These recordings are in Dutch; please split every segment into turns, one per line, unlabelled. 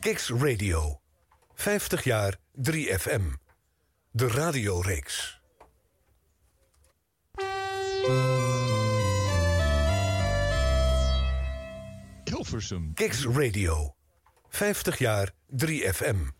Kicks Radio. 50 jaar 3FM. De radioreeks.
Hilversum.
Kicks Radio. 50 jaar 3FM.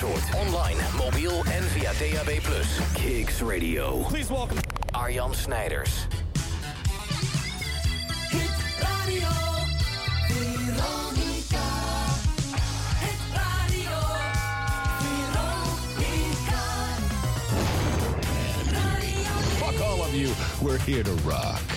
Nergens anders hoort. Online, mobiel en via DAB+. Kicks Radio.
Please welcome.
Arjan Snijders.
Hit Radio. Veronica. Hit Radio. Veronica. Radio
Fuck all of you. We're here to rock.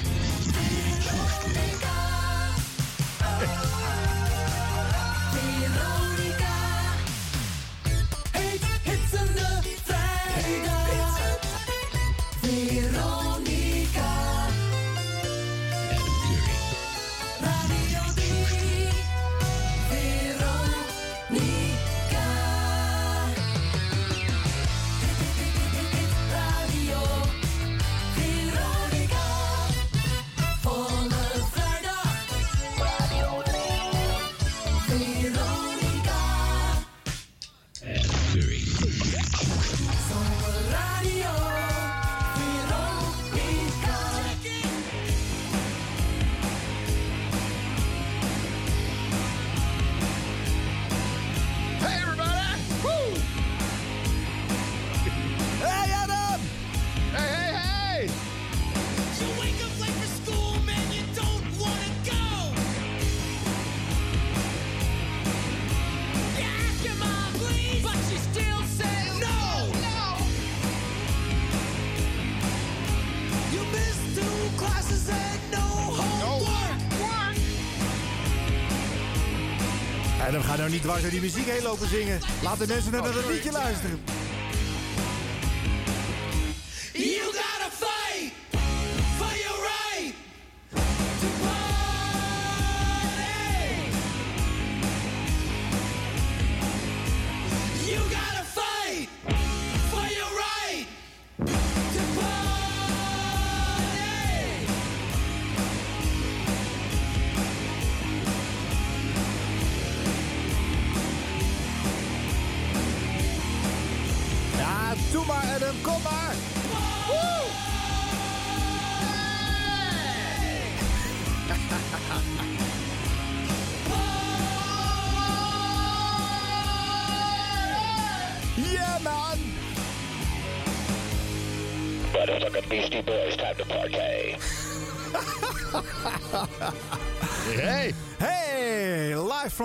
Dwars door die muziek heen lopen zingen. Laat de mensen naar dat liedje luisteren.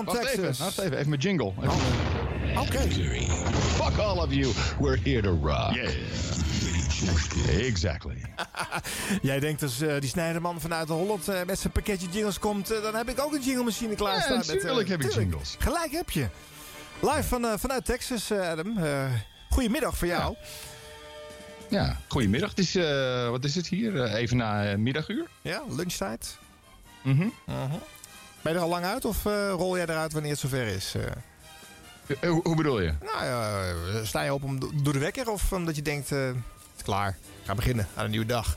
From
Wacht even,
Texas.
wacht even, even mijn jingle. Even-
Oké.
Fuck all of you. We're here to rock. Yeah. Exactly.
Jij denkt als eh, die Snijderman vanuit Holland eh, met zijn pakketje jingles komt... eh, dan heb ik ook een jingle-machine klaarstaan.
Ja,
met, eh,
tuurlijk heb ik
tuurlijk.
jingles.
Gelijk heb je. Live van, eh, vanuit Texas, Adam. Eh goedemiddag voor jou.
Ja, goedemiddag. Het is, eh, wat is het hier? Even na middaguur.
Ja, lunchtijd.
Mhm.
Ben je er al lang uit of eh, rol jij eruit wanneer het zover is? eh?
Eh, hoe, bedoel je?
nou sta je op om do- door de wekker of omdat je denkt... het is klaar, ga beginnen aan een nieuwe dag.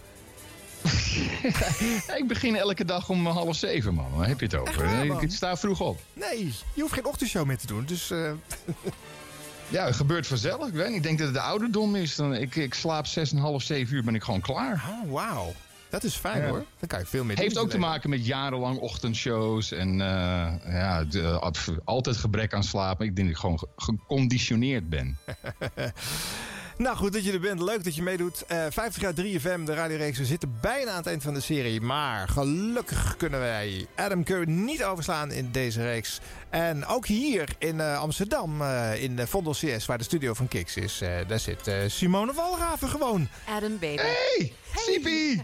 Ik begin elke dag om half zeven, man. Waar heb je het over?
Waar,
ik sta vroeg op.
Nee, je hoeft geen ochtendshow meer te doen. Dus
Ja, het gebeurt vanzelf. Ik weet niet. Ik denk dat het de ouderdom is. Dan, ik, ik slaap zes en half, zeven uur ben ik gewoon klaar.
oh, wauw. Dat is fijn
Ja.
hoor. Dan kan je veel meer
Heeft ook te maken met jarenlang ochtendshows. En eh, ja, de- altijd gebrek aan slaap. Ik denk dat ik gewoon ge- geconditioneerd ben.
Nou, goed dat je er bent. Leuk dat je meedoet. Eh 50 jaar 3FM, de radioreeks. We zitten bijna aan het eind van de serie. Maar gelukkig kunnen wij Adam Curry niet overslaan in deze reeks. En ook hier in eh, Amsterdam, eh, in de Vondel CS, waar de studio van Kiks is. eh, daar zit eh, Simone Walraven gewoon.
Adam, baby.
Hey, Siepie!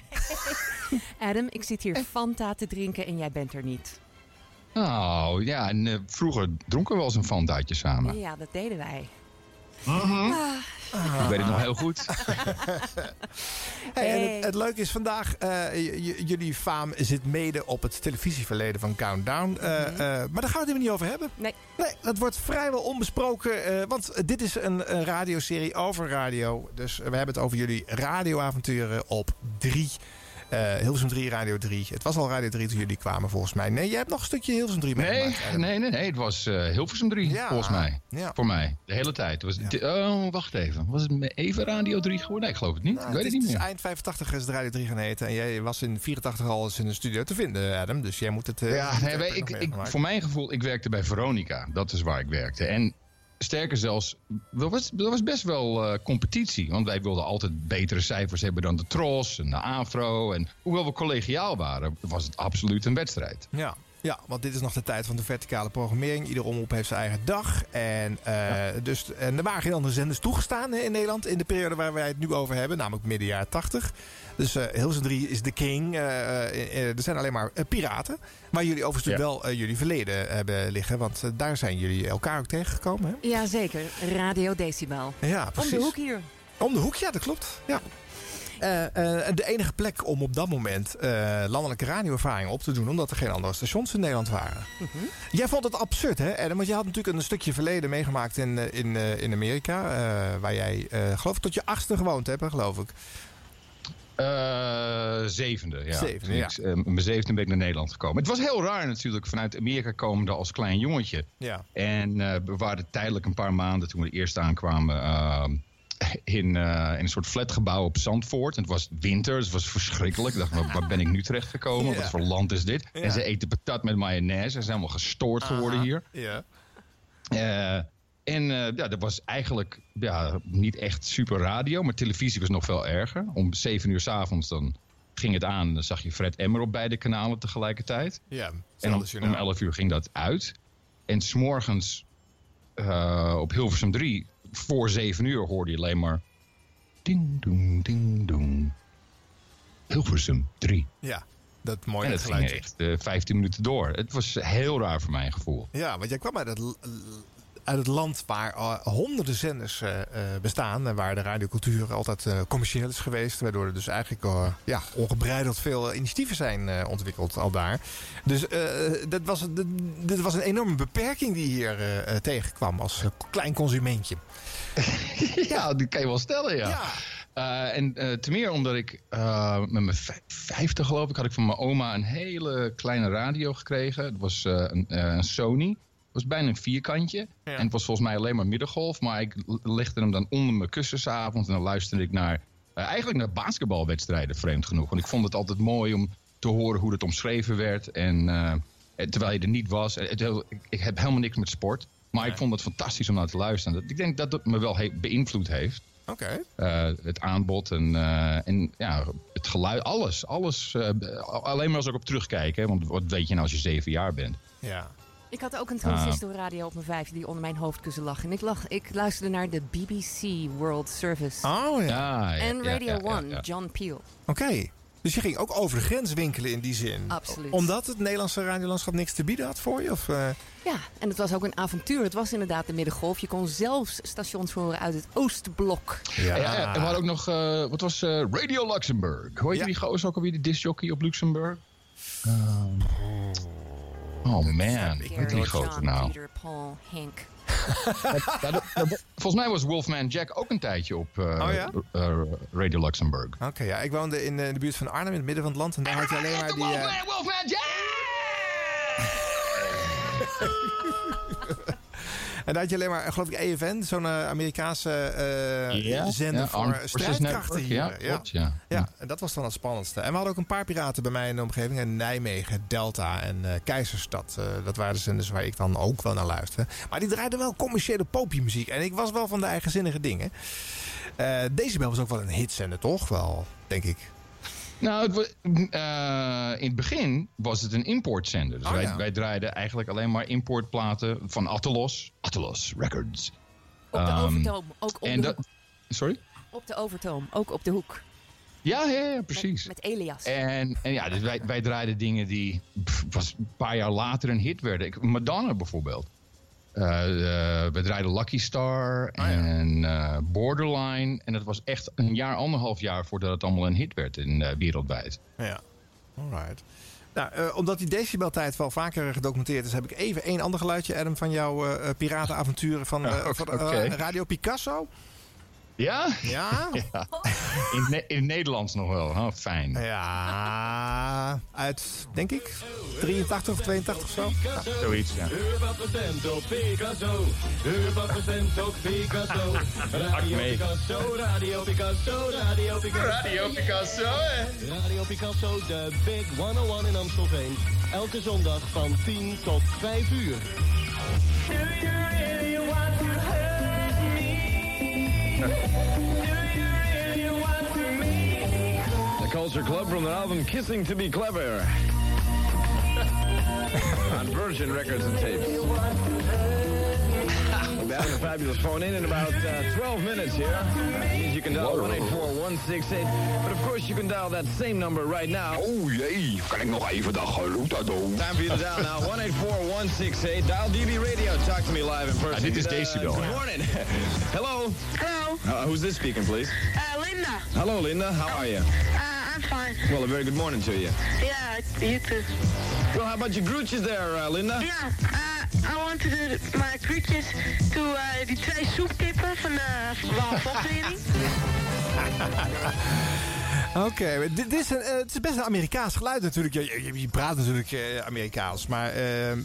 Adam, ik zit hier Fanta te drinken en jij bent er niet.
Nou, ja, en eh, vroeger dronken we wel eens een fantaatje samen.
Ja, dat deden wij.
Ik weet het nog heel goed.
Hey, en het, het leuke is vandaag, eh, jullie faam zit mede op het televisieverleden van Countdown. Eh, eh, maar daar gaan we het even niet over hebben.
Nee.
Nee, dat wordt vrijwel onbesproken. eh, want dit is een, een radioserie over radio. Dus we hebben het over jullie radioavonturen op 3. Eh Hilversum 3, Radio 3. Het was al Radio 3 toen jullie kwamen volgens mij. Nee, jij hebt nog een stukje Hilversum 3
Nee,
meegemaakt.
Nee, nee, nee. Het was eh, Hilversum 3,
Ja.
volgens mij.
Ja.
Voor mij. De hele tijd. Was, Oh, wacht even. Was het even Radio 3 geworden? Nee, ik geloof het niet.
Nou,
ik weet het niet meer.
eind 85 is het Radio 3 gaan heten. En jij was in 84 al eens in de studio te vinden, Adam. Dus jij moet het... eh,
Ja, nee, ik, ik, voor mijn gevoel, ik werkte bij Veronica. Dat is waar ik werkte. En sterker zelfs, er was, er was best wel eh, competitie. Want wij wilden altijd betere cijfers hebben dan de Tros en de Afro. En hoewel we collegiaal waren, was het absoluut een wedstrijd.
Ja. Ja, want dit is nog de tijd van de verticale programmering. Ieder omroep heeft zijn eigen dag. En, eh, dus, en er waren geen andere zenders toegestaan in Nederland in de periode waar wij het nu over hebben, namelijk midden jaren 80. Dus eh Hilversum 3 is de king. Eh, eh, eh, er zijn alleen maar piraten. Waar jullie overigens
Ja.
wel jullie verleden hebben liggen. Want daar zijn jullie elkaar ook tegengekomen. Hè?
Jazeker, Radio Decibel.
Ja,
Om
precies.
de hoek hier.
Om de hoek, ja, dat klopt. Ja. Eh, eh, de enige plek om op dat moment eh, landelijke radioervaring op te doen, omdat er geen andere stations in Nederland waren. Jij vond het absurd, hè, Adam? Want je had natuurlijk een stukje verleden meegemaakt in, in, eh, in Amerika, eh, waar jij, eh, geloof ik, tot je achtste gewoond hebt, hè, geloof ik.
Eh, zevende, ja.
Zevende,
Toen
ja.
ik, eh, mijn zevende ben ik naar Nederland gekomen. Het was heel raar natuurlijk, vanuit Amerika komende als klein jongetje.
Ja.
En eh, we waren tijdelijk een paar maanden toen we eerst aankwamen eh, in, in een soort flatgebouw op Zandvoort. En het was winter, dus het was verschrikkelijk. Ik dacht, waar, waar ben ik nu terechtgekomen?
Ja.
Wat voor land is dit?
Ja.
En ze eten patat met mayonaise. Ze zijn helemaal gestoord geworden hier.
Ja.
En eh, ja, dat was eigenlijk ja, niet echt super radio, maar televisie was nog veel erger. Om zeven uur s'avonds dan ging het aan dan zag je Fred Emmer op beide kanalen tegelijkertijd.
Ja,
En om, om 11 uur ging dat uit. En s'morgens eh op Hilversum 3, voor 7 uur, hoorde je alleen maar... Ding, doeng, ding, doeng. Hilversum 3.
Ja, dat mooie
En dat ging
geluidje.
echt eh 15 minuten door. Het was heel raar voor mijn gevoel.
Ja, want jij kwam uit het, l- uit het land waar eh, honderden zenders eh, eh, bestaan. En waar de radiocultuur altijd commercieel is geweest. Waardoor er dus eigenlijk ja, ongebreideld veel initiatieven zijn ontwikkeld al daar. Dus dat was, was een enorme beperking die hier tegenkwam als klein consumentje.
Ja, die kan je wel stellen, ja.
Ja.
En eh ten meer omdat ik met mijn vij- vijfde geloof ik had ik van mijn oma een hele kleine radio gekregen. Het was een, een Sony. Het was bijna een vierkantje.
Ja.
En het was volgens mij alleen maar middengolf. Maar ik legde hem dan onder mijn kussen 's avonds En dan luisterde ik naar, eh, eigenlijk naar basketbalwedstrijden, vreemd genoeg. Want ik vond het altijd mooi om te horen hoe het omschreven werd. En eh, eh, terwijl je er niet was. Het- het- ik, heb helemaal niks met sport. Maar ik vond het fantastisch om naar te luisteren. Dat- Ik denk dat het me wel he- beïnvloed heeft.
Oké.
Eh, het aanbod en, en ja, het geluid, alles. alles alleen maar als ik op terugkijk, hè, want wat weet je nou als je zeven jaar bent?
Ja.
Ik had ook een transistorradio op mijn vijfde die onder mijn hoofdkussen lag. En ik, lag, ik luisterde naar de BBC World Service.
Oh ja.
Ja, ja,
en Radio
ja, ja,
One,
ja.
John Peel.
Oké. Dus je ging ook over de grens winkelen in die zin.
Absoluut.
Omdat het Nederlandse radiolandschap niks te bieden had voor je? Of, eh?
Ja, en het was ook een avontuur. Het was inderdaad de middengolf. Je kon zelfs stations horen uit het Oostblok.
Ja.
Ja, ja, en we hadden ook nog, eh, wat was eh, Radio Luxemburg. Hoe heet
Ja.
die gozer ook alweer, de discjockey op Luxemburg? Ehm, oh man, hoe heet die
John,
nou?
Paul,
volgens mij was Wolfman Jack ook een tijdje op
Oh ja?
eh, Radio Luxemburg.
Oké, ja. Ik woonde in, eh, de buurt van Arnhem, in het midden van het land. En daar had je alleen maar die...
Wolfman, Wolfman Jack!
en daar had je alleen maar, eh, geloof ik, EFN. Zo'n eh, Amerikaanse eh, zender voor
Forces
strijdkrachten hier.
Ja, klopt, ja.
Ja, en dat was dan het spannendste. En we hadden ook een paar piraten bij mij in de omgeving. In Nijmegen, Delta en eh, Keizerstad. Eh, dat waren de zenders waar ik dan ook wel naar luisterde. Maar die draaiden wel commerciële popiemuziek. En ik was wel van de eigenzinnige dingen. Eh, Decibel was ook wel een hitzender, toch? Wel, denk ik.
Nou, het eh, in het begin was het een importzender. Dus
Oh,
wij,
ja.
wij draaiden eigenlijk alleen maar importplaten van Atelos. Atelos Records.
Op de
Ehm,
overtoom, ook op
En
de hoek.
Sorry?
Op de overtoom, ook op de hoek.
Ja, ja, precies.
Met, Elias.
En, en ja, dus wij, wij draaiden dingen die pff, pas een paar jaar later een hit werden. Madonna bijvoorbeeld. Eh, eh, we draaiden Lucky Star
Ah, ja.
en eh, Borderline. En dat was echt een jaar, anderhalf jaar voordat het allemaal een hit werd in, wereldwijd.
Ja. Alright. Nou, omdat die decibeltijd wel vaker gedocumenteerd is, heb ik even één ander geluidje, Adam, van jouw piratenavonturen van, van. Radio Picasso.
Ja?
Ja?
In, Ne- in het Nederlands nog wel. Oh, fijn.
Ja, uit, denk ik, 83 of 82 of zo.
Zoiets, ja.
Picasso, Picasso. Radio
mee.
Picasso, Radio Picasso, Radio Picasso.
Radio Picasso, hè?
Radio Picasso, de Big 101 in Amstelveen. Elke zondag van 10 tot 5 uur.
The Culture Club from their album Kissing to Be Clever. On Virgin Records and Tapes. We'll be having a fabulous phone in in about uh, 12 minutes here. That means you can dial 184 But of course, you can dial that same number right now.
Oh jee, kan ik nog even dat geluid doen?
Time for you to dial now 184 Dial DB Radio. Talk to me live in person.
Ah, dit is
Uh,
Decibel,
Good morning. Hello.
Hello,
Uh, who's this speaking, please?
uh, Linda.
Hello, Linda. How are you?
I'm fine.
Well, a very good morning to you.
Yeah, you too.
Well, how about your groetjes there, uh, Linda?
Ja, uh, I want to do my groetjes to uh, die twee soepkippen van de Walvochtlening.
Oké, maar dit, dit is een, eh, het is best een Amerikaans geluid natuurlijk. Je, je, je praat natuurlijk eh, Amerikaans, maar ehm,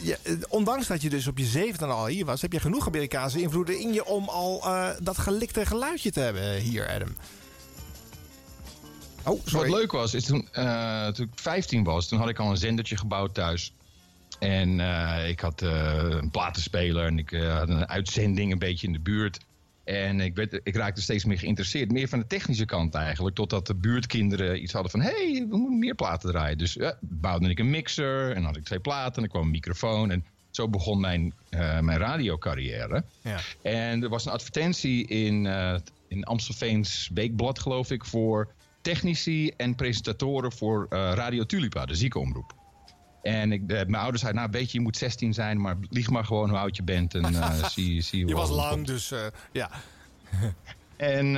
ja, eh, ondanks dat je dus op je zevende al hier was, heb je genoeg Amerikaanse invloeden in je om al eh, dat gelikte geluidje te hebben hier, Adam. Oh, sorry.
Wat leuk was, is toen, eh, toen ik 15 was, toen had ik al een zendertje gebouwd thuis. En eh, ik had eh, een platenspeler en ik had een uitzending een beetje in de buurt. En ik, werd, ik raakte steeds meer geïnteresseerd. Meer van de technische kant eigenlijk. Totdat de buurtkinderen iets hadden van... hé, hey, we moeten meer platen draaien. Dus ja, bouwde ik een mixer en dan had ik twee platen. En er kwam een microfoon. En zo begon mijn, eh mijn radiocarrière.
Ja.
En er was een advertentie in, eh in Amstelveens Weekblad, geloof ik... voor technici en presentatoren voor eh, Radio Tulipa, de ziekenomroep. En ik, eh, mijn ouders zeiden, nou weet je, je moet 16 zijn... maar lieg maar gewoon hoe oud je bent en eh, zie, zie
Je was lang,
komt.
dus ja.
En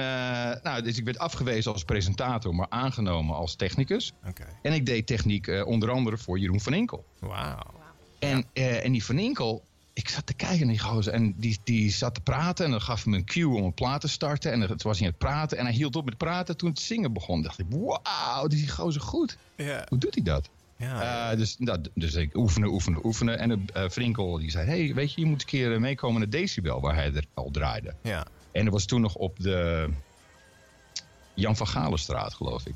nou, dus ik werd afgewezen als presentator, maar aangenomen als technicus.
Oké.
En ik deed techniek onder andere voor Jeroen van Inkel.
Wauw.
En, en die van Inkel, ik zat te kijken naar die gozer en die, die zat te praten. En dan gaf me een cue om een plaat te starten. En toen was hij aan het praten en hij hield op met praten toen het zingen begon. dacht ik, wauw, die gozer goed.
Ja.
Hoe doet hij dat?
Ja.
Eh, dus, nou, dus ik oefenen, oefenen, oefenen. En eh Vrinkel die zei, hey, weet je, je moet een keer eh, meekomen naar Decibel, waar hij er al draaide.
ja.
En dat was toen nog op de Jan van Galenstraat, geloof ik.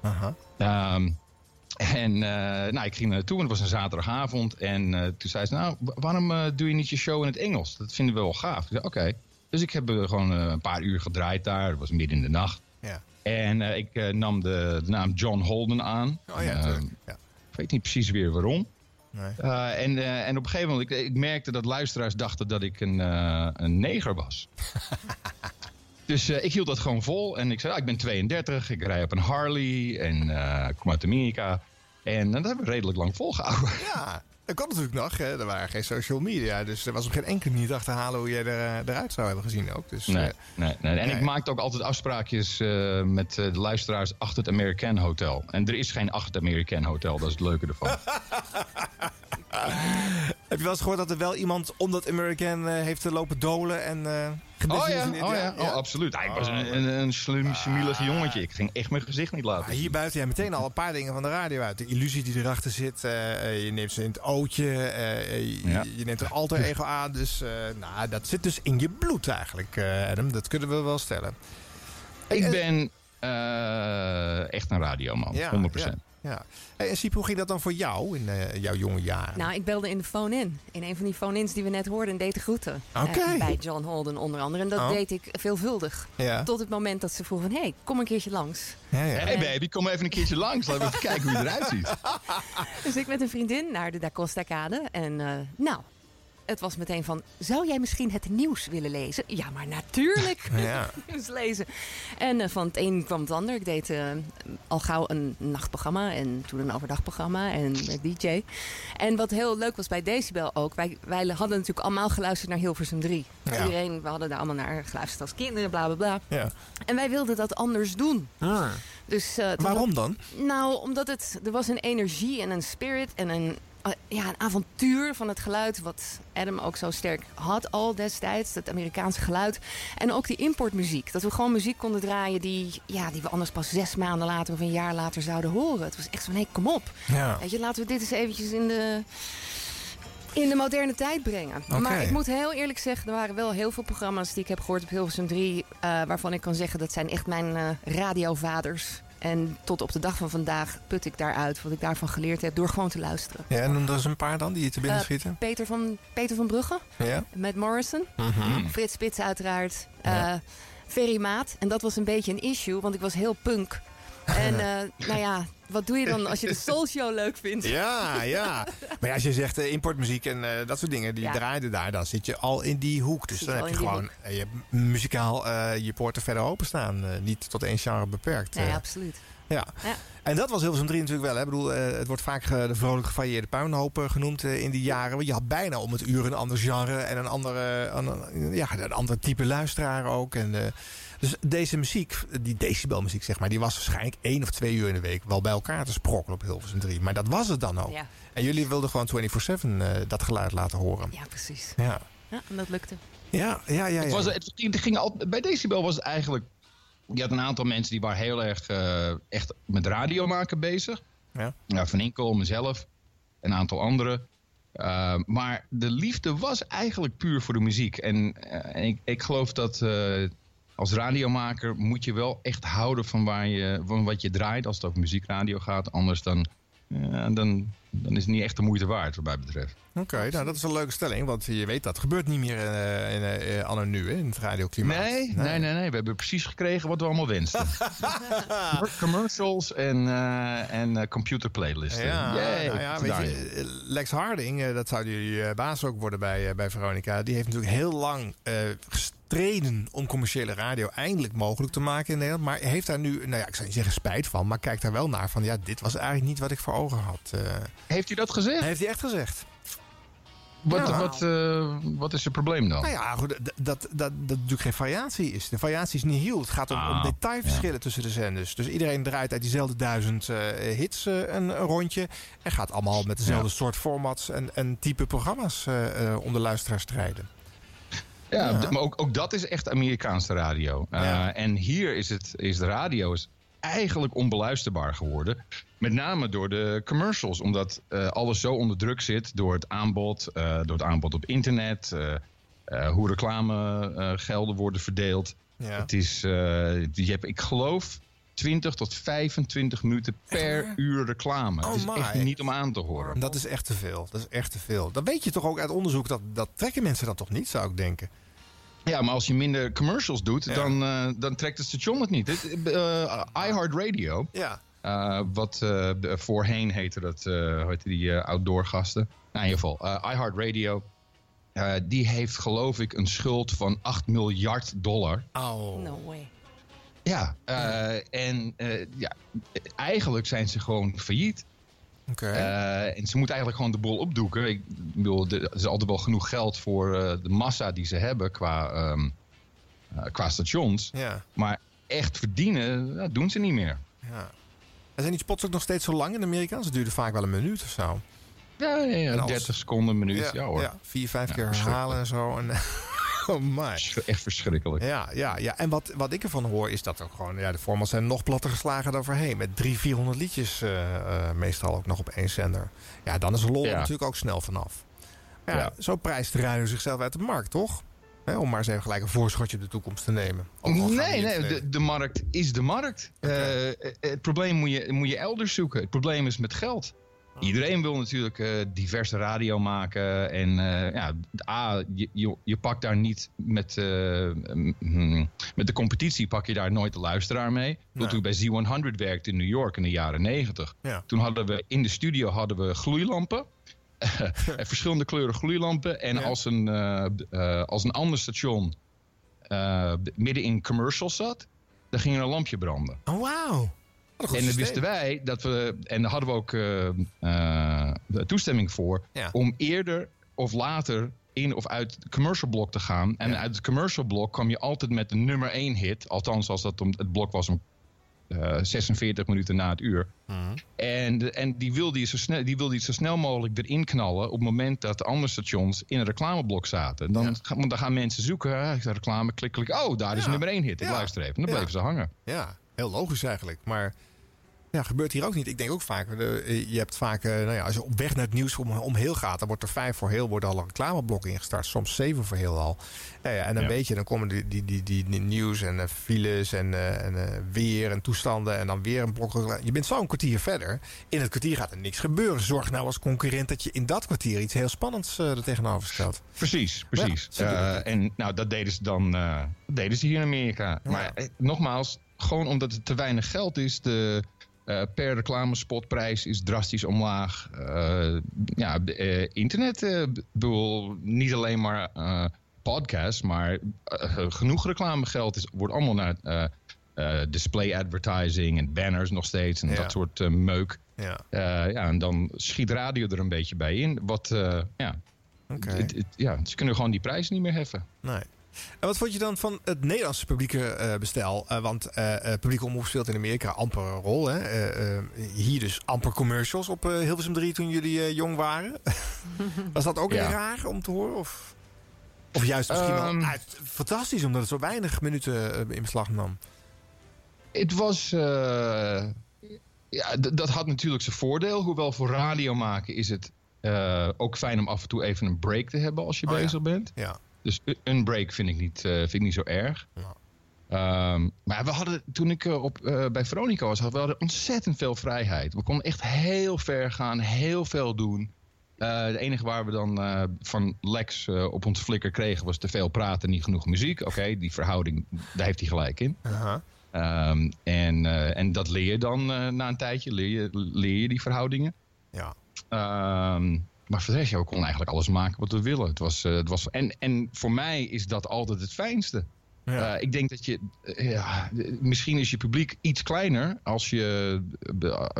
Aha.
Ehm, en eh, nou, ik ging er naartoe en het was een zaterdagavond. En eh, toen zei ze, nou, wa- waarom eh, doe je niet je show in het Engels? Dat vinden we wel gaaf. Ik zei, oké. Dus ik heb gewoon een paar uur gedraaid daar. Het was midden in de nacht.
Ja.
En ik nam de, de naam John Holden aan.
Oh ja,
ik weet niet precies weer waarom.
Nee.
En, en op een gegeven moment, ik, ik merkte dat luisteraars dachten dat ik een, een neger was. dus ik hield dat gewoon vol. En ik zei, ah, ik ben 32, ik rij op een Harley en ik kom uit Amerika. En dat hebben we redelijk lang volgehouden.
Ja, dat kon natuurlijk nog. Hè. Er waren geen social media. Dus er was op geen enkele manier te achterhalen hoe jij er, eh, eruit zou hebben gezien ook. Dus,
Nee,
eh,
nee, nee. En
nee.
ik maakte ook altijd afspraakjes eh, met eh, de luisteraars achter het American Hotel. En er is geen achter het American Hotel, dat is het leuke ervan.
heb je wel eens gehoord dat er wel iemand om dat American eh, heeft lopen dolen en eh
Oh ja,
gedesillusioneerd-
oh ja, oh, absoluut. Ah, ik was een, een, een slim, smielig jongetje. Ik ging echt mijn gezicht niet laten zien.
hier buiten jij meteen al een paar dingen van de radio uit. De illusie die erachter zit. eh, eh, je neemt ze in het ootje. eh, je,
Ja.
je neemt er alter ego aan. Dus nou, dat zit dus in je bloed eigenlijk, Adam. Dat kunnen we wel stellen.
Ik ben echt een radioman,
Ja,
100%.
Ja. Hey, en Siep, hoe ging dat dan voor jou in eh, jouw jonge jaren?
Nou, ik belde in de phone-in. In een van die phone-ins die we net hoorden en deed de groeten.
Oké.
Eh, bij John Holden onder andere. En dat
Oh.
deed ik veelvuldig.
Ja.
Tot het moment dat ze vroeg van... hé, hey, kom een keertje langs.
Ja, ja.
Hey baby, kom even een keertje langs. Laten we even kijken hoe je eruit ziet.
Dus ik met een vriendin naar de Da Costa Kade. En eh, nou, het was meteen van... zou jij misschien het nieuws willen lezen? Ja, maar natuurlijk.
Ja.
nieuws lezen. En eh, van het een kwam het ander. Ik deed eh, al gauw een nachtprogramma en toen een overdagprogramma en DJ. En wat heel leuk was bij Decibel ook, wij, wij hadden natuurlijk allemaal geluisterd naar Hilversum 3.
Ja.
Iedereen, we hadden daar allemaal naar geluisterd als kinderen, bla bla bla.
Ja.
En wij wilden dat anders doen.
Ah.
Dus, eh,
Waarom dan?
nou, omdat het, er was een energie en een spirit en een, ja, een avontuur van het geluid... wat Adam ook zo sterk had al destijds, dat Amerikaanse geluid. En ook die importmuziek. Dat we gewoon muziek konden draaien die, ja, die we anders pas zes maanden later... of een jaar later zouden horen. Het was echt zo, nee, kom op.
Ja.
Weet je, laten we dit eens eventjes in de... In de moderne tijd brengen. Maar ik moet heel eerlijk zeggen, er waren wel heel veel programma's die ik heb gehoord op Hilversum 3. eh, waarvan ik kan zeggen dat zijn echt mijn eh, radiovaders. En tot op de dag van vandaag put ik daaruit wat ik daarvan geleerd heb door gewoon te luisteren.
Ja, en er eens een paar dan die je te binnen
Eh,
schieten.
Peter, van, Peter van Brugge
Ja.
met Morrison.
Mhm.
Frits Spits uiteraard.
Ja.
eh Ferry Maat. En dat was een beetje een issue, want ik was heel punk. En eh, nou ja, wat doe je dan als je de Soul Show leuk vindt?
Ja, ja. Maar ja, als je zegt eh, importmuziek en eh, dat soort dingen, die
Ja.
draaiden daar, dan zit je al in die hoek. Dus
Zit
dan heb je gewoon je hebt muzikaal je poorten verder openstaan. niet tot één genre beperkt.
Nee,
eh.
absoluut.
ja.
Ja.
En dat was Hilversum 3 natuurlijk wel. Hè. Ik bedoel, het wordt vaak de vrolijk gevarieerde puinhoop genoemd in die jaren. Want je had bijna om het uur een ander genre en een andere, een, ja, een ander type luisteraar ook. En, dus deze muziek, die decibelmuziek zeg maar, die was waarschijnlijk één of twee uur in de week wel bij elkaar te sprokkelen op Hilversum 3. Maar dat was het dan ook.
Ja,
En jullie wilden gewoon 24-7 eh, dat geluid laten horen.
ja precies.
Ja,
Ja, en dat lukte.
ja, ja. ja, ja.
Het was, het, ging- het ging al, bij Decibel was het eigenlijk... Je had een aantal mensen die waren heel erg eh, echt met radio maken bezig.
Ja.
Ja, Van Inkel, mezelf, een aantal anderen. Uh, maar de liefde was eigenlijk puur voor de muziek. En, eh, en ik, ik geloof dat eh, als radiomaker moet je wel echt houden van, waar je, van wat je draait. Als het over muziekradio gaat. Anders dan, eh, dan, dan is het niet echt de moeite waard wat mij betreft.
Oké, nou dat is een leuke stelling. Want je weet dat gebeurt niet meer eh, in, eh, anno nu hè, in het radioklimaat.
Nee, nee, nee, nee. We hebben precies gekregen wat we allemaal wensten. Commercials en, eh, en eh, computer playlisten.
Ja,
Yay,
nou ja, weet je, eh, Lex Harding, eh, dat zou jullie eh, baas ook worden bij, eh, bij Veronica. Die heeft natuurlijk heel lang eh, gestreden om commerciële radio eindelijk mogelijk te maken in Nederland. Maar heeft daar nu, nou ja, ik zou niet zeggen spijt van, maar kijkt daar wel naar van ja, dit was eigenlijk niet wat ik voor ogen had. eh.
Heeft hij dat gezegd?
heeft hij echt gezegd.
Wat,
Ja.
wat, eh, wat is het probleem dan?
Nou ja, goed, dat, dat, dat, dat natuurlijk geen variatie is. De variatie is niet heel. Het gaat om, om
Ah,
detailverschillen tussen de zenders. Dus iedereen draait uit diezelfde duizend eh, hits een, een rondje. En gaat allemaal met dezelfde
Ja.
soort formats en, en type programma's om de luisteraar strijden.
Ja, maar ook, ook dat is echt Amerikaanse radio. Uh,
Ja.
En hier is, het, is de radio is eigenlijk onbeluisterbaar geworden. Met name door de commercials. Omdat eh, alles zo onder druk zit door het aanbod. eh, door het aanbod op internet. eh, eh, hoe reclamegelden worden verdeeld.
Ja.
Het is, eh, je hebt, ik geloof, 20 tot 25 minuten per uur reclame.
Oh
het is
my.
echt niet om aan te horen.
Dat is echt te veel. Dat is echt te veel. Dat weet je toch ook uit onderzoek. Dat, dat trekken mensen dat toch niet, zou ik denken.
Ja, maar als je minder commercials doet,
Ja.
dan, eh, dan trekt het station het niet. Het, eh, iHeartRadio,
Ja.
eh, wat eh, voorheen heette dat, eh heette die eh, outdoor gasten? Nou, in ieder geval, eh, iHeartRadio, eh, die heeft geloof ik een schuld van 8 miljard dollar.
Oh.
No way.
Ja, eh, en eh, ja, eigenlijk zijn ze gewoon failliet. Eh, en ze moeten eigenlijk gewoon de boel opdoeken. Ik bedoel, er is altijd wel genoeg geld voor eh, de massa die ze hebben qua, ehm, eh, qua stations.
ja.
Maar echt verdienen, dat doen ze niet meer.
ja. En zijn die spots ook nog steeds zo lang in Amerika? Ze duurden vaak wel een minuut of zo.
Ja, ja, ja,
En alles.
30 seconden, een minuut. Ja, hoor.
Ja, vier, vijf keer herhalen en zo. En, oh my.
Versch- Echt verschrikkelijk.
Ja, ja, ja. En wat, wat ik ervan hoor is dat ook gewoon... Ja, de formats zijn nog platter geslagen dan voorheen. Met drie, 400 liedjes eh, eh, meestal ook nog op één zender. Ja, dan is lol
Ja.
natuurlijk ook snel vanaf. Maar ja,
Ja.
zo prijst radio zichzelf uit de markt, toch? Hè, om maar eens even gelijk een voorschotje op de toekomst te nemen.
Nee, nee de, de markt is de markt. Eh, het probleem moet je, moet je elders zoeken. Het probleem is met geld. Iedereen wil natuurlijk eh, diverse radio maken. En eh, ja, A, je, je, je pakt daar niet met, eh, mm, met de competitie pak je daar nooit de luisteraar mee. Toen ik bij Z100 werkte in New York in de jaren 90.
Ja.
Toen hadden we in de studio hadden we gloeilampen. verschillende kleuren gloeilampen. En
Ja.
als, een, als een ander station midden in commercial zat, dan ging er een lampje branden.
Oh, wauw.
En dan
systeem.
wisten wij dat we, en daar hadden we ook eh, eh, de toestemming voor,
Ja.
om eerder of later in of uit het commercial blok te gaan. En
Ja.
uit het commercial blok kwam je altijd met de nummer 1 hit. Althans, als dat om, het blok was om eh, 46 minuten na het uur.
Mhm.
En, en die, wilde je zo snel, die wilde je zo snel mogelijk erin knallen op het moment dat de andere stations in een reclameblok zaten. Dan,
Ja.
want dan gaan mensen zoeken, reclame, klik, klik. Oh, daar is
Ja.
nummer 1 hit. Ik luister even. En dan bleven ze hangen.
Ja, heel logisch eigenlijk. Maar ja, gebeurt hier ook niet. Ik denk ook vaak, de- je hebt vaak, eh, nou ja, als je op weg naar het nieuws om, om heel gaat, dan wordt er vijf voor heel, worden al een reclameblok ingestart. Soms zeven voor heel al. Ja, ja, en dan
Ja.
weet je, dan komen die, die, die, die, die nieuws en eh, files en, eh, en eh, weer en toestanden en dan weer een blok. Je bent zo een kwartier verder. In het kwartier gaat er niks gebeuren. Zorg nou als concurrent dat je in dat kwartier iets heel spannends eh er tegenover stelt.
Precies, precies.
Ja,
Eh, en nou, dat deden ze dan eh, deden ze hier in Amerika. Maar eh, nogmaals, gewoon omdat het te weinig geld is, de eh, per reclamespotprijs is drastisch omlaag. Eh, ja, eh, internet, bedoel, niet alleen maar podcasts, maar genoeg reclamegeld is, wordt allemaal naar display advertising en banners nog steeds en
Ja.
dat soort meuk.
Ja,
ja, en dan schiet radio er een beetje bij in. Wat, ja, het- ja, ze kunnen gewoon die prijs niet meer heffen.
Nee. En wat vond je dan van het Nederlandse publieke eh, bestel? Eh, want eh eh publieke omroep speelt in Amerika amper een rol. Hè? Hier dus amper commercials op Hilversum 3 toen jullie jong waren. Was dat ook
Ja.
raar om te horen? Of, of juist misschien
Ehm.
wel ah, het- fantastisch omdat het zo weinig minuten in beslag nam?
Het was. ja, dat had natuurlijk zijn voordeel. Hoewel voor radio maken is het ook fijn om af en toe even een break te hebben als je
Oh ja.
bezig bent.
Ja.
Dus een break vind ik niet, eh, vind ik niet zo erg.
Ja.
Ehm, maar we hadden, toen ik eh, op, eh, bij Veronica was, hadden we hadden ontzettend veel vrijheid. We konden echt heel ver gaan, heel veel doen. Eh het enige waar we dan van Lex op ons flikker kregen was te veel praten, niet genoeg muziek. Oké, die verhouding, daar heeft hij gelijk in. Ehm, en, en dat leer je dan na een tijdje, leer je, leer je die verhoudingen.
Ja.
Ehm, maar voor de rest, ja, we konden eigenlijk alles maken wat we willen. Het was, eh, het was, en, en voor mij is dat altijd het fijnste.
Ja.
Eh, ik denk dat je, eh, ja, misschien is je publiek iets kleiner als je,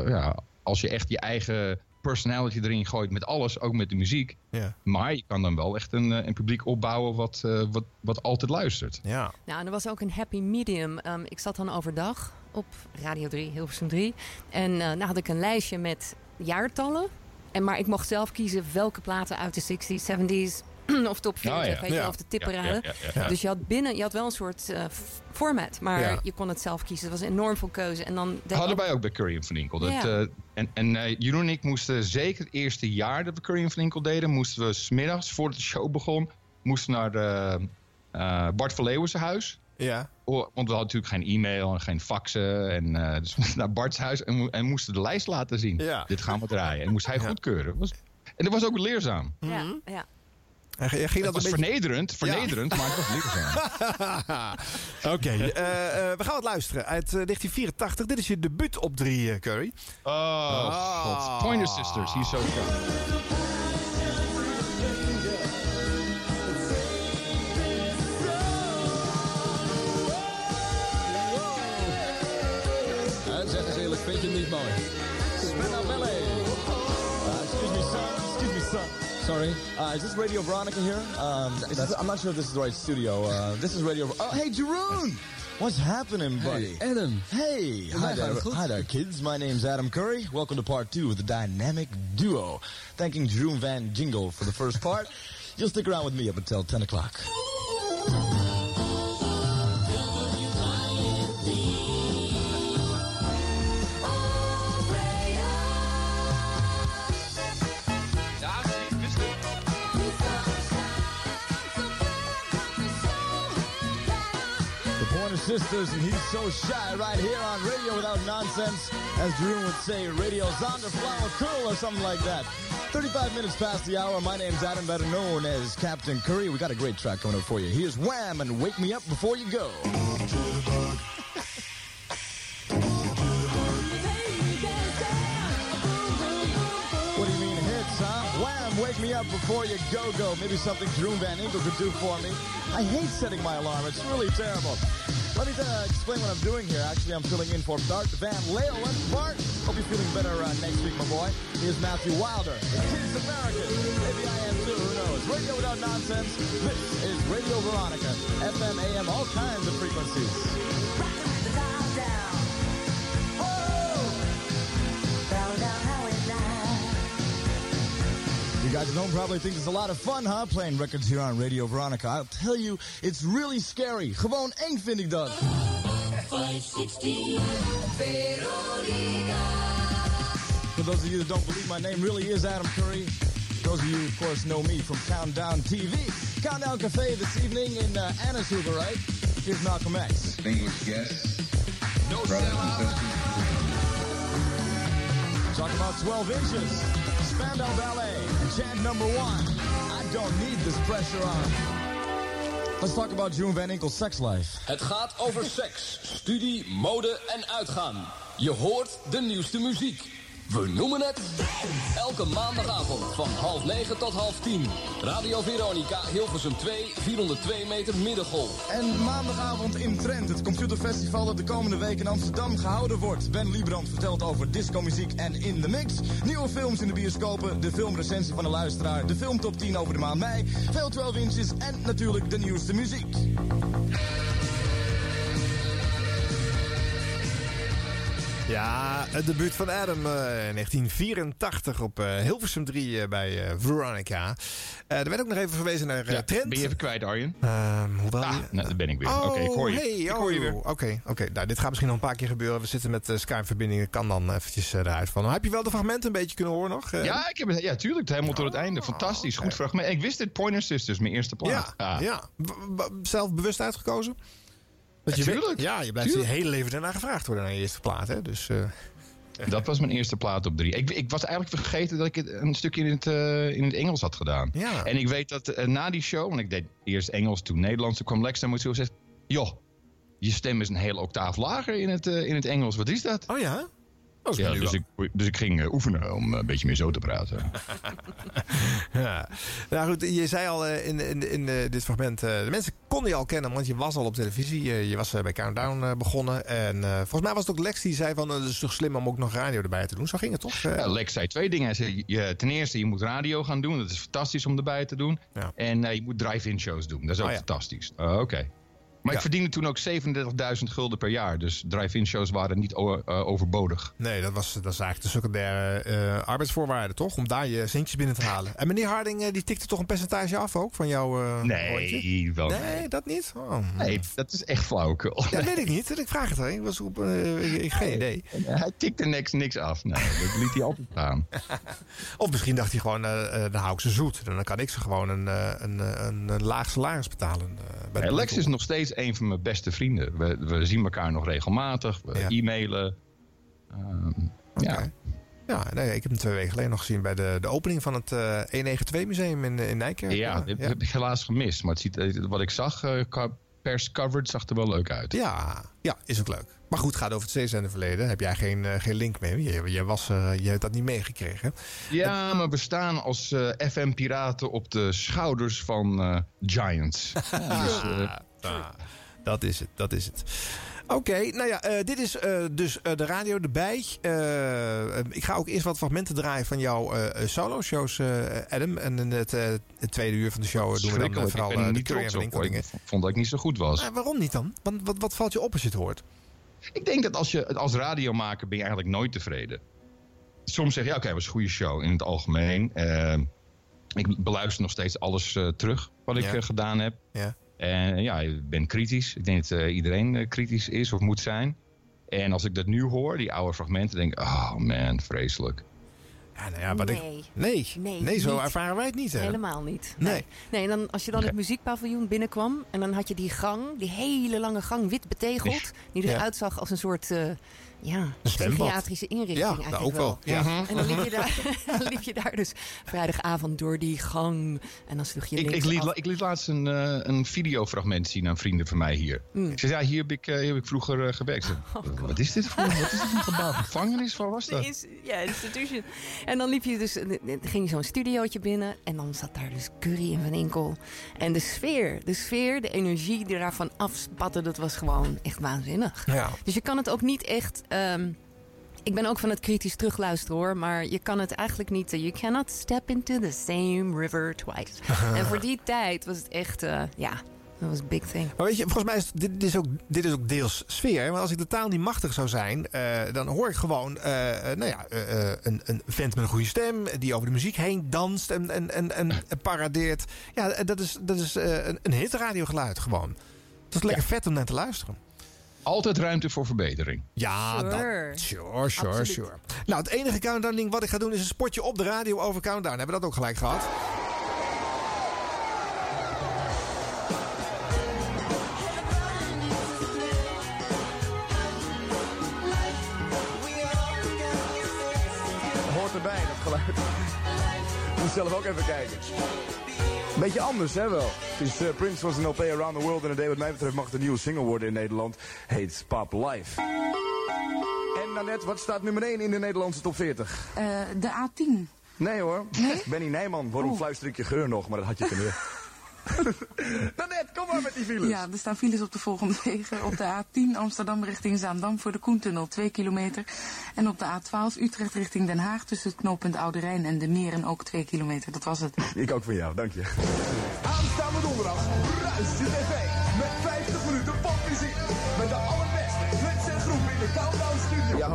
ja, als je echt je eigen personality erin gooit met alles, ook met de muziek.
Ja.
Maar je kan dan wel echt een, een publiek opbouwen wat, eh, wat, wat altijd luistert.
Ja.
Nou, en er was ook een happy medium. Ehm, ik zat dan overdag op Radio 3, Hilversum 3. En eh nou had ik een lijstje met jaartallen. En, maar ik mocht zelf kiezen welke platen uit de 60s, 70s of top 40,
Oh ja.
weet je,
Ja.
wel, of de tipperaden.
Ja, ja, ja, ja.
Dus je had binnen, je had wel een soort eh, format, maar
Ja.
je kon het zelf kiezen. Het was enorm veel keuze. En dan
Hadden wij ook bij Curry en Van Inkel. Dat,
Ja.
eh, en en eh, Jeroen en ik moesten zeker het eerste jaar dat we Curry en Van Inkel deden... moesten we smiddags, voordat de show begon... moesten naar de, eh, Bart van Leeuwen's huis.
Ja.
Want we hadden natuurlijk geen e-mail en geen faxen. En, eh, dus we moesten naar Bart's huis en, mo- en moesten de lijst laten zien.
Ja.
Dit gaan we draaien. En moest hij
Ja.
goedkeuren. Was, en dat was ook leerzaam.
Ja, ja.
En ging
Het
dat
was
een beetje...
vernederend, vernederend, maar het was leerzaam.
Oké, eh, eh, we gaan wat luisteren uit eh, 1984. Dit is je debuut op 3, Curry.
Oh, god. Pointer Sisters, hier zo
eens eerlijk, vind je het niet mooi?
Uh, excuse me, son. Excuse me, son. Sorry. Uh, is this Radio Veronica here? Um, is this- I'm not sure if this is the right studio. Uh, this is Radio. Oh, hey, Jeroen. What's happening, buddy?
Hey, Adam.
Hey, hi there, hi there, kids. My name's Adam Curry. Welcome to part two of the dynamic duo. Thanking Jeroen Van Jingle for the first part. You'll stick around with me up until 10 o'clock.
Sisters, and he's so shy right here on Radio Without Nonsense. As Drew would say, Radio Zonderflower Cool or something like that. 35 minutes past the hour. My name's Adam, better known as Captain Curry. We got a great track coming up for you. Here's Wham and Wake Me Up Before You Go. What do you mean hits, huh? Wham, wake me up before you go go. Maybe something Drew Van Inkel could do for me. I hate setting my alarm. It's really terrible. Let me uh, explain what I'm doing here. Actually, I'm filling in for Bart Van Leeuwen. Bart, hope you're feeling better uh, next week, my boy. Here's Matthew Wilder. It's American. Maybe I am too. Who knows? Radio without nonsense. This is Radio Veronica. FM, AM, all kinds of frequencies. You guys at home probably think it's a lot of fun, huh? Playing records here on Radio Veronica. I'll tell you, it's really scary. Gewoon eng vind ik dat.
516 Veronica.
For those of you that don't believe my name really is Adam Curry. Those of you, of course, know me from Countdown TV. Countdown Cafe this evening in uh, Annishuber, right? Here's Malcolm X.
Distinguished guests,
No
brothers and sisters.
Talk about 12 inches. Spandau Ballet. Chant number one. I don't need this pressure on. Let's talk about June Van Inkel's sex life.
Het gaat over seks, studie, mode en uitgaan. Je hoort de nieuwste muziek. We noemen het elke maandagavond van half negen tot half tien. Radio Veronica, Hilversum 2, 402 meter middengolf.
En maandagavond in Trent, het computerfestival dat de komende week in Amsterdam gehouden wordt. Ben Liebrand vertelt over discomuziek en in de mix. Nieuwe films in de bioscopen, de filmrecensie van de luisteraar, de filmtop 10 over de maand mei, veel 12 inches en natuurlijk de nieuwste muziek.
Ja, het debuut van Adam eh, in 1984 op eh, Hilversum 3 eh, bij eh, Veronica. Eh, er werd ook nog even verwezen naar eh,
Ja,
Trent.
Ben je even kwijt, Arjen?
Ehm, hoewel
Ah, nou, daar ben ik weer.
Oh,
Oké, ik hoor je.
Hey,
ik
oh,
hoor je weer.
Oké, oké. Nou, dit gaat misschien nog een paar keer gebeuren. We zitten met Skype-verbindingen. Kan dan eventjes eh, eruit vallen. Heb je wel de fragmenten een beetje kunnen horen nog? eh?
Ja, ik heb het, ja, tuurlijk. Helemaal tot het
Oh,
einde. Fantastisch. Goed fragment. Ik wist dit Pointer Sisters, mijn eerste plaat.
Ja, ja. W- w- zelf bewust uitgekozen? Want
Ja,
je weet-
tuurlijk.
ja, je blijft
Tuurlijk.
je hele leven daarna gevraagd worden naar je eerste plaat. Hè? Dus, eh,
Dat was mijn eerste plaat op drie. Ik, ik was eigenlijk vergeten dat ik het een stukje in het, eh, in het Engels had gedaan.
Ja.
En ik weet dat eh, na die show, want ik deed eerst Engels, toen Nederlands, toen kwam Lex naar me toe en zei... Joh, je stem is een hele octaaf lager in het, in het Engels. Wat is dat?
Oh ja?
Ja, dus, ik, dus ik ging eh, oefenen om een beetje meer zo te praten.
Ja. Nou goed, je zei al eh, in, in, in eh, dit fragment... eh, de mensen konden je al kennen, want je was al op televisie. Eh, je was eh, bij Countdown eh, begonnen. En eh, volgens mij was het ook Lex die zei van... eh, het is toch slim om ook nog radio erbij te doen. Zo ging het toch? Eh,
Ja, Lex zei twee dingen. Hij zei, je, ten eerste, je moet radio gaan doen. Dat is fantastisch om erbij te doen.
Ja.
En eh, je moet drive-in shows doen. Dat is ook
Oh
fantastisch. Oh, Oké. Maar ik verdiende toen ook 37.000 gulden per jaar. Dus drive-in shows waren niet eh, overbodig.
Nee, dat, was, dat is eigenlijk de secundaire eh, arbeidsvoorwaarden, toch? Om daar je centjes binnen te halen. En meneer Harding, eh, die tikte toch een percentage af ook van jouw rondje?
Nee, wel
Nee, dat niet? Oh,
Nee, dat is echt flauwekul.
Ja, dat weet ik niet. Ik vraag het hè. Ik was op, ik, ik- geen idee.
Hij tikte niks, niks af. Nee, dat liet hij altijd gaan.
Of misschien dacht hij gewoon, dan hou ik ze zoet. Dan kan ik ze gewoon een, een, een, een laag salaris betalen. bij de
Lex is nog steeds een van mijn beste vrienden. We, we zien elkaar nog regelmatig. We e-mailen. Ehm, Ja.
Ja, nee, ik heb hem twee weken geleden nog gezien bij de, de opening van het eh 192 Museum in, in Nijkerk.
Ja, dat heb ik helaas gemist. Maar het ziet, eh, wat ik zag, eh, qua pers covered, zag er wel leuk uit.
Ja, ja, is ook leuk. Maar goed, gaat over het zeezenderverleden. Heb jij geen, geen link mee? Je, je, was, je hebt dat niet meegekregen.
Ja, maar we staan als FM-piraten op de schouders van Giants. Ja, dus,
Ah, dat is het, dat is het. Oké, nou ja, eh, dit is eh, dus eh, de radio erbij. Ik ga ook eerst wat fragmenten draaien van jouw solo-shows, Adam. En in het, het tweede uur van de show doen we dan vooral
ik ben
de
niet
Van
op. Ik vond dat ik niet zo goed was.
waarom niet dan? Want wat, wat valt je op als je het hoort?
Ik denk dat als je als radiomaker ben je eigenlijk nooit tevreden. Soms zeg je, ja, oké, was een goede show in het algemeen. Ik beluister nog steeds alles terug wat ik
Ja.
gedaan heb.
Ja.
En ja, ik ben kritisch. Ik denk dat eh, iedereen eh, kritisch is of moet zijn. En als ik dat nu hoor, die oude fragmenten, denk ik, oh man, vreselijk.
Ja, nou ja, wat ik,
Nee.
nee,
Nee,
nee, zo
niet.
ervaren wij het niet. Hè?
Helemaal niet.
Nee.
Nee. nee en dan, als je dan het muziekpaviljoen binnenkwam... en dan had je die gang, die hele lange gang, wit betegeld... die
Ja.
eruit zag als een soort ja,
zwembad.
psychiatrische inrichting
Ja,
eigenlijk
nou, ook wel. Ja.
wel. En dan liep, je daar, dan liep je daar dus vrijdagavond door die gang... en dan sloeg je
Ik,
links
ik, liet, ik liet laatst een, eh, een videofragment zien aan vrienden van mij hier.
Mm.
Ik zei, ja, hier heb ik, eh, hier heb ik vroeger eh, gewerkt. Zei, Wat is dit voor, wat is dit voor een gebouw? Gevangenis? Waar was dat?
Ins- ja, institution. En dan liep je dus, dan ging je zo'n studiootje binnen en dan zat daar dus Curry en Van Inkel. En de sfeer, de sfeer, de energie die daarvan afspatte, dat was gewoon echt waanzinnig.
Ja.
Dus je kan het ook niet echt. Ehm, ik ben ook van het kritisch terugluisteren hoor, maar je kan het eigenlijk niet. eh, you cannot step into the same river twice. en voor die tijd was het echt, eh, ja, dat was een big thing.
Maar weet je, volgens mij is dit, dit, is ook, dit is ook deels sfeer. Maar als ik de taal niet machtig zou zijn, eh, dan hoor ik gewoon nou ja, eh, eh, een, een vent met een goede stem die over de muziek heen danst en, en, en, en paradeert. Ja, dat is, dat is een, een hitradiogeluid gewoon. Dat is lekker vet om naar te luisteren.
Altijd ruimte voor verbetering.
Ja,
Sure.
dat, sure, sure,
Absoluut.
sure. Nou, het enige countdown ding wat ik ga doen is een spotje op de radio over countdown. Hebben we dat ook gelijk gehad?
Hoort erbij, dat geluid. Moet zelf ook even kijken. Beetje anders, hè wel. Eh, Prince was een LP Around the World en day wat mij betreft mag een nieuwe single worden in Nederland. Heet Pop Life. En Nanette, wat staat nummer 1 in de Nederlandse top 40?
Eh, de A10.
Nee hoor.
Nee?
Benny Nijman, waarom
Oh.
fluister ik je geur nog? Maar dat had je kunnen weer. Nanette, kom maar met die files.
Ja, er staan files op de volgende wegen. Op de A10 Amsterdam richting Zaandam voor de Koentunnel 2 kilometer. En op de A12 Utrecht richting Den Haag tussen het knooppunt Oude Rijn en de Meren ook 2 kilometer. Dat was het.
Ik ook van jou, dank je. Aanstaande donderdag bruist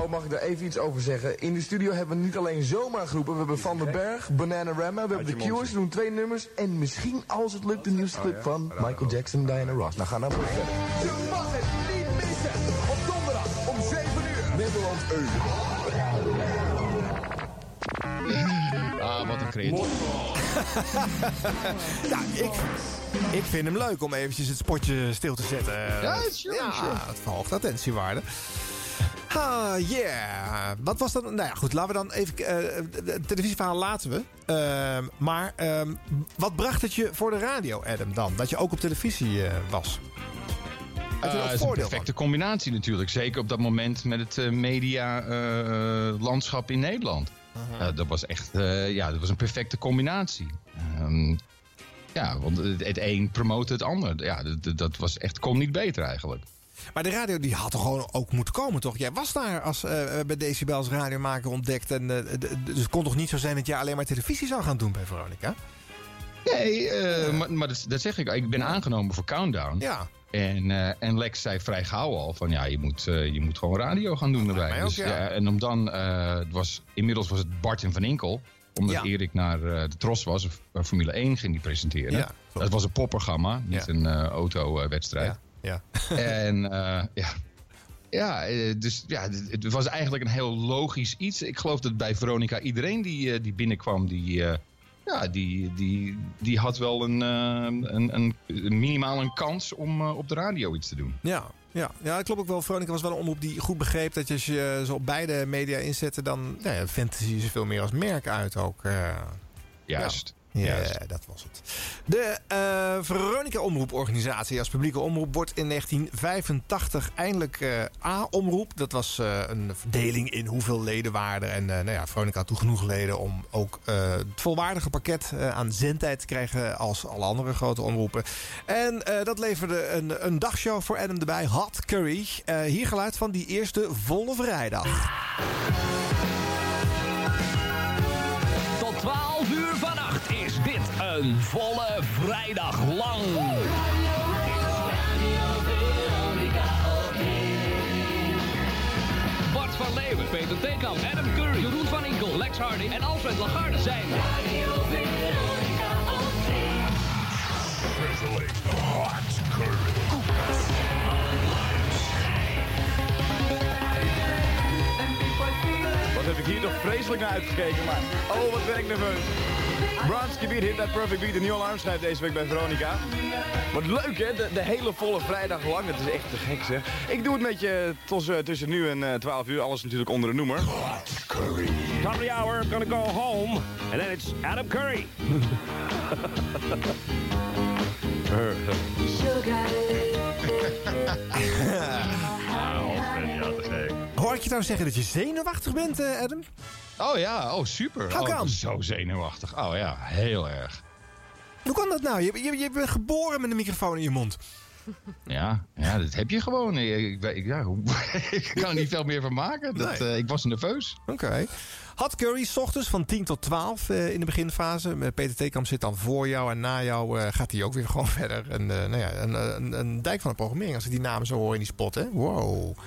Ho, mag ik daar even iets over zeggen? In de studio hebben we niet alleen zomaar groepen. We hebben Van den Berg, Bananarama, we hebben de Cures, doen twee nummers. En misschien, als het lukt, de nieuwste clip van Michael Jackson en Diana Ross. Nou, ga nou maar verder. Je mag het niet missen. Op donderdag om 7 uur. Nederland 1.
Ah, wat een creatief.
ja, ik, ik vind hem leuk om eventjes het spotje stil te zetten.
Ja, sure,
ja, het verhoogt attentiewaarde. Ah, yeah. Wat was dat? Nou ja, goed. Laten we dan even... eh, het televisieverhaal laten we. Ehm, maar ehm, wat bracht het je voor de radio, Adam, dan? Dat je ook op televisie eh, was? Je
Eh, is een perfecte combinatie natuurlijk. Zeker op dat moment met het eh, media-landschap in Nederland. Eh, dat was echt ja, dat was een perfecte combinatie. Ehm, ja, want het, het een promote het ander. Ja, dat, dat was echt, kon niet beter eigenlijk.
Maar de radio die had toch gewoon ook moeten komen, toch? Jij was daar als eh, bij Decibels radiomaker ontdekt. En, d- dus het kon toch niet zo zijn dat je alleen maar televisie zou gaan doen bij Veronica?
Nee, maar, maar dat, dat zeg ik. Ik ben aangenomen voor Countdown.
Ja.
En, en Lex zei vrij gauw al van ja, je moet, je moet gewoon radio gaan doen
ook,
dus,
ja.
ja, en om dan, het was, inmiddels was het Bart en Van Inkel. Omdat
Ja.
Erik naar de Tros was, of Formule 1 ging die presenteren.
Ja,
dat was een popprogramma, niet een autowedstrijd.
Ja.
En eh, ja, ja, eh, dus ja, het, was eigenlijk een heel logisch iets. Ik geloof dat bij Veronica iedereen die, eh, die binnenkwam, die, eh, ja, die, die, die had wel een, een, een, minimaal een kans om eh, op de radio iets te doen.
Ja, ja. ja, dat klopt ook wel. Veronica was wel een omroep die goed begreep dat je als je zo op beide media inzette, dan nou ja, fantasy ze veel meer als merk uit ook. eh.
Juist.
Ja,
Juist.
dat was het. De eh, Veronica Omroeporganisatie als publieke omroep wordt in 1985 eindelijk eh, A-omroep. Dat was eh, een verdeling in hoeveel leden waren. En nou ja, Veronica had toen genoeg leden om ook het volwaardige pakket aan zendtijd te krijgen als alle andere grote omroepen. En dat leverde een, een dagshow voor Adam erbij, Hot Curry. Hier geluid van die eerste volle vrijdag.
Een volle vrijdag lang. Bart van Leeuwen, Peter Theekamp, Adam Curry, Jeroen van Inkel, Lex Hardy en Alfred Lagarde zijn...
Wat heb ik hier
toch vreselijk naar uitgekeken, maar oh, wat ben ik nerveus. Bronski Beat hit that perfect beat. De nieuwe alarmschijf deze week bij Veronica. Wat leuk hè, de, de hele volle vrijdag lang. Dat is echt te gek zeg. Ik doe het met je tussen, tussen nu en eh, 12 uur. Alles natuurlijk onder de noemer.
Top of the hour, I'm gonna go home. And then it's Adam Curry.
Hoor ik je nou zeggen dat je zenuwachtig bent, eh, Adam?
Oh ja, oh super.
How
oh? Zo zenuwachtig. Oh ja, heel erg.
Hoe kan dat nou? Je, je, je bent geboren met een microfoon in je mond.
Ja, ja dat heb je gewoon. Ik, ik, ja, ik kan er niet veel meer van maken. Dat,
Nee.
eh, ik was nerveus.
Oké. Had Curry, s ochtends van 10 tot 12 eh, in de beginfase. Peter Theekamp zit dan voor jou en na jou gaat hij ook weer gewoon verder. En, nou ja, een, een, een dijk van de programmering als ik die namen zo hoor in die spot, hè? Wow.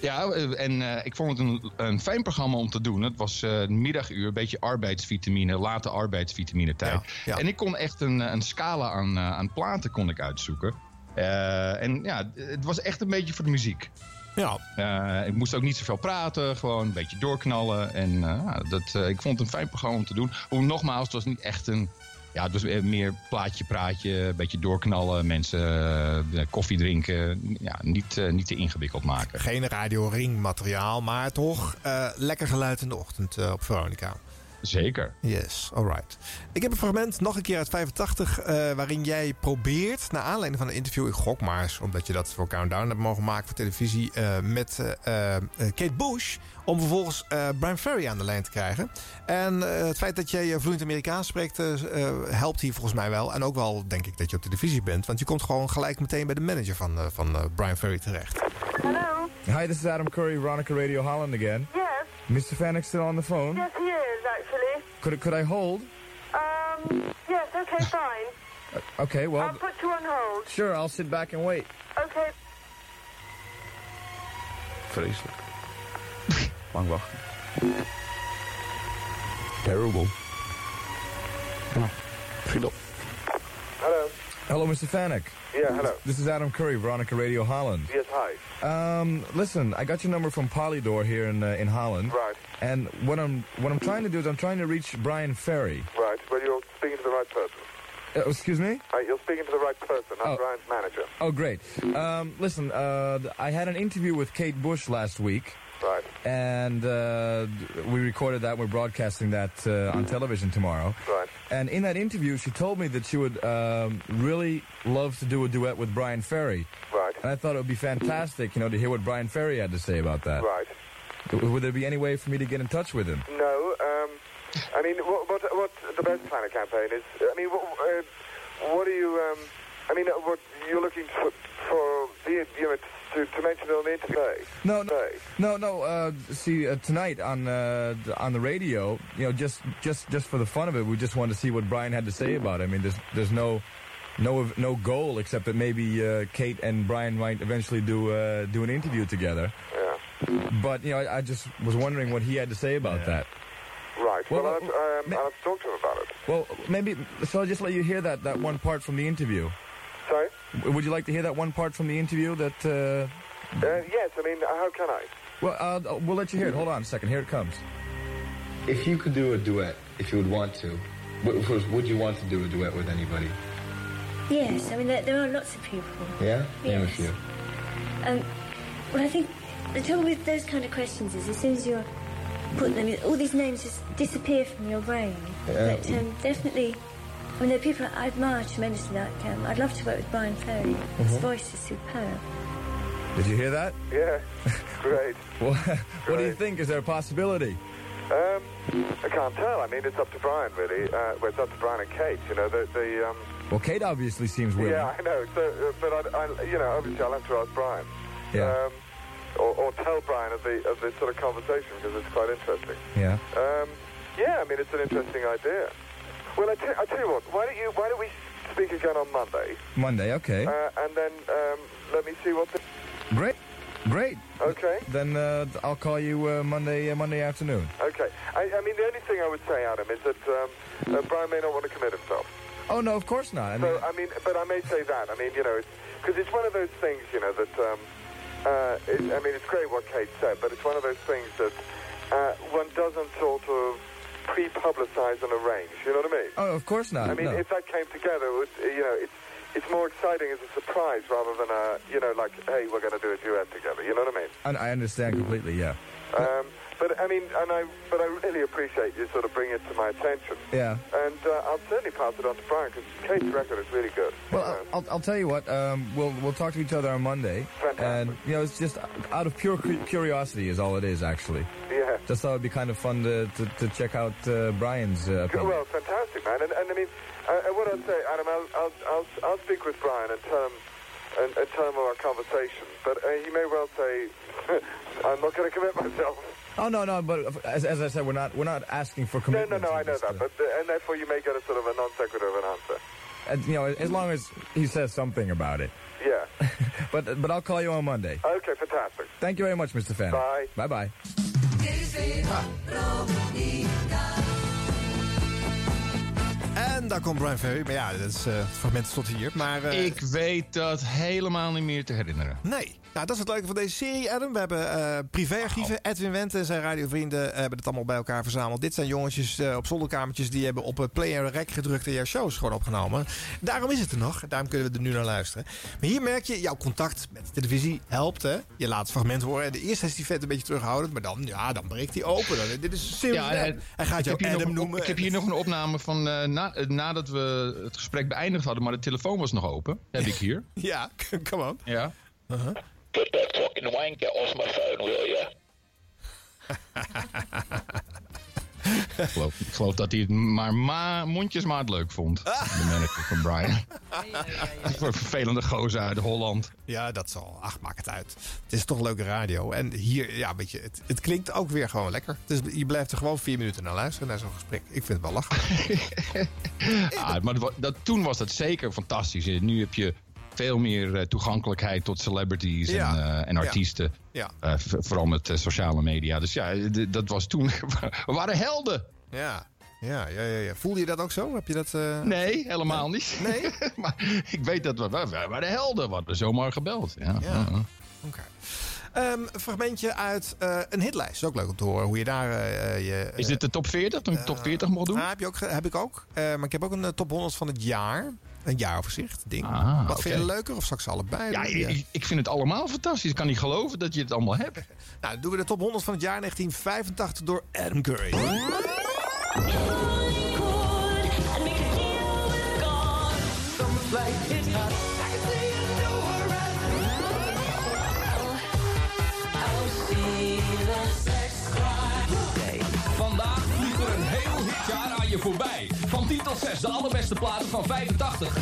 Ja, eh, en eh, ik vond het een, een fijn programma om te doen. Het was eh middaguur, een beetje arbeidsvitamine, late arbeidsvitamine tijd. En ik kon echt een, een scala aan, aan platen kon ik uitzoeken. En ja, het was echt een beetje voor de muziek.
Ja.
Ik moest ook niet zoveel praten, gewoon een beetje doorknallen. En dat, ik vond het een fijn programma om te doen. Hoe nogmaals, het was niet echt een. Ja, het was meer plaatje, praatje, een beetje doorknallen, mensen eh, koffie drinken. Ja, niet, eh, niet te ingewikkeld maken.
Geen radio ringmateriaal, maar toch eh, lekker geluid in de ochtend eh, op Veronica.
Zeker.
Yes, alright. Ik heb een fragment, nog een keer uit 85, eh, waarin jij probeert, naar aanleiding van een interview, ik gok maar eens, omdat je dat voor Countdown hebt mogen maken voor televisie, eh, met eh, Kate Bush, om vervolgens eh, Brian Ferry aan de lijn te krijgen. En het feit dat jij vloeiend Amerikaans spreekt, helpt hier volgens mij wel. En ook wel, denk ik, dat je op televisie bent, want je komt gewoon gelijk meteen bij de manager van, van Brian Ferry terecht.
Hello?
Hi, this is Adam Curry, Veronica Radio Holland again.
Yes?
Mr. Fanick still on the phone?
Yes, he is.
Could, could I hold?
Um, yes, okay, fine.
Uh, okay, well,
I'll put you on hold.
sure, I'll sit back and wait.
Okay.
Vreselijk. Lang wachten. Terrible. Schiet op.
Hello.
Mr. Fanick.
Yeah, hello.
This is Adam Curry, Veronica Radio Holland.
Yes, hi.
Um, listen, I got your number from Polydor here in uh, in Holland.
Right.
And what I'm what I'm trying to do is I'm trying to reach Brian Ferry.
Right. Well, you're speaking to the right person.
Uh, excuse me?
Uh, you're speaking to the right person. I'm
Oh.
Brian's manager.
Oh, great. Um, listen, uh, I had an interview with Kate Bush last week.
Right.
And uh, we recorded that. We're broadcasting that uh, on television tomorrow.
Right.
And in that interview, she told me that she would um, really love to do a duet with Brian Ferry.
Right.
And I thought it would be fantastic, you know, to hear what Brian Ferry had to say about that.
Right.
Would there be any way for me to get in touch with him?
No. Um, I mean, what, what, what the best plan of campaign is? I mean, what, uh, what are you? Um, I mean, what you're looking for? for the, you know, to, to mention it on the interview?
No, no, no, no. Uh, see, uh, tonight on uh, on the radio, you know, just just just for the fun of it, we just wanted to see what Brian had to say about it. I mean, there's there's no no no goal except that maybe uh, Kate and Brian might eventually do uh, do an interview together.
Yeah.
But you know, I, I just was wondering what he had to say about that.
Right. Well,
Well,
I'll, have to, um, I'll have to talk to him about it.
Well, maybe so. I'll just let you hear that that one part from the interview.
Sorry.
W- Would you like to hear that one part from the interview? That. Uh,
Uh, yes. I mean, how can I?
well, uh, we'll let you hear it. Hold on a second. Here it comes.
If you could do a duet, if you would want to, would, would you want to do a duet with anybody?
Yes, I mean, there, there are lots of people.
Yeah? Name a
Yes.
few.
Um, well, I think the trouble with those kind of questions is as soon as you're putting them, all these names just disappear from your brain.
Yeah.
But um, definitely, I mean, there are people I admire tremendously. Like, um, I'd love to work with Brian Ferry. His
Mhm.
voice is superb.
Did you hear that?
Yeah. Great.
Well, what do you think? Is there a possibility?
Um, I can't tell. I mean, it's up to Brian, really. Uh, well, it's up to Brian and Kate. You know, the the um,
Well, Kate obviously seems willing.
Yeah, I know. So, uh, but I, I, you know, obviously I'll have to ask Brian.
Yeah.
Um, or, or tell Brian of the of this sort of conversation because it's quite interesting.
Yeah.
Um, yeah, I mean it's an interesting idea. Well, I tell, tell you what. Why don't you Why don't we speak again on Monday?
Monday, okay.
Uh, and then um, let me see what. The,
Great. Great.
Okay.
Then uh, I'll call you uh, Monday uh, Monday afternoon.
okay. I, I mean, the only thing I would say, Adam, is that um, uh, Brian may not want to commit himself.
Oh no, of course not. I mean,
so I mean, but I may say that. I mean, you know, because it's, one of those things, you know, that um, uh, it, I mean, it's great what Kate said, but it's one of those things that uh, one doesn't sort of pre-publicize and arrange. You know what I mean?
Oh, of course not.
I mean,
no.
if that came together, it would, you know, it's it's more exciting as a surprise rather than a, you know, like, hey, we're going to do a duet together. You know what I mean?
And I understand completely, yeah.
Um, but I mean, and I, but I really appreciate you sort of bringing it to my attention.
Yeah.
And uh, I'll certainly pass it on to Brian because Kate's record is really good.
Well, I'll, I'll, tell you what. Um, we'll we'll talk to each other on Monday, Fantastic. and you know, it's just out of pure cu- curiosity is all it is, actually.
Yeah.
Just thought it'd be kind of fun to to, to check out uh, Brian's uh.
Well, fantastic, man. And, and I mean, uh, and what I'd say, Adam, I'll, I'll, I'll, I'll speak with Brian and tell him, and, and tell him of our conversation. But uh, he may well say, I'm not going to commit myself.
Oh no, no, but as, as I said, we're not we're not asking for
No,
commitment.
no, no, I know that. But uh, and therefore, you may get a sort of a non sequitur of an answer.
And, you know, as long as he says something about it.
Yeah.
but but I'll call you on Monday.
Okay, fantastic.
Thank you very much, Mr. Fan.
Bye.
Bye bye.
En daar komt Brian Ferry. Maar ja, dat is, eh, het fragment is tot hier. Maar, eh,
Ik weet dat helemaal niet meer te herinneren.
Nee. Nou, dat is het leuke van deze serie, Adam. We hebben eh privéarchieven. Edwin Wendt en zijn radiovrienden eh, hebben het allemaal bij elkaar verzameld. Dit zijn jongetjes eh, op zolderkamertjes die hebben op play en rec gedrukt en jouw shows gewoon opgenomen. Daarom is het er nog. Daarom kunnen we er nu naar luisteren. Maar hier merk je, jouw contact met de televisie helpt, hè. Je laat het fragment horen. En de eerste is die vet een beetje terughoudend. Maar dan, ja, dan breekt hij open. Dan, dit is simpel.
Ja,
hij gaat jou Adam
nog
noemen.
Ik heb hier nog een opname van na, nadat we het gesprek beëindigd hadden, maar de telefoon was nog open. Heb ik hier.
Ja, come on.
Ja.
Put that fucking wanker off my phone, will you?
Ik geloof, ik geloof dat hij het maar ma mondjesmaat leuk vond. De manager van Brian. Voor een vervelende gozer uit Holland.
Ja, dat zal. Ach, maak het uit. Het is toch leuke radio. En hier, ja, weet je, het, het klinkt ook weer gewoon lekker. Dus je blijft er gewoon vier minuten naar luisteren, naar zo'n gesprek. Ik vind het wel lachen.
Ah, maar dat, dat, toen was dat zeker fantastisch. Nu heb je veel meer eh, toegankelijkheid tot celebrities
Ja.
en, eh, en artiesten.
Ja.
Eh, vooral met sociale media. Dus ja, dat was toen. We waren helden.
Ja. Ja, ja, ja, ja. Voelde je dat ook zo? Heb je dat...
Nee, helemaal niet.
Nee?
maar ik weet dat we, waren helden. We hadden zomaar gebeld. Ja.
Ja. Ehm, een fragmentje uit een hitlijst. Is ook leuk om te horen hoe je daar je...
Is dit de top 40? Toen ik top 40 mocht doen?
Heb, je ook, heb ik ook. Maar ik heb ook een top 100 van het jaar. Een jaaroverzicht ding.
Ah,
Wat vind je leuker of straks allebei?
Ja, ik, ik vind het allemaal fantastisch. Ik kan niet geloven dat je het allemaal hebt.
Nou, dan doen we de top 100 van het jaar 1985 door Adam Curry.
De allerbeste platen van 85.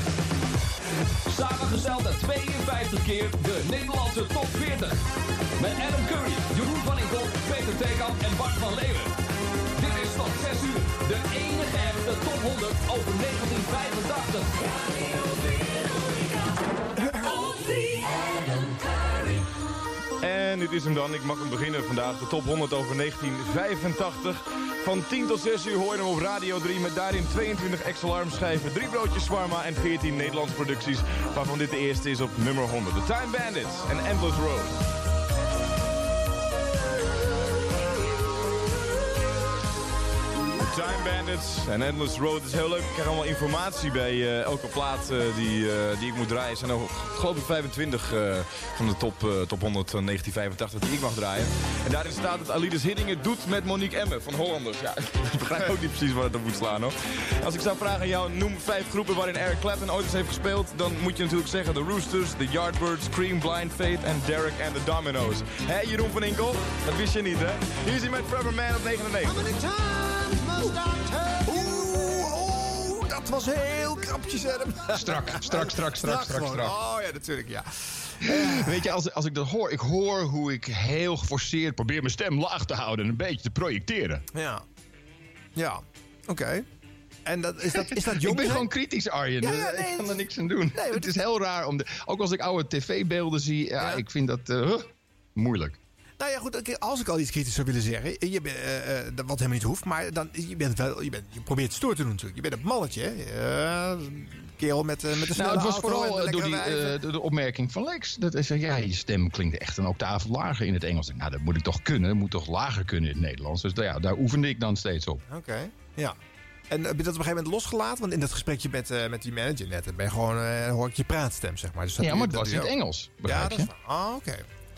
Samengesteld uit 52 keer de Nederlandse top 40. Met Adam Curry, Jeroen van Inkel, Peter Tekamp en Bart van Leeuwen. Dit is tot 6 uur de enige echte top 100 over 1985.
En dit is hem dan. Ik mag hem beginnen vandaag. De top 100 over 1985. Van 10 tot 6 uur hoor je hem op Radio 3 met daarin 22 ex-alarm schijven, 3 broodjes shawarma en 14 Nederlandse producties. Waarvan dit de eerste is op nummer 100. The Time Bandits en Endless Road. Time Bandits en Endless Road is heel leuk. Ik krijg allemaal informatie bij eh, elke plaat eh, die, eh, die ik moet draaien. Er zijn ook, geloof ik, 25 eh, van de top, top 100 van 1985 die ik mag draaien. En daarin staat dat Alides Hidding het doet met Monique Emme van Hollanders. Ja, ik begrijp ook niet precies waar het op moet slaan hoor. Als ik zou vragen aan jou, noem vijf groepen waarin Eric Clapton ooit eens heeft gespeeld. Dan moet je natuurlijk zeggen de Roosters, de Yardbirds, Cream, Blind Faith en Derek and the Dominoes. Hé Jeroen van Inkel, dat wist je niet hè? Hier is hij met Forever Man op 99.
Oeh, oh, dat was heel krapjes, Adam.
Strak, strak, strak, strak, strak, strak.
Oh ja, natuurlijk, ja.
Weet je, als, als ik dat hoor, ik hoor hoe ik heel geforceerd probeer mijn stem laag te houden en een beetje te projecteren.
Ja. Ja, oké. En dat, is, dat, is dat jong
ik ben gewoon kritisch, Arjen.
Ja, ja,
ik
nee,
kan er niks aan doen. het is heel raar. Om de, ook als ik oude tv-beelden zie, ja, ik vind dat eh, moeilijk.
Nou ja, goed, oké, als ik al iets kritisch zou willen zeggen, je bent, eh, eh, dat- wat helemaal niet hoeft, maar dan, je, bent wel, je, bent, je probeert het stoer te doen natuurlijk. Je bent een mannetje, hè? Eh, een kerel met, eh, met een snelle
Nou, het was vooral eh, door die, eh, de, de opmerking van Lex. Dat hij zei, ja, je stem klinkt echt een octaaf lager in het Engels. Nou, dat moet ik toch kunnen. Dat moet toch lager kunnen in het Nederlands. Dus ja, daar oefende ik dan steeds op.
Oké, ja. En heb je dat op een gegeven moment losgelaten? Want in dat gesprekje met, eh, met die manager net, ben je gewoon, eh, hoor ik je praatstem, zeg maar. Dus dat
Ja, maar
je-
het was
dat
in het
je.
Engels, begrijp
Ja, dat
je?
is waar. Ah,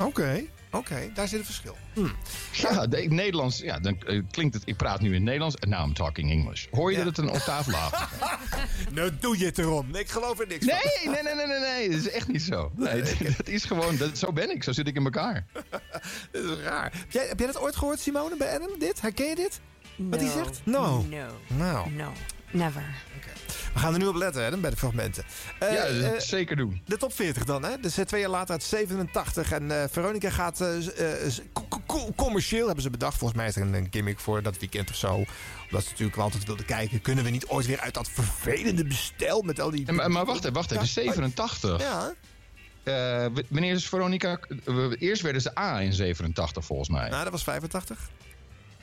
oké. Oké. Daar zit een verschil. Hm.
Ja, de, Nederlands, ja, dan eh, klinkt het, ik praat nu in het Nederlands en now I'm talking English. Hoor je dat het een octaaf lager
nou doe je het erom. Ik geloof er niks
Nee,
van.
nee, nee, nee, nee, nee, dat is echt niet zo. Nee, dat is gewoon, dat, zo ben ik, zo zit ik in elkaar.
Dat is raar. Heb jij, heb jij dat ooit gehoord, Simone, bij Adam? Dit? Herken je dit? Wat hij zegt? No.
No.
Nou.
No. Never.
We gaan er nu op letten, Adam, bij de fragmenten. Eh,
ja,
eh,
zeker doen.
de top 40 dan, hè? Dus eh, twee jaar later uit 87. En Veronica gaat commercieel, hebben ze bedacht. Volgens mij is er een, gimmick voor dat weekend of zo. Omdat ze natuurlijk altijd wilden kijken. Kunnen we niet ooit weer uit dat vervelende bestel met al die...
Maar, maar wacht even, wacht even, 87.
Ja.
W- wanneer is Veronica... eerst werden ze A in 87 volgens mij.
Nou, dat was 85.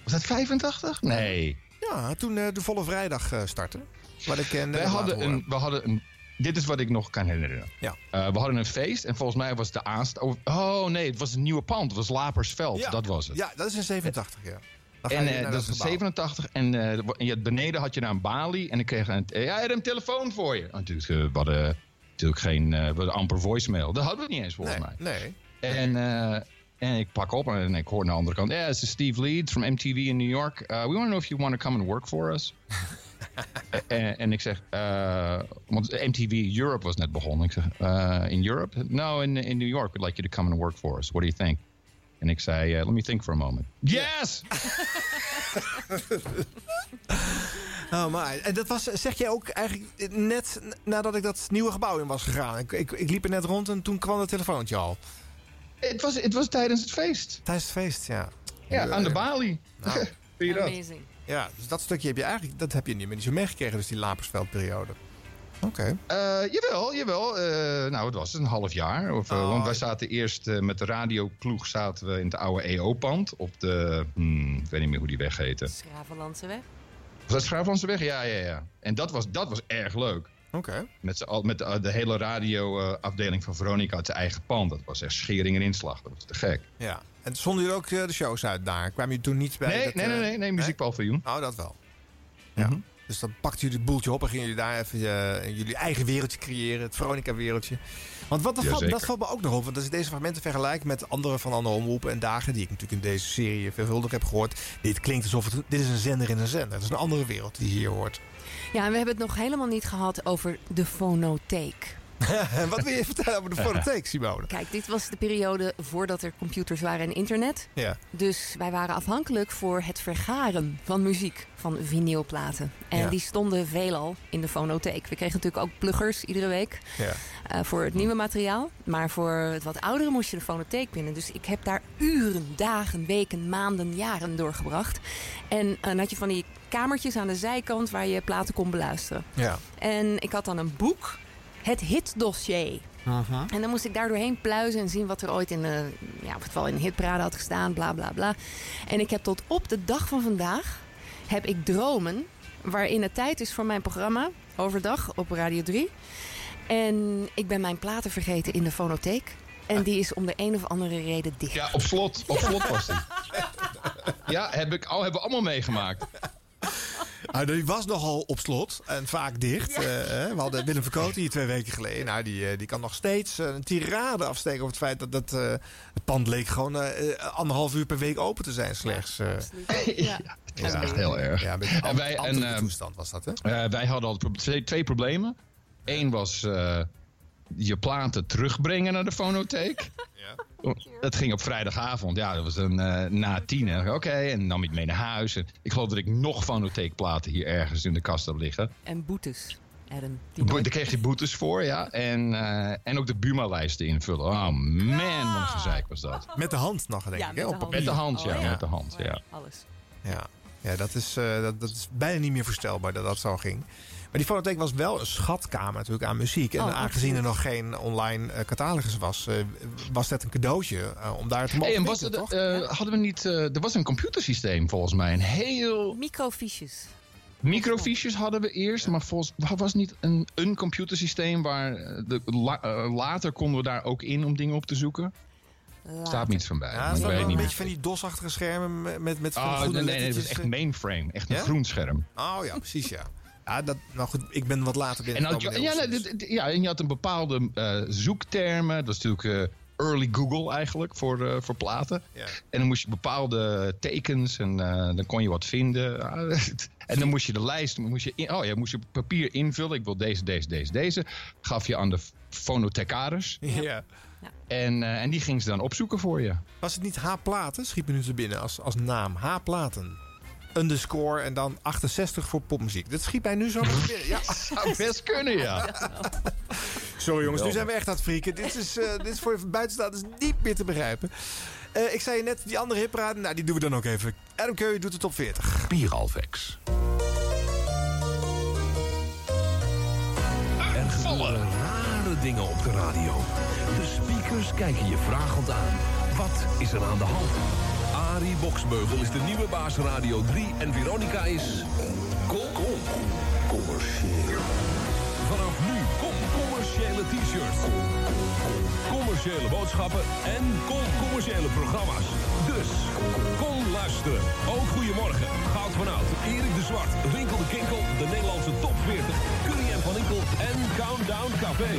Was dat 85? Nee.
Ja, toen de volle vrijdag startte. Wat ik eh,
Wij hadden een, we hadden een... Dit is wat ik nog kan herinneren.
Ja.
Eh, we hadden een feest en volgens mij was de aanst... Oh, oh nee, het was een nieuwe pand. Het was Lapersveld,
Ja.
dat was het.
Ja, dat is in 87, ja.
En eh, dat is
gebouw.
87 en je, beneden had je daar een balie en ik kreeg een... ja, had een telefoon voor je. Natuurlijk, eh, we hadden natuurlijk geen... we hadden amper voicemail. Dat hadden we niet eens volgens mij.
Nee.
En, en ik pak op en ik hoor aan de andere kant... Ja, this is Steve Leeds from MTV in New York. Uh, we want to know if you want to come and work for us. en, en ik zeg... eh, want MTV Europe was net begonnen. Ik zeg, eh, in Europe? No, in, in New York. We'd like you to come and work for us. What do you think? En ik zei, eh, let me think for a moment. Yes!
Oh, maar en dat was, zeg jij ook eigenlijk net nadat ik dat nieuwe gebouw in was gegaan. Ik, ik, ik liep er net rond en toen kwam het telefoontje al.
Het was, het was tijdens het feest.
Tijdens het feest, ja.
Ja, aan de balie.
Nou,
dat?
Amazing.
Ja, dus dat stukje heb je eigenlijk, dat heb je niet meer niet zo meegekregen, dus die Lapersveldperiode. Oké.
Eh, jawel, jawel. Eh, nou, het was een half jaar. Of, eh,
Oh.
Want wij zaten eerst eh, met de radioploeg zaten we in het oude EO-pand. Op de, hmm, ik weet niet meer hoe die weg heette.
Schravenlandse weg.
Was dat Schuiflandse weg? Ja, ja, ja. En dat was, dat was erg leuk.
Oké.
Met, met de, de hele radioafdeling van Veronica uit zijn eigen pand. Dat was echt schering en inslag. Dat was te gek.
Ja. En zonden jullie ook eh, de shows uit daar? Kwamen jullie toen niet bij
Nee,
dat,
nee,
eh,
nee, nee, nee, muziekpaviljoen.
Oh, dat wel. Ja.
Mhm.
Dus dan pakten jullie het boeltje op en gingen jullie daar even eh, jullie eigen wereldje creëren. Het Veronica-wereldje. Want wat, dat, valt, dat valt me ook nog op. Want als ik deze fragmenten vergelijk met andere van andere omroepen en dagen... die ik natuurlijk in deze serie veelvuldig heb gehoord... dit klinkt alsof het... Dit is een zender in een zender. Het is een andere wereld die hier hoort.
Ja, en we hebben het nog helemaal niet gehad over de fonotheek.
En wat wil je vertellen over de fonotheek, Simone?
Kijk, dit was de periode voordat er computers waren en internet.
Ja.
Dus wij waren afhankelijk voor het vergaren van muziek, van vinylplaten. En
Ja.
die stonden veelal in de fonotheek. We kregen natuurlijk ook pluggers iedere week
Ja.
eh, voor het nieuwe materiaal. Maar voor het wat oudere moest je de fonotheek binnen. Dus ik heb daar uren, dagen, weken, maanden, jaren doorgebracht. En eh, dan had je van die kamertjes aan de zijkant waar je platen kon beluisteren.
Ja.
En ik had dan een boek, het hitdossier. En dan moest ik daar doorheen pluizen en zien wat er ooit in de, ja, of het wel in de hitparade had gestaan, bla bla bla. En ik heb tot op de dag van vandaag heb ik dromen waarin het tijd is voor mijn programma overdag op Radio 3. En ik ben mijn platen vergeten in de fonotheek. En die is om de een of andere reden dicht.
Ja, op slot. Op slot was die. Ja, heb ik, al, hebben we allemaal meegemaakt.
Ah, die was nogal op slot en vaak dicht. Eh, hè. we hadden Willem Verkoten hier twee weken geleden. Nou, die, eh, die kan nog steeds eh, een tirade afsteken over het feit dat, dat eh, het pand leek gewoon anderhalf uur per week open te zijn slechts. eh.
Ja.
Dat is echt heel erg.
Ja, een
En wij- en, eh,
toestand was dat, hè?
Eh, wij hadden al twee, twee problemen. Eén was eh, je platen terugbrengen naar de fonotheek. Dat ging op vrijdagavond. Ja, dat was dan eh, na tien. En Oké, en nam ik mee naar huis. En ik geloof dat ik nog fonotheekplaten hier ergens in de kast heb liggen.
En boetes, Adam.
Daar kreeg je boetes voor, ja. En, eh, en ook de Buma-lijsten invullen. Oh man, wat een gezeik was dat.
Met de hand nog, denk
Ja,
ik.
met
hè,
de
op
hand.
Met de hand, ja.
Oh, ja.
Met de hand, ja.
Alles.
Ja, ja dat, is, eh, dat, dat is bijna niet meer voorstelbaar dat dat zo ging. Maar die fonotheek was wel een schatkamer natuurlijk aan muziek. En
Oh,
aangezien er nog geen online eh, catalogus was, eh, was dat een cadeautje eh, om daar te mogen
Hey, en was het,
toch?
eh, hadden we niet, eh, er was een computersysteem volgens mij. Een heel
Microfiches.
Microfiches hadden we eerst, maar volgens was niet een, een computersysteem waar de, la- later konden we daar ook in om dingen op te zoeken. Staat niets van bij.
Ja,
ik
is
weet
een
niet.
beetje van die DOS-achtige schermen met, met, van
Oh,
groene
nee, nee, nee, het was
lettertjes,
echt mainframe. Echt een
Ja?
groen scherm.
Oh ja, precies ja. Ja, dat, nou goed, ik ben wat later
En, had
binnen.
je, ja, nee, ja, en je had een bepaalde eh, zoektermen. Dat was natuurlijk eh, early Google eigenlijk voor, eh, voor platen. En dan moest je bepaalde tekens en eh, dan kon je wat vinden. En dan moest je de lijst, moest je in, oh ja, moest je papier invullen. Ik wil deze, deze, deze, deze. Gaf je aan de fonothecaris.
Ja.
En, eh, en die ging ze dan opzoeken voor je.
Was het niet H-platen? Schiet me nu te binnen als, als naam. H-platen. Underscore en dan 68 voor popmuziek. Dat schiet mij nu zo. Ja.
Zou best kunnen, ja.
Sorry jongens, nu zijn we echt aan het frieken. Dit is, eh, dit is voor buitenstaanders niet meer te begrijpen. Eh, ik zei je net, die andere hipraden, nou die doen we dan ook even. Adam Curry doet de top 40.
Bieralvex.
Er gebeuren rare dingen op de radio. De speakers kijken je vragend aan. Wat is er aan de hand? Arie Boksbeugel is de nieuwe baas Radio 3 en Veronica is... Kom, kom, commercieel. Vanaf nu kom commerciële t-shirts. Commerciële boodschappen en kom commerciële programma's. Dus, kom luisteren. Ook Goedemorgen, Goud van Oud, Erik de Zwart, Winkel de Kinkel, de Nederlandse Top 40, Curry en Van Inkel en Countdown Café.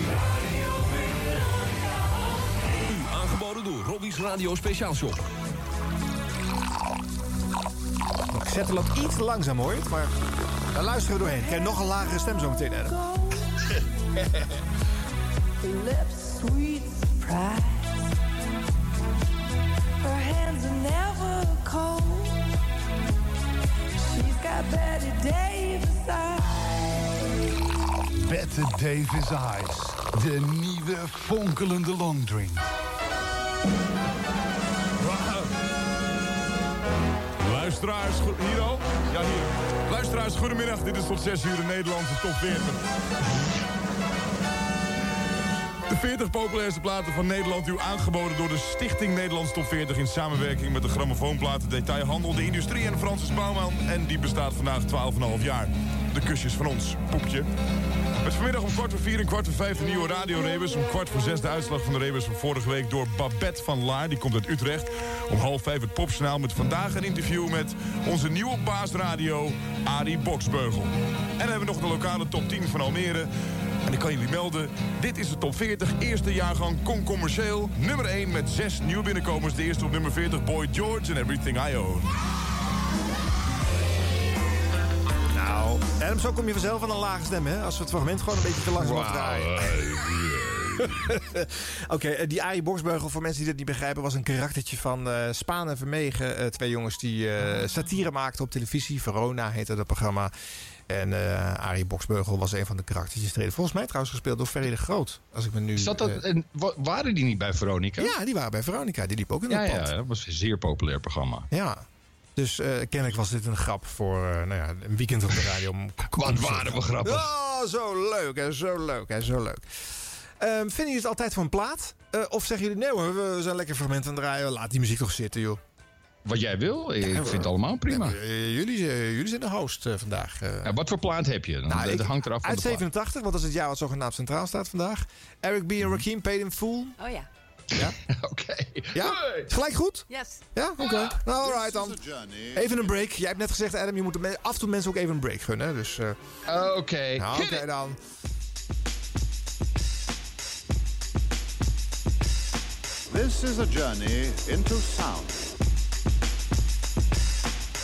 U aangeboden door Robbie's Radio Speciaalshop.
Ik zet hem ook iets te langzaam hoor, maar daar luisteren we doorheen. Ik krijg nog een lagere stem zo meteen, Adam.
lips sweet surprise. Her hands are never cold. She's got Betty Davis eyes.
Bette Davis Eyes. De nieuwe fonkelende longdrink.
Luisteraars, hier al? Ja, hier. Luisteraars, goedemiddag. Dit is tot 6 uur de Nederlandse top 40. De 40 populairste platen van Nederland, u aangeboden door de Stichting Nederlands Top 40... in samenwerking met de grammofoonplaten Detailhandel, de Industrie en Francis Bouwman. En die bestaat vandaag 12,5 jaar. De kusjes van ons, poepje. Met vanmiddag om kwart voor vier en kwart voor vijf de nieuwe Radio Rebus. Om kwart voor zes de uitslag van de Rebus van vorige week door Babette van Laar. Die komt uit Utrecht. Om half vijf het popjournaal met vandaag een interview met onze nieuwe baas radio, Arie Boksbeugel. En dan hebben we nog de lokale top 10 van Almere. En ik kan jullie melden, dit is de top 40, eerste jaargang Con Commercieel. Nummer 1 met zes nieuwe binnenkomers. De eerste op nummer 40, Boy George and Everything I Own.
Adam, zo kom je vanzelf aan een lage stem, hè? Als we het fragment gewoon een beetje te langzaam afdraaien. Oké, eh, die Arie Boksbeugel, voor mensen die dat niet begrijpen... was een karaktertje van eh Spaan en Vermegen. eh, twee jongens die eh, satire maakten op televisie. Verona heette dat programma. En eh Arie Boksbeugel was een van de karaktertjes. Treden. Volgens mij trouwens gespeeld door Ferry de Groot. Als ik me nu...
Zat dat, en, wa- waren die niet bij Veronica?
ja, die waren bij Veronica. Die liep ook in het
ja,
pand.
ja, dat was een zeer populair programma.
Ja. Dus eh, kennelijk was dit een grap voor eh, nou ja, een weekend op de radio.
Wat waren we grappig.
Oh, zo leuk en zo leuk en zo leuk. Ehm, vinden jullie het altijd van plaat? Eh, of zeggen jullie, nee hoor, we zijn lekker fragmenten aan het draaien. Laat die muziek toch zitten, joh.
Wat jij wil, ik vind het allemaal prima.
Jullie, jullie zijn de host vandaag. eh.
Ja, wat voor plaat heb je? Dan,
Nou,
dat
ik-
hangt eraf van
uit
de plaat.
87, want dat is het jaar wat zogenaamd centraal staat vandaag. Eric B. en Rakim, Paid in Full.
Oh ja.
Ja?
Oké.
Ja? Gelijk goed?
Yes.
Ja? Oké. Nou, alright dan. Even een break. Jij hebt net gezegd, Adam, je moet af en toe mensen ook even een break gunnen. hè, Dus, eh,
Oké.
nou, oké dan.
This is a journey into sound.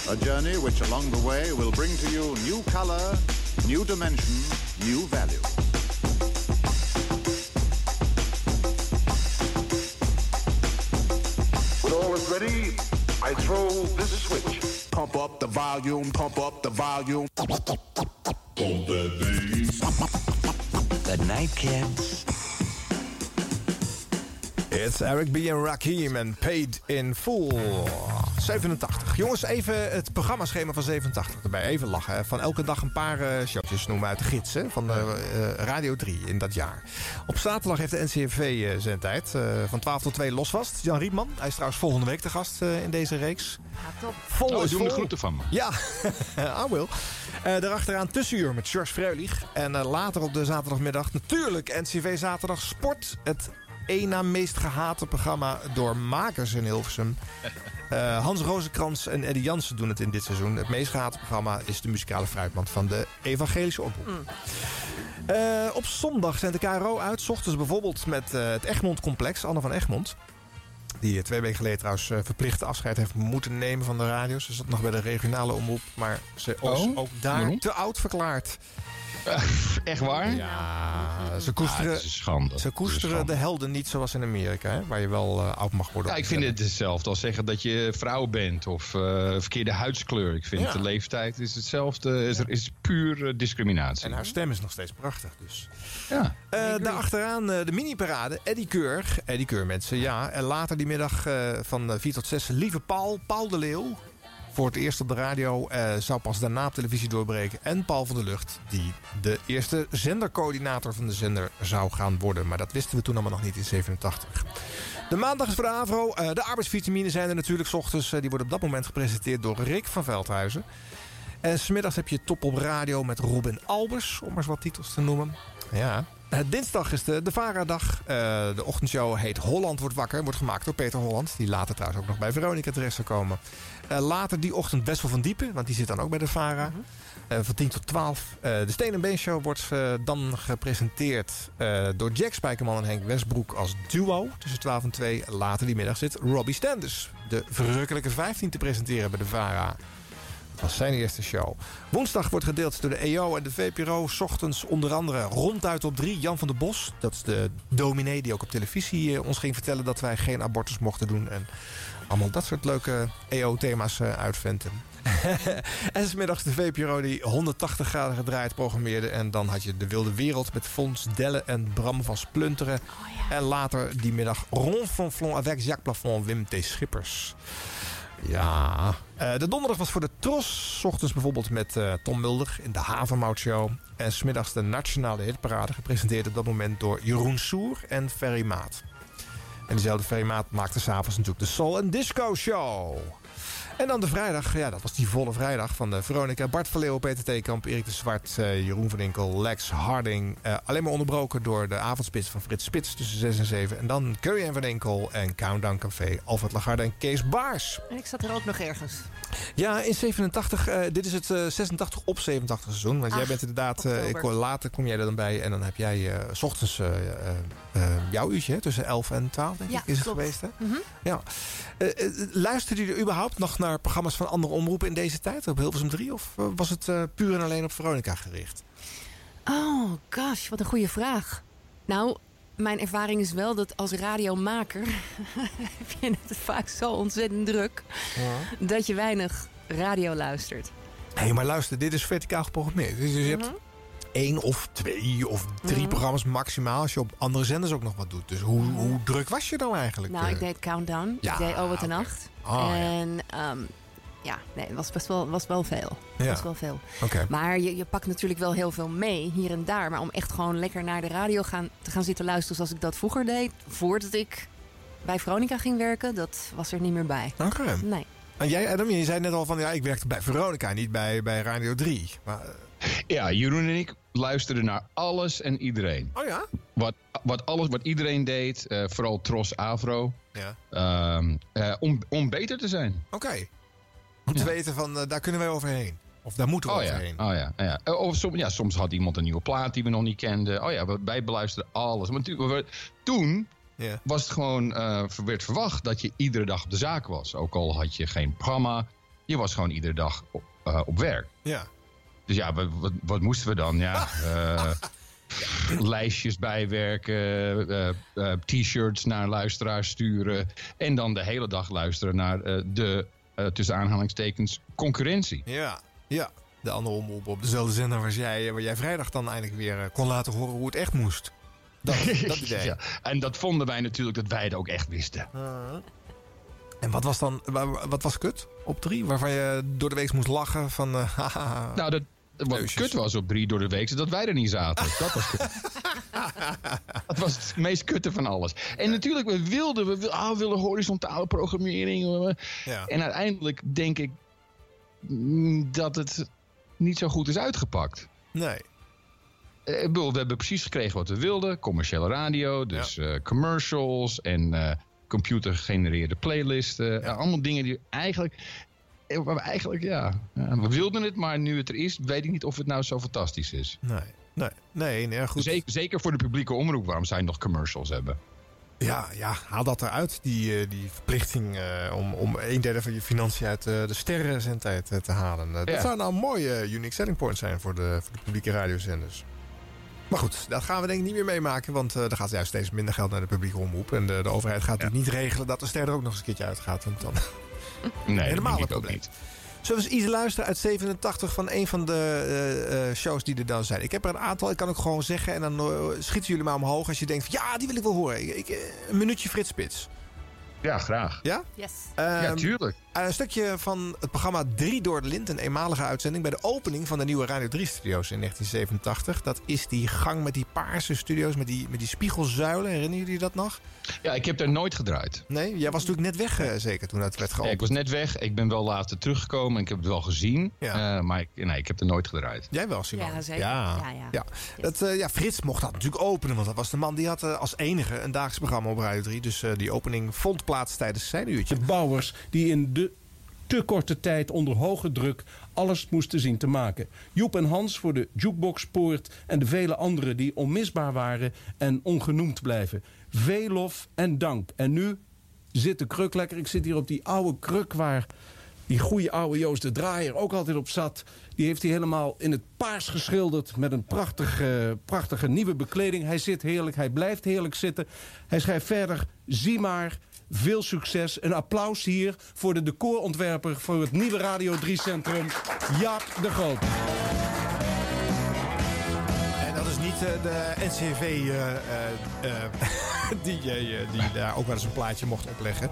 A journey which along the way will bring to you new color, new dimension, new value.
Is ready, I throw this switch.
Pump up the volume, pump up the volume. Pump that bass.
Good night, kids.
It's Eric B. en Rakim en Paid in Full. 87. Jongens, even het programmaschema van 87 erbij. Even lachen. Van elke dag een paar eh, showtjes noemen uit de gids hè, van de, eh, Radio 3 in dat jaar. Op zaterdag heeft de NCRV eh, zijn tijd. eh, van 12 tot 2 losvast. Jan Rietman. Hij is trouwens volgende week de gast eh, in deze reeks.
Ja, top.
Vol
Oh,
is
de groeten van me.
Ja, I will. Eh daarachteraan tussenuur met George Freulich. En eh, later op de zaterdagmiddag natuurlijk NCV Zaterdag Sport. Het één na meest gehate programma door makers in Hilversum. Eh, Hans Rozenkrans en Eddie Jansen doen het in dit seizoen. Het meest gehate programma is de muzikale fruitmand van de Evangelische Omroep. Eh, op zondag zijn de KRO uit. 's ochtends bijvoorbeeld met eh, het Egmond Complex. Anne van Egmond. Die twee weken geleden trouwens verplichte afscheid heeft moeten nemen van de radio. Ze zat nog bij de regionale omroep. Maar ze was
Oh,
ook daar
waarom?
te oud verklaard.
Echt waar?
Ja, ze
Ah,
koesteren,
het is een schande.
ze
Het is een
koesteren
schande.
de helden niet zoals in Amerika. Hè, waar je wel eh, oud mag worden.
Ja, ik vind het hetzelfde als zeggen dat je vrouw bent of eh, verkeerde huidskleur. Ik vind
Ja.
de leeftijd is hetzelfde, is, is puur eh, discriminatie.
En haar stem is nog steeds prachtig. Dus.
Ja.
Eh daarachteraan eh, de mini-parade. Eddie Keur. Eddie Keur, mensen, ja. En later die middag eh, van eh, 4 tot 6. Lieve Paul, Paul de Leeuw. Voor het eerst op de radio eh, zou pas daarna op televisie doorbreken. En Paul van der Lucht, die de eerste zendercoördinator van de zender zou gaan worden. Maar dat wisten we toen allemaal nog niet in 87. De maandag is voor de AVRO. Eh, de arbeidsvitamine zijn er natuurlijk 's ochtends. Eh, die worden op dat moment gepresenteerd door Rick van Veldhuizen. En smiddags heb je Top op Radio met Robin Albers, om maar eens wat titels te noemen. Ja. Dinsdag is de, de VARA-dag. De ochtendshow heet Holland wordt wakker. Wordt gemaakt door Peter Holland. Die later trouwens ook nog bij Veronica terecht zou komen. Eh, later die ochtend Wessel van Diepen. Want die zit dan ook bij de VARA. Eh, van 10 tot 12. Eh, de Steen en Been Show wordt dan gepresenteerd door Jack Spijkerman en Henk Westbroek als duo. Tussen 12 en 2. Later die middag zit Robbie Stenders. De verrukkelijke 15 te presenteren bij de VARA. Dat was zijn eerste show. Woensdag wordt gedeeld door de EO en de VPRO. 's Ochtends onder andere ronduit op drie. Jan van der Bos, dat is de dominee die ook op televisie ons ging vertellen... dat wij geen abortus mochten doen. En allemaal dat soort leuke EO-thema's eh, uitventen. en smiddags de VPRO die 180 graden gedraaid programmeerde. En dan had je De Wilde Wereld met Fons Delle en Bram van Splunteren. En later die middag Ron van Flon avec Jacques Plafond Wim T. Schippers. Ja. Eh, de donderdag was voor de Tros. 's Ochtends bijvoorbeeld met eh, Tom Mulder in de Havermout Show. En smiddags de Nationale Hitparade. Gepresenteerd op dat moment door Jeroen Soer en Ferry Maat. En diezelfde Maat maakte s'avonds natuurlijk de Soul and Disco Show. En dan de vrijdag, ja, dat was die volle vrijdag van de Veronica. Bart van Leeuwen, Peter Theekamp, Erik de Zwart, eh, Jeroen van Inkel, Lex Harding. Eh, alleen maar onderbroken door de avondspits van Frits Spits tussen 6 en 7. En dan Curry en van Inkel en Countdown Café, Alfred Lagarde en Kees Baars.
En ik zat er ook nog ergens.
Ja, in 87. eh, dit is het eh, 86 op 87 seizoen. Want jij bent inderdaad... ik, later kom jij er dan bij. En dan heb jij s ochtends jouw uurtje. hè, Tussen 11 en 12 denk
Ja,
ik is het geweest. Hè?
Mhm.
Ja. Luisterde je überhaupt nog naar programma's van andere omroepen in deze tijd? Op Hilversum 3? Of eh, was het eh, puur en alleen op Veronica gericht?
Oh, gosh, wat een goede vraag. Nou, mijn ervaring is wel dat als radiomaker heb je het vaak zo ontzettend druk dat je weinig radio luistert.
Hé, hey, maar luister, dit is verticaal geprogrammeerd. Dus je hebt
Mhm.
één of twee of drie
Mhm.
programma's maximaal... als je op andere zenders ook nog wat doet. Dus hoe, hoe druk was je dan eigenlijk?
Nou,
eh?
ik deed Countdown.
Ja,
ik deed Oh Wat een Nacht.
Oh, ja.
en ehm, ja, nee, het was best wel, was wel veel.
Ja.
was wel veel.
Oké.
Maar je, je pakt natuurlijk wel heel veel mee, hier en daar. Maar om echt gewoon lekker naar de radio gaan, te gaan zitten luisteren... zoals ik dat vroeger deed, voordat ik bij Veronica ging werken... dat was er niet meer bij.
Oké.
Nee.
En jij, Adam, je zei net al van... ja, ik werkte bij Veronica, niet bij, bij Radio 3. Maar, eh,
Ja, Jeroen en ik luisterden naar alles en iedereen.
oh ja?
Wat, wat alles wat iedereen deed, eh, vooral Tros Avro,
Ja.
ehm, eh, om, om beter te zijn.
Oké. Om te weten van, eh, daar kunnen wij overheen. Of daar moeten we
Oh ja,
overheen.
oh ja, ja. Eh, Of soms, ja, soms had iemand een nieuwe plaat die we nog niet kenden. Oh ja, we- wij beluisterden alles. Maar toen
Ja.
was het gewoon, werd verwacht dat je iedere dag op de zaak was. Ook al had je geen programma, je was gewoon iedere dag op, op werk.
Ja.
Dus ja, wat, wat, wat moesten we dan? Ja, lijstjes bijwerken, eh, eh, t-shirts naar luisteraars sturen. En dan de hele dag luisteren naar eh, de, eh, tussen aanhalingstekens, concurrentie.
Ja, ja. De andere omroep op dezelfde zender waar jij, waar jij vrijdag dan eindelijk weer eh, kon laten horen hoe het echt moest. Dat, dat idee.
Ja, en dat vonden wij natuurlijk dat wij het ook echt wisten.
En wat was dan, wa- wat was kut op drie? Waarvan je door de week moest lachen van... eh.
Nou, dat, wat kut was op drie door de week, dat wij er niet zaten. Dat was kut. dat was het meest kutte van alles. En natuurlijk, we wilden, we, wil- ah, we wilden horizontale programmering. eh.
Ja.
En uiteindelijk denk ik mm, dat het niet zo goed is uitgepakt.
Nee.
Eh, ik bedoel, we hebben precies gekregen wat we wilden. Commerciële radio, dus eh, commercials en eh computergegenereerde playlisten. Eh, allemaal dingen die eigenlijk... eigenlijk, ja, ja, we wilden het, maar nu het er is, weet ik niet of het nou zo fantastisch is.
Nee, nee, nee, nee goed.
Zeker, zeker voor de publieke omroep, waarom zij nog commercials hebben.
Ja, ja, haal dat eruit, die, eh, die verplichting eh, om, om een derde van je financiën uit eh, de sterrenzendtijd te halen. Dat
Ja.
zou nou een mooie unique selling point zijn voor de, voor de publieke radiozenders. Maar goed, dat gaan we denk ik niet meer meemaken, want eh, er gaat juist steeds minder geld naar de publieke omroep. En de, de overheid gaat natuurlijk niet regelen dat de ster er ook nog eens een keertje uitgaat. Want dan
Nee,
helemaal een probleem.
niet.
Zullen we eens iets luisteren uit 87 van een van de eh, eh, shows die er dan zijn? Ik heb er een aantal, ik kan ook gewoon zeggen. En dan eh, schieten jullie maar omhoog als je denkt van ja, die wil ik wel horen. Ik, ik, een minuutje Frits Spits.
Ja, graag.
Ja?
Yes.
ja,
Ehm,
tuurlijk.
Een stukje van het programma 3 door de Lint. Een eenmalige uitzending bij de opening van de nieuwe Radio 3-studio's in 1987. Dat is die gang met die paarse studio's, met die, met die spiegelzuilen. Herinneren jullie dat nog?
Ja, ik heb daar nooit gedraaid.
Nee? Jij was natuurlijk net weg eh, zeker toen dat werd
Ja,
geopend.
ik was net weg. Ik ben wel later teruggekomen en ik heb het wel gezien.
Ja.
Eh, maar ik, nee, ik heb er nooit gedraaid.
Jij wel, Simon?
Ja, zeker.
Ja,
Ja, ja.
ja. Dat, eh, ja, Frits mocht dat natuurlijk openen. Want dat was de man die had eh, als enige een dagelijks programma op Radio 3. Dus eh, die opening vond plaats tijdens zijn uurtje.
De bouwers die in de te korte tijd onder hoge druk alles moesten zien te maken. Joep en Hans voor de jukeboxpoort en de vele anderen die onmisbaar waren en ongenoemd blijven. Veel lof en dank. En nu zit de kruk lekker. Ik zit hier op die oude kruk waar die goede oude Joost de Draaier ook altijd op zat. Die heeft hij helemaal in het paars geschilderd met een prachtige, prachtige nieuwe bekleding. Hij zit heerlijk, hij blijft heerlijk zitten. Hij schrijft verder, zie maar, veel succes. Een applaus hier voor de decorontwerper voor het nieuwe Radio 3 Centrum, Jaap de Groot.
En dat is niet eh, de NCV eh, eh, eh, die, die daar ook wel eens een plaatje mocht opleggen.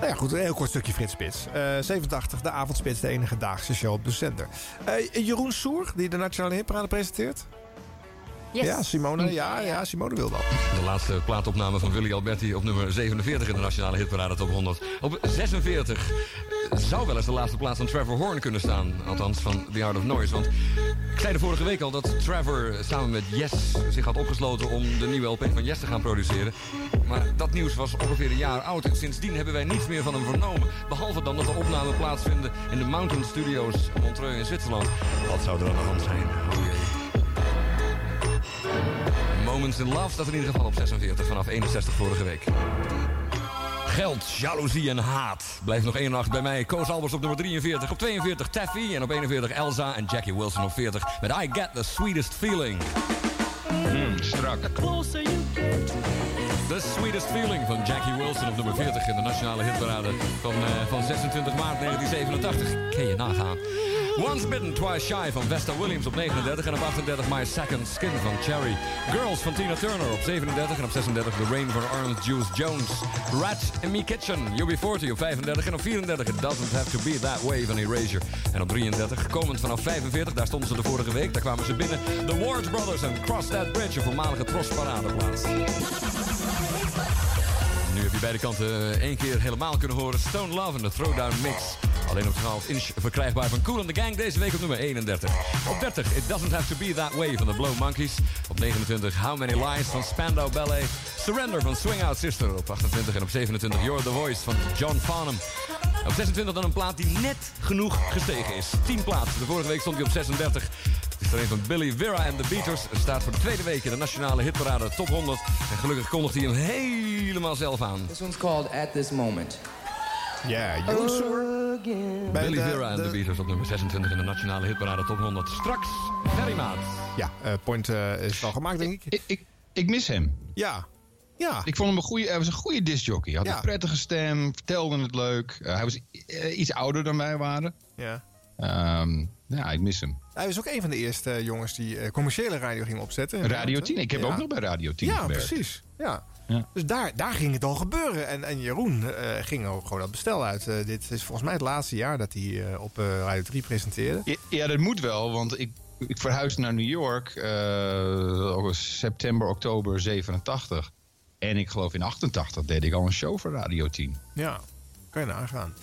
Nou ja, goed, een heel kort stukje Frits Spits. Eh 87, de avondspits, de enige daagse show op de zender. Jeroen Soer, die de Nationale Hitparade presenteert.
Yes.
Ja, Simone, ja, ja, Simone wil dat.
De laatste plaatopname van Willy Alberti op nummer 47 in de Nationale Hitparade Top 100. Op 46 zou wel eens de laatste plaats van Trevor Horn kunnen staan. Althans, van The Art of Noise. Want ik zei de vorige week al dat Trevor samen met Yes zich had opgesloten om de nieuwe LP van Yes te gaan produceren. Maar dat nieuws was ongeveer een jaar oud. En sindsdien hebben wij niets meer van hem vernomen. Behalve dan dat de opnamen plaatsvinden in de Mountain Studios Montreux in Zwitserland. Wat zou er aan de hand zijn? Moments in Love in ieder geval op 46 vanaf 61 vorige week. Geld, jaloezie en haat. Blijft nog één nacht bij mij. Koos Albers op nummer 43. Op 42 Taffy. En op 41 Elsa en Jackie Wilson op 40. Met I Get The Sweetest Feeling.
Mm, strak.
The Sweetest Feeling van Jackie Wilson op nummer 40 in de nationale hitparade van, eh, van 26 maart 1987. Kun je nagaan. Once Bitten, Twice Shy van Vesta Williams op 39 en op 38 My Second Skin van Cherry. Girls van Tina Turner op 37 en op 36 The Rain van Orange Juice Jones. Rat in Me Kitchen, UB40 op 35 en op 34 It Doesn't Have To Be That Way van Erasure. En op 33, komend vanaf 45, daar stonden ze de vorige week, daar kwamen ze binnen. The Ward Brothers en Cross That Bridge, een voormalige Tros-paradeplaats. Nu heb je beide kanten één keer helemaal kunnen horen. Stone Love en de Throwdown Mix. Alleen op 12 inch verkrijgbaar van Cool and the Gang. Deze week op nummer 31. Op 30 It Doesn't Have To Be That Way van de Blow Monkeys. Op 29 How Many Lies van Spandau Ballet. Surrender van Swing Out Sister. Op 28 en op 27 You're The Voice van John Farnham. Op 26 dan een plaat die net genoeg gestegen is. 10 plaatsen. De vorige week stond hij op 36. Het is er een van Billy Vera en The Beaters. Er staat voor de tweede week in de nationale hitparade Top 100. En gelukkig kondigt hij hem helemaal zelf aan.
This one's called At This Moment.
Ja, Soer. Bij
Billy
de-
Vera en
de-
The Beaters op nummer 26 in de nationale hitparade Top 100. Straks, Ferry Maat.
Ja, eh, point eh, is wel gemaakt, denk ik.
Ik, ik, ik mis hem.
Ja. Ja.
Ik vond hem een goede, hij was een goede discjockey. Hij had
Ja.
een prettige stem, vertelde het leuk. Eh, hij was iets ouder dan wij waren.
Ja.
Ehm, ja, ik mis hem.
Hij was ook een van de eerste eh, jongens die eh, commerciële radio ging opzetten.
Radio 10. Ik heb
Ja.
ook nog bij Radio 10
Ja,
gewerkt.
precies. Ja.
Ja.
Dus daar, daar ging het al gebeuren. En, en Jeroen eh, ging ook gewoon dat bestel uit. Dit is volgens mij het laatste jaar dat hij op Radio 3 presenteerde.
Ja, Ja, dat moet wel, want ik, ik verhuisde naar New York september, oktober 87. En ik geloof in 88 deed ik al een show voor Radio 10.
Ja, kan je nagaan.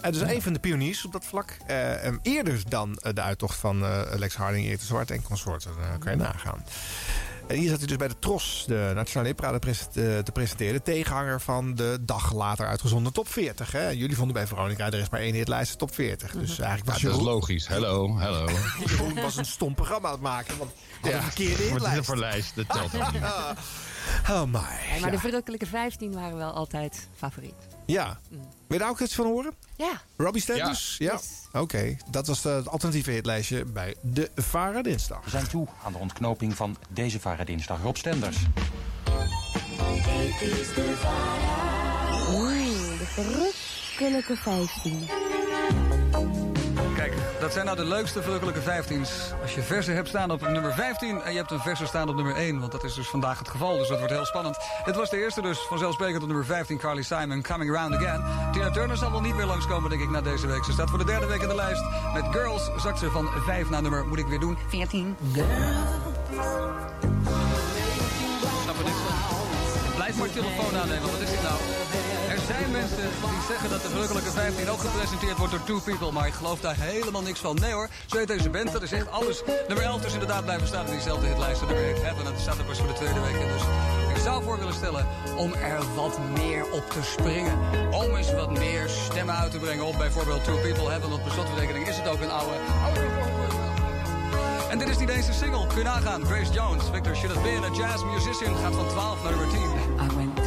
En dus een van de pioniers op dat vlak. Eh, em, eerder dan eh, de uittocht van eh, Lex Harding, Erik de Zwart en consorten. eh, kan je nagaan. En hier zat hij dus bij de TROS, de Nationale eh, te presenteren. De tegenhanger van de dag later uitgezonden top 40. Hè. Jullie vonden bij Veronica, er is maar één hitlijst, de top 40. Dus eigenlijk was
Ja, dat is logisch. Hallo, hallo.
Jeroen was een stom programma aan het maken. Want had een verkeerde
Wat is
hitlijst.
voor lijst? Dat telt ook niet.
Oh my.
Maar
ja.
de verrukkelijke 15 waren wel altijd favoriet.
Ja. Wil je daar ook iets van horen?
Ja.
Robbie Stenders? Ja. Oké, dat was het alternatieve hitlijstje bij de Vara Dinsdag.
We zijn toe aan de ontknoping van deze Varadinsdag. Rob Stenders.
Oeh, de verrukkelijke 15.
Dat zijn nou de leukste verrukkelijke 15's. Als je versen hebt staan op nummer 15 en je hebt een verse staan op nummer 1. Want dat is dus vandaag het geval, dus dat wordt heel spannend. Dit was de eerste dus, vanzelfsprekend op nummer 15, Carly Simon, Coming Around Again. Tina Turner zal wel niet meer langskomen, denk ik, na deze week. Ze staat voor de derde week in de lijst. Met Girls zakt ze van 5 naar nummer, moet ik weer doen, 14. Snap er niks van. Blijf maar telefoon aannemen, wat is dit nou? Zijn mensen die zeggen dat de verrukkelijke 15 ook gepresenteerd wordt door Two People, maar ik geloof daar helemaal niks van. Nee hoor, zo heet deze band, dat is echt alles. Nummer 11 dus inderdaad blijven staan in diezelfde hitlijst. Nummer 1 Heaven, en dat staat er pas voor de tweede week in. Dus ik zou voor willen stellen om er wat meer op te springen. Om eens wat meer stemmen uit te brengen op bijvoorbeeld Two People Heaven. Op slotverrekening is het ook een oude, oude en dit is niet eens een single. Kun je nagaan. Grace Jones, Victor Should Have Been, a jazz musician, gaat van 12 naar nummer 10.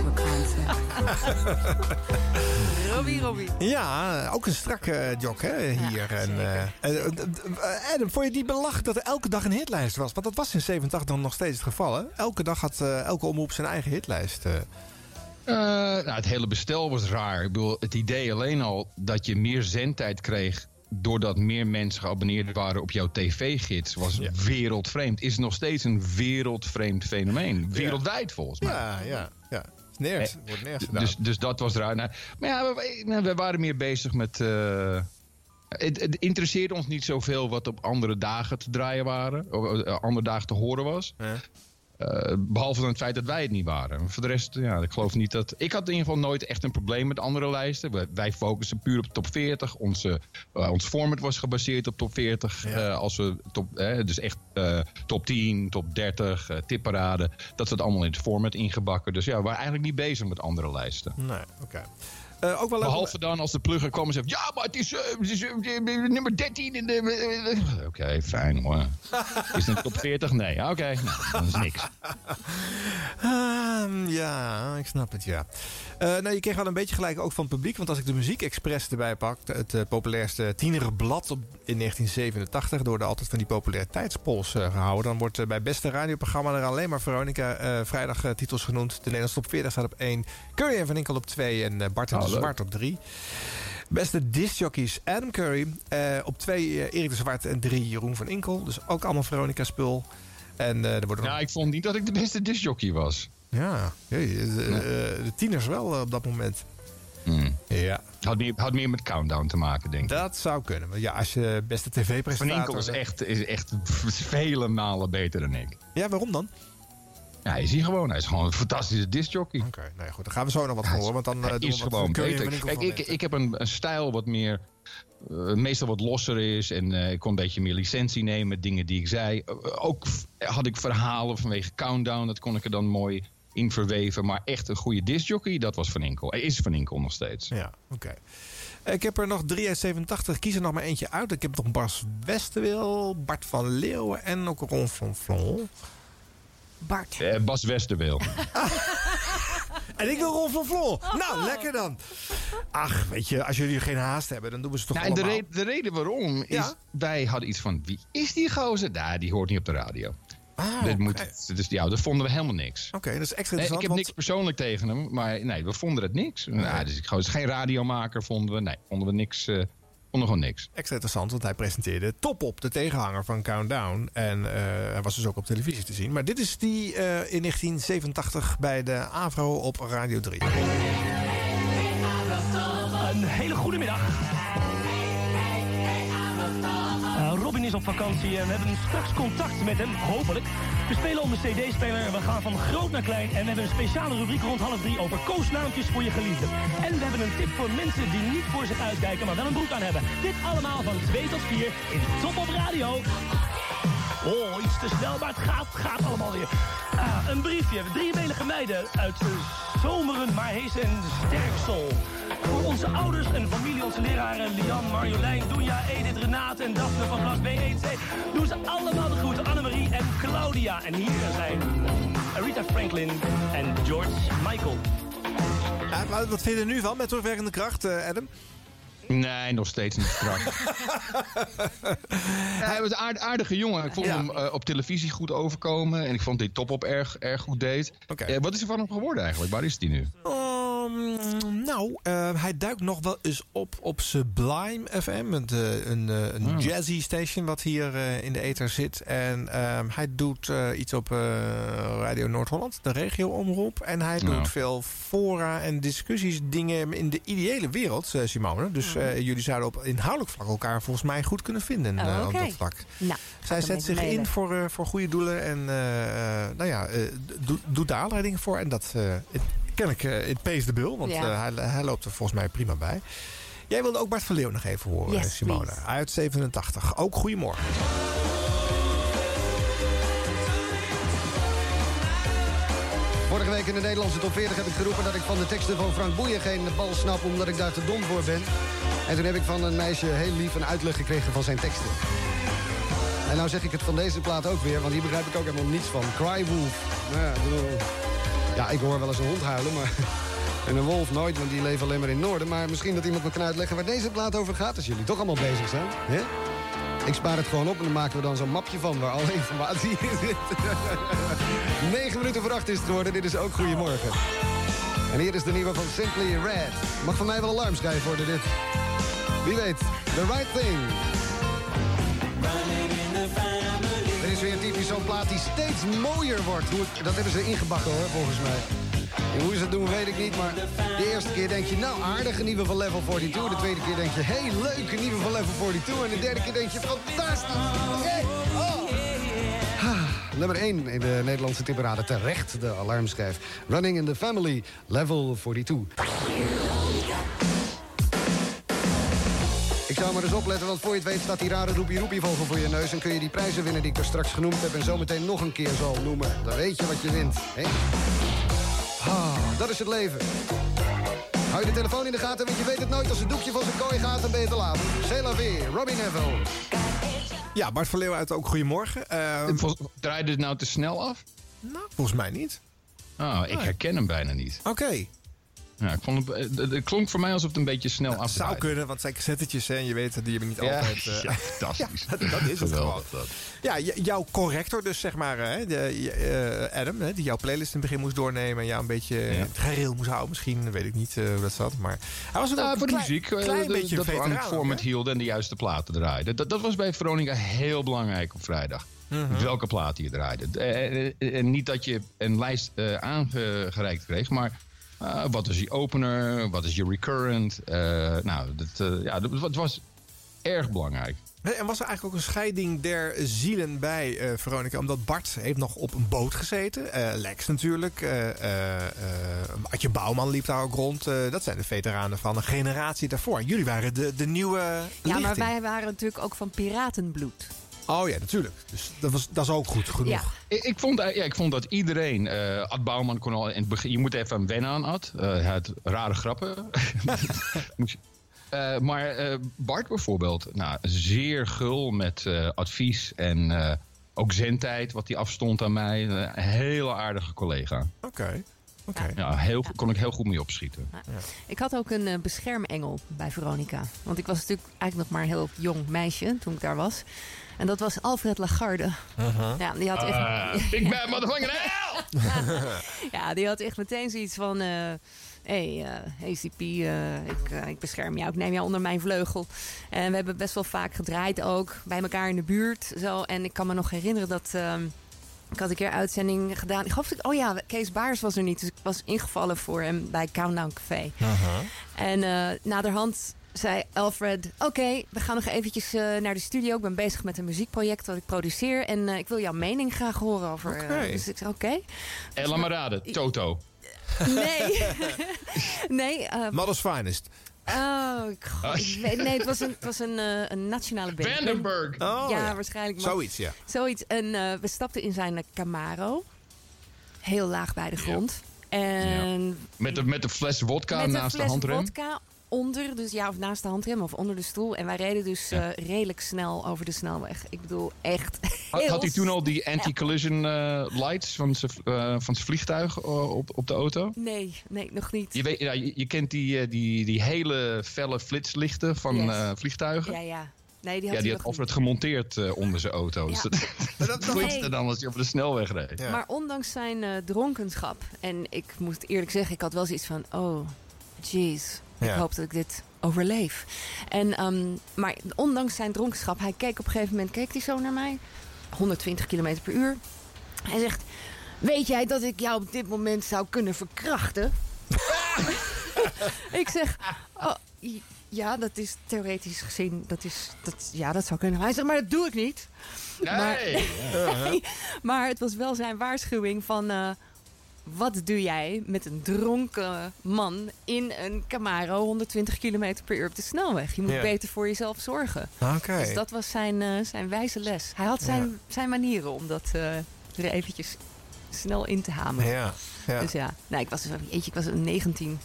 Robbie, Robbie.
Ja, ook een strakke jok hè, hier. en, eh, eh, eh, eh, Adam, vond je die belach dat er elke dag een hitlijst was? Want dat was in 87 dan nog steeds het geval. Hè? Elke dag had eh, elke omroep zijn eigen hitlijst. eh.
Eh, nou, het hele bestel was raar. Ik bedoel, het idee alleen al dat je meer zendtijd kreeg doordat meer mensen geabonneerd waren op jouw tv-gids was wereldvreemd. Is nog steeds een wereldvreemd fenomeen. Wereldwijd volgens mij.
Ja, ja, ja. Is nergens, wordt nergens gedaan.
Dus, dus dat was raar. Nou, maar ja, we, we- waren meer bezig met. eh, het, het interesseerde ons niet zoveel wat op andere dagen te draaien waren. Of eh, andere dagen te horen was. Eh, behalve dan het feit dat wij het niet waren. Voor de rest, ja, ik geloof niet dat. Ik had in ieder geval nooit echt een probleem met andere lijsten. We- wij focussen puur op top 40. Onze, eh, ons format was gebaseerd op top 40. Eh, als we top, dus echt top 10, top 30, eh tipparade. Dat zat allemaal in het format ingebakken. Dus ja, we waren eigenlijk niet bezig met andere lijsten.
Nee, oké. Eh, ook wel
Behalve dan als de plugger kwam en zegt... Ja, maar het is, eh, het is eh, nummer 13 in de... Oké, fijn hoor. Is het een top 40? Nee. Oké, nou, dat is niks.
Ehm, ja, ik snap het, ja. Eh, nou, je kreeg wel een beetje gelijk ook van het publiek. Want als ik de Muziek Express erbij pak... het eh, populairste tienerblad op, in 1987... door de altijd van die populariteitspols eh, gehouden... dan wordt bij beste radioprogramma er alleen maar Veronica... vrijdag titels genoemd. De Nederlandse top 40 staat op 1. Curry en Van Inkel op 2 en Bart en
Oh,
de. Zwart op 3. Beste discjockeys Adam Curry. op 2 Erik de Zwart en 3 Jeroen van Inkel. Dus ook allemaal Veronica spul. En er wordt nog
Ja, ik vond niet dat ik de beste discjockey was.
Ja, jee, de, eh, de tieners wel eh, op dat moment.
Hmm.
Ja.
Had meer, had meer met Countdown te maken, denk ik.
Dat zou kunnen. Ja, als je beste tv-presentator...
Van Inkel is echt, is echt vele malen beter dan ik.
Ja, waarom dan?
Ja, hij is hier gewoon. Hij is gewoon een fantastische discjockey.
Oké, nou ja, goed. Dan gaan we zo nog wat horen. Want dan eh,
Hij
doen
is
we
gewoon beter. Kijk, ik, ik heb een, een stijl wat meer... eh, meestal wat losser is. En eh, ik kon een beetje meer licentie nemen met dingen die ik zei. Eh, ook had ik verhalen vanwege Countdown. Dat kon ik er dan mooi in verweven. Maar echt een goede discjockey, dat was Van Inkel. Hij is Van Inkel nog steeds.
Ja, oké. Ik heb er nog 3 uit 87. Kies er nog maar eentje uit. Ik heb nog Bas Westerwil, Bart van Leeuwen en ook Ron van Vlon.
Bart.
Eh, Bas Westerwil.
En ik wil Ron van Vlon. Nou, lekker dan. Ach, weet je, als jullie geen haast hebben, dan doen we ze toch
Nou, en de,
allemaal.
re- de reden waarom is...
Ja?
Wij hadden iets van... Wie is die gozer? Nou, die hoort niet op de radio.
Ah,
Dit moet, dus, ja, dat vonden we helemaal niks.
Oké, dat is extra
Nee,
interessant.
ik heb
want-
niks persoonlijk tegen hem, maar nee, we vonden het niks. Nou, dus ik is geen radiomaker, vonden we. Nee, vonden we niks. eh, vond nog gewoon niks.
Extra interessant, want hij presenteerde Top Op, de tegenhanger van Countdown. En eh, hij was dus ook op televisie te zien. Maar dit is die eh, in 1987 bij de AVRO op Radio 3.
Een hele goede middag. Robin is op vakantie en we hebben straks contact met hem, hopelijk. We spelen op de cd-speler we gaan van groot naar klein. En we hebben een speciale rubriek rond half drie over koosnaampjes voor je geliefde. En we hebben een tip voor mensen die niet voor zich uitkijken, maar wel een broek aan hebben. Dit allemaal van 2 tot 4 in Top op Radio. Oh, iets te snel, maar het gaat, gaat allemaal weer. Ah, een briefje. Driebelige meiden uit Zomeren, maar hees en Sterksel. Voor onze ouders en familie, onze leraren Lian, Marjolein, Doenja, Edith, Renate en Daphne van klas B1C. Doen ze allemaal de groeten, Annemarie en Claudia. En hier zijn Rita Franklin en George Michael.
Ja, wat vind je er nu van met terugwerkende kracht, eh, Adam?
Nee, nog steeds niet strak. Hij was een aard- aardige jongen. Ik vond hem eh, op televisie goed overkomen. En ik vond dit top op erg, erg goed deed. Eh, wat is er van hem geworden eigenlijk? Waar is hij nu?
Um, nou, eh, hij duikt nog wel eens op op Sublime FM. Een, een, een
Ah.
jazzy station wat hier in de ether zit. En ehm, hij doet iets op Radio Noord-Holland, de regio-omroep. En hij
Nou.
doet veel fora en discussies, dingen in de ideale wereld, Simone. Dus eh, jullie zouden op inhoudelijk vlak elkaar volgens mij goed kunnen vinden
Oh,
eh, op dat vlak.
Nou,
Zij zet zich in voor, eh, voor goede doelen en nou ja, do- doet daar allerlei dingen voor. En dat ken ik in Pees de Bul, want
Ja.
hij, hij loopt er volgens mij prima bij. Jij wilde ook Bart van Leeuw nog even horen,
Yes,
Simone.
please.
Uit 87. Ook goedemorgen.
Vorige week in de Nederlandse top 40 heb ik geroepen dat ik van de teksten van Frank Boeien geen bal snap omdat ik daar te dom voor ben. En toen heb ik van een meisje heel lief een uitleg gekregen van zijn teksten. En nou zeg ik het van deze plaat ook weer, want hier begrijp ik ook helemaal niets van. Cry Wolf. Nou ja, ja, ik hoor wel eens een hond huilen, maar... En een wolf nooit, want die leven alleen maar in het noorden. Maar misschien dat iemand me kan uitleggen waar deze plaat over gaat... als jullie toch allemaal bezig zijn. Hè? Ik spaar het gewoon op en dan maken we dan zo'n mapje van... waar alle informatie in zit. 9 minuten voor is het geworden. Dit is ook Goedemorgen. En hier is de nieuwe van Simply Red. Mag van mij wel alarmschijf worden, dit. Wie weet, The Right Thing. Er is weer typisch zo'n plaat die steeds mooier wordt. Dat hebben ze ingebakken hoor, volgens mij. Hoe ze dat doen, weet ik niet. Maar de eerste keer denk je, nou aardig, een nieuwe van Level 42. De tweede keer denk je, hey, leuk, een nieuwe van Level 42. En de derde keer denk je, fantastisch. Hey, oh. Nummer 1 in de Nederlandse tipperade. Terecht de alarmschijf. Running in the Family, Level 42. Ik zou maar eens opletten, want voor je het weet staat die rare roepie roepie vogel voor je neus... en kun je die prijzen winnen die ik er straks genoemd heb... en zometeen nog een keer zal noemen. Dan weet je wat je wint, hè? Ah, dat is het leven. Hou je de telefoon in de gaten, want je weet het nooit. Als het doekje van zijn kooi gaat, dan ben je te laat. C'est la vie, Robbie Neville.
Ja, Bart van Leeuw uit ook goedemorgen. Eh,
Vol- Draaide het nou te snel af?
nou, volgens mij niet.
Oh, ik herken hem bijna niet.
Oké.
Ja, ik vond het, het, het klonk voor mij alsof het een beetje snel
Het
afdraaide.
zou kunnen, want het zijn cassettetjes en je weet, die hebben niet
Ja,
altijd... eh,
ja, fantastisch.
Ja, dat is het gewoon.
Dat.
Ja, jouw corrector dus, zeg maar, hè, de, eh, Adam, hè, die jouw playlist in het begin moest doornemen... en jou een beetje
Ja.
gereel moest houden. Misschien, weet ik niet eh, hoe dat zat, maar... Hij was ook
Nou,
een
voor de
klein-
muziek, eh,
klein beetje
dat we aan het format hielden en de juiste platen draaiden. Dat, dat was bij Veronica heel belangrijk op vrijdag.
Mhm.
Welke platen je draaide. Eh, eh, En niet dat je een lijst eh, aangereikt kreeg, maar eh, wat is je opener, wat is je recurrent. Eh, nou, dat, eh, ja, dat, het was erg belangrijk.
En was er eigenlijk ook een scheiding der zielen bij eh, Veronica? Omdat Bart heeft nog op een boot gezeten. Eh, Lex natuurlijk. eh eh, eh, Adje Bouwman liep daar ook rond. Eh, dat zijn de veteranen van een generatie daarvoor. Jullie waren de, de nieuwe
Ja, maar wij waren natuurlijk ook van piratenbloed.
Oh ja, natuurlijk. Dus dat, was, dat is ook goed genoeg.
Ja.
Ik, ik, vond, ja, ik vond dat iedereen... eh Ad Bouwman kon al in het begin... Je moet even wennen aan Ad. Eh, hij had rare grappen. Eh, maar eh, Bart bijvoorbeeld, nou, zeer gul met eh, advies en eh, ook zendtijd, wat hij afstond aan mij. Eh, Een hele aardige collega.
Oké. Oké.
Ja, heel, kon ik heel goed mee opschieten.
Ik had ook een eh, beschermengel bij Veronica. Want ik was natuurlijk eigenlijk nog maar een heel jong meisje toen ik daar was. En dat was Alfred Lagarde. Ja, die had echt...
Uh, ik ben motherfucking hell!
ja, die had echt meteen zoiets van... eh, hey, eh, ACP, eh, ik, ik bescherm jou, ik neem jou onder mijn vleugel. En we hebben best wel vaak gedraaid ook, bij elkaar in de buurt. Zo. En ik kan me nog herinneren dat... ehm, ik had een keer uitzending gedaan. Ik geloof dat, oh ja, Kees Baars was er niet. Dus ik was ingevallen voor hem bij Countdown Café. En eh naderhand zei Alfred... Oké, we gaan nog eventjes eh, naar de studio. Ik ben bezig met een muziekproject dat ik produceer. En eh, ik wil jouw mening graag horen over... eh,
Oké.
dus ik zei, oké.
En laat maar raden, Toto.
Nee. nee. eh,
Mother's Finest.
Oh, weet, nee, het was een, het was een, eh, een nationale band.
Vandenberg.
Oh,
ja,
ja.
waarschijnlijk. maar-
Zoiets, ja.
Zoiets. En eh, we stapten in zijn Camaro. Heel laag bij de grond. En
Met de, met de fles wodka
met een
naast de
fles
handrem.
Onder, dus ja, of naast de handrem of onder de stoel. En wij reden dus eh, redelijk snel over de snelweg. Ik bedoel, echt
Had, had hij toen al die anti-collision eh, lights van zijn eh, vliegtuig op, op de auto?
Nee, nee, nog niet.
Je, weet, ja, je, je kent die, die, die hele felle flitslichten van
Yes.
vliegtuigen.
Ja, ja. Nee, die
Ja,
had
die
hij
had Alfred gemonteerd onder zijn auto. Dus
Ja.
dat,
dat- Nee.
dan als hij over de snelweg reed.
Maar ondanks zijn eh, dronkenschap, en ik moet eerlijk zeggen, ik had wel zoiets van, oh, jeez, ik
Ja.
hoop dat ik dit overleef. En, ehm, maar ondanks zijn dronkenschap, hij keek op een gegeven moment, keek hij zo naar mij, 120 km per uur. Hij zegt, weet jij dat ik jou op dit moment zou kunnen verkrachten? ik zeg, oh, ja, dat is theoretisch gezien, dat is, dat, ja, dat zou kunnen. Hij zegt, maar dat doe ik niet. Maar, nee, maar het was wel zijn waarschuwing van... eh, wat doe jij met een dronken man in een Camaro 120 km per uur op de snelweg? Je moet
Ja.
beter voor jezelf zorgen. Dus dat was zijn, eh, zijn wijze les. Hij had zijn, zijn manieren om dat eh, er eventjes snel in te hameren.
Ja, ja.
Dus ja, nou, ik was, eentje, ik was 19.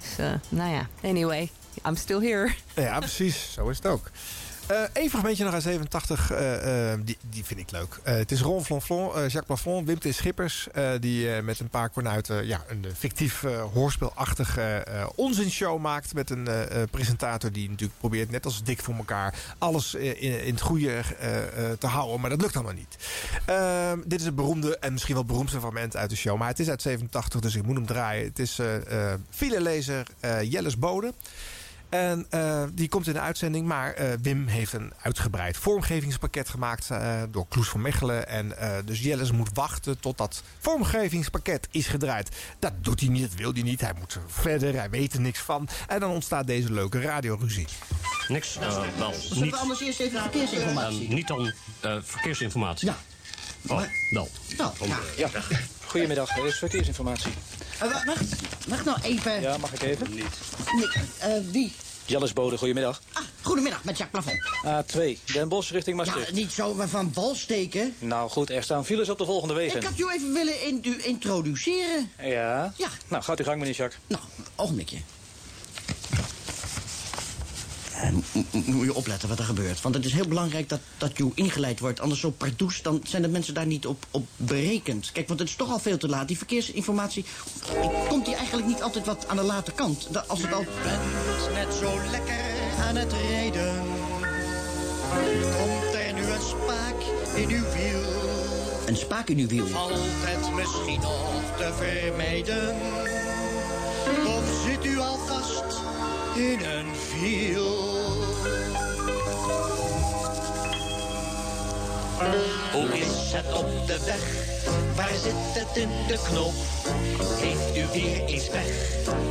Dus eh, nou ja, anyway, I'm still here.
Ja, precies. Zo is het ook. Eh Eén fragmentje nog uit 87, eh, eh, die, die vind ik leuk. Eh, het is Ron Flonflon, eh, Jacques Plafond, Wim T. Schippers... eh, die eh, met een paar kornuiten ja, een eh, fictief eh, hoorspelachtige eh onzinshow maakt... met een eh, eh, presentator die natuurlijk probeert, net als Dik voor elkaar... alles eh, in, het goede eh, eh, te houden, maar dat lukt allemaal niet. Ehm, dit is het beroemde en misschien wel het beroemdste fragment uit de show... maar het is uit 87, dus ik moet hem draaien. Het is eh eh filelezer eh, Jelles Bode... En eh, die komt in de uitzending. Maar eh, Wim heeft een uitgebreid vormgevingspakket gemaakt eh, door Kloes van Mechelen. En eh, dus Jelles moet wachten tot dat vormgevingspakket is gedraaid. Dat doet hij niet, dat wil hij niet. Hij moet verder, hij weet er niks van. En dan ontstaat deze leuke radioruzie.
Niks, eh, wel.
Zullen
Niet,
we anders eerst even verkeersinformatie?
niet dan eh, verkeersinformatie.
Ja.
Oh, wel.
Nou, ja.
Ja, goedemiddag. Er is verkeersinformatie.
Eh, wa- wacht, wacht nou even.
Ja, mag ik even?
Nee, eh, wie?
Jellis Bode, goedemiddag.
Goedemiddag, met Jacques Plafond.
A2, Den Bosch richting
Ja,
Maastricht.
niet zo maar van wal steken.
Nou goed, er staan files op de volgende wegen.
Ik had u even willen in- introduceren.
Ja?
Ja.
Nou, gaat uw gang, meneer Jacques.
Nou, ogenblikje. Eh, moet je opletten wat er gebeurt. Want het is heel belangrijk dat, dat je ingeleid wordt. Anders zo pardoes, dan zijn de mensen daar niet op, op berekend. Kijk, want het is toch al veel te laat. Die verkeersinformatie, komt die eigenlijk niet altijd wat aan de late kant? Dat, als het al...
bent net zo lekker aan het rijden. Komt er nu een spaak in uw wiel?
Een spaak in uw wiel.
Valt het misschien nog te vermijden? Of zit u al vast in een wiel? Hoe is het op de weg? Waar zit het in de knop? Heeft u weer eens weg?